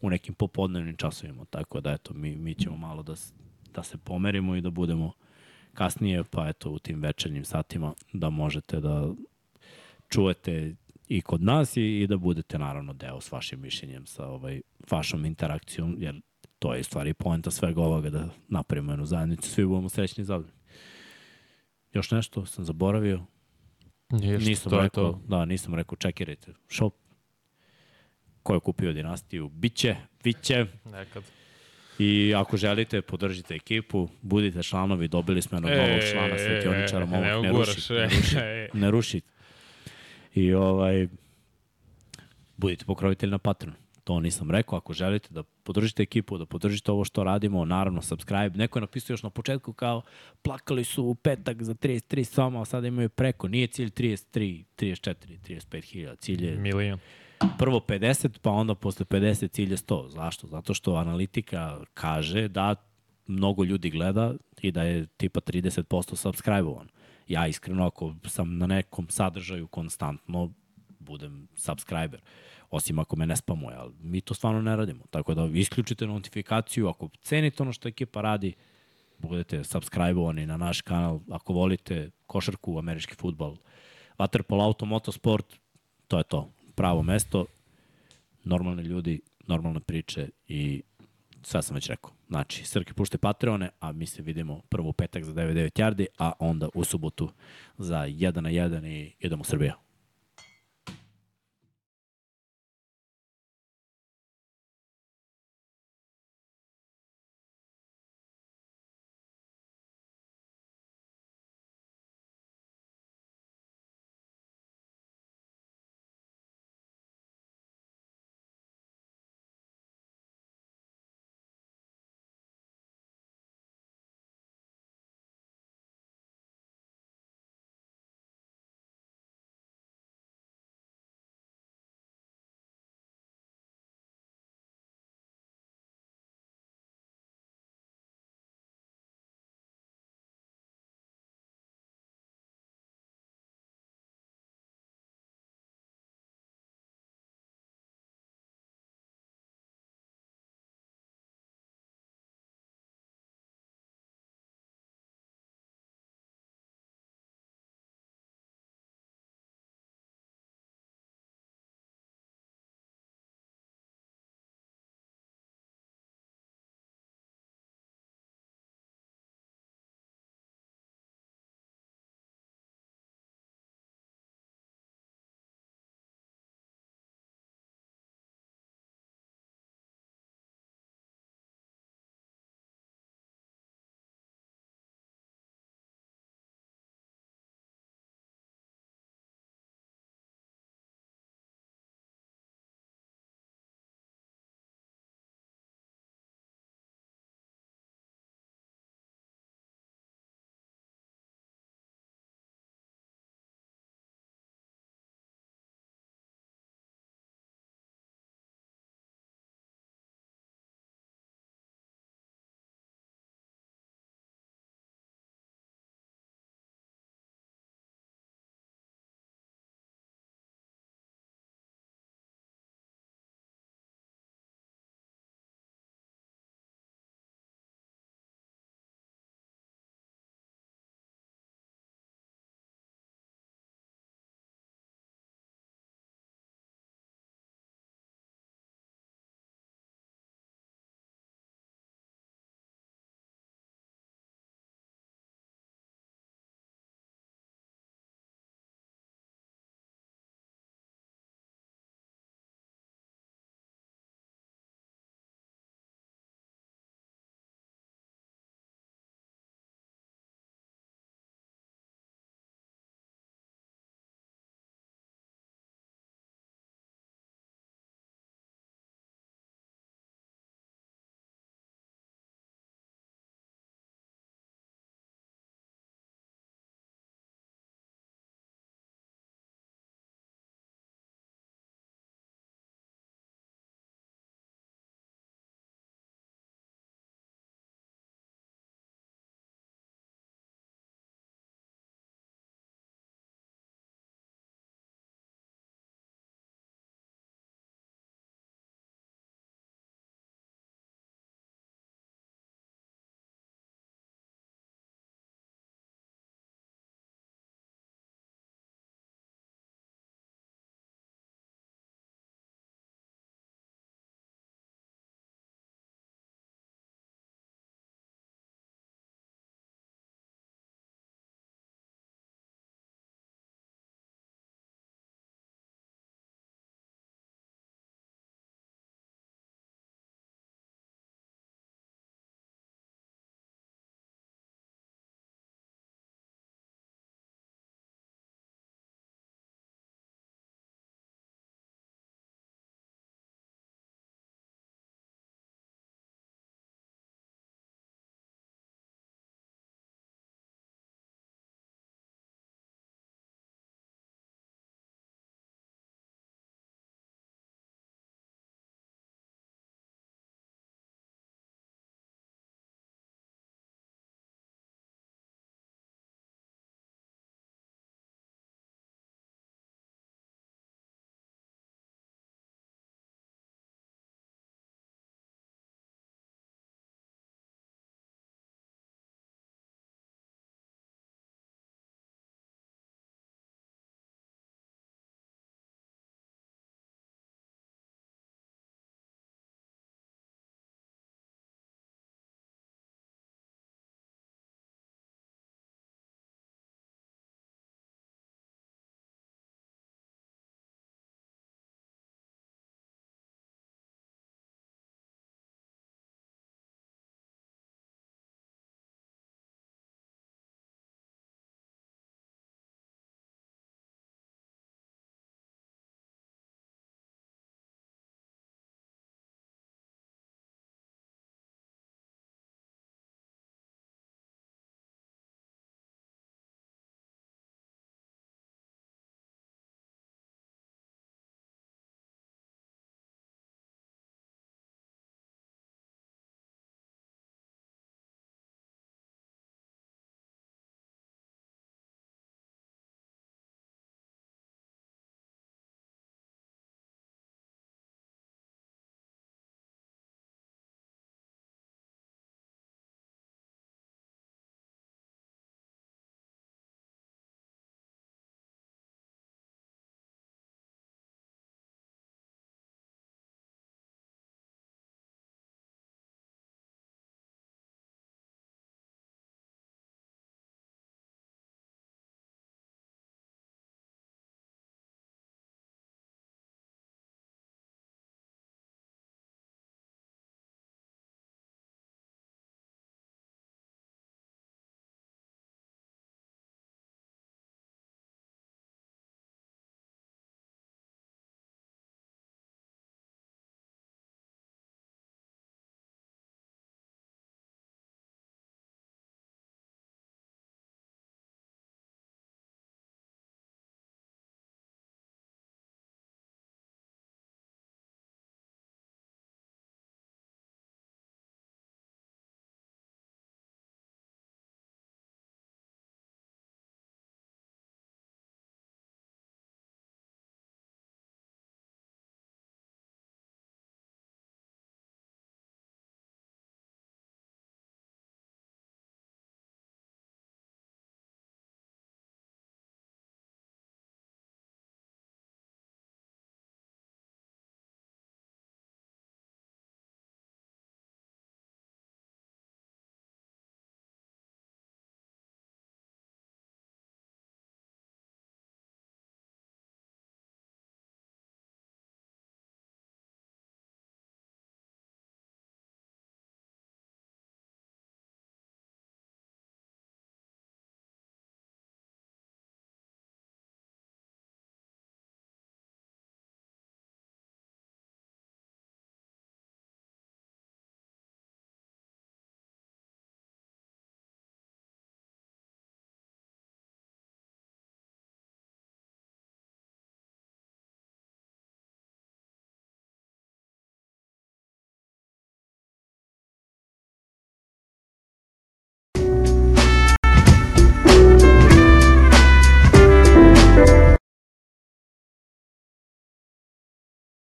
u nekim popodnevnim časovima. Tako da eto, mi, mi ćemo malo da, da se pomerimo i da budemo kasnije, pa eto u tim večernjim satima da možete da čujete i kod nas i, i da budete naravno deo s vašim mišljenjem, sa ovaj, vašom interakcijom, jer to je stvari poenta svega ovoga da napravimo jednu zajednicu, svi budemo srećni i zadovoljni. Još nešto sam zaboravio? Ništa, nisam to rekao, to. da, nisam rekao, čekirajte shop. Ko je kupio dinastiju? Biće, biće. Nekad. I ako želite, podržite ekipu, budite članovi, dobili smo jednog novog člana svetioničara, momak, ne, ne, uguraš, ruši, ne ruši, e. ne ruši. I ovaj, budite pokrovitelji na Patreonu. To nisam rekao, ako želite da podržite ekipu, da podržite ovo što radimo, naravno subscribe. Neko je napisao još na početku kao plakali su u petak za 33 soma, a sada imaju preko. Nije cilj 33, 34, 35 hiljada. Cilj je Milion. prvo 50, pa onda posle 50 cilj je 100. Zašto? Zato što analitika kaže da mnogo ljudi gleda i da je tipa 30% subscribe-ovan. Ja iskreno, ako sam na nekom sadržaju konstantno, budem subscriber. Osim ako me ne spamuje, ali mi to stvarno ne radimo. Tako da isključite notifikaciju, ako cenite ono što ekipa radi, budete subscribe-ovani na naš kanal. Ako volite košarku, američki futbal, waterpolo, auto, motosport, to je to. Pravo mesto, normalni ljudi, normalne priče i sve sam već rekao. Znači, Srke pušte Patreone, a mi se vidimo prvo u petak za 99 yardi, a onda u subotu za 1 na 1 i idemo Srbiju.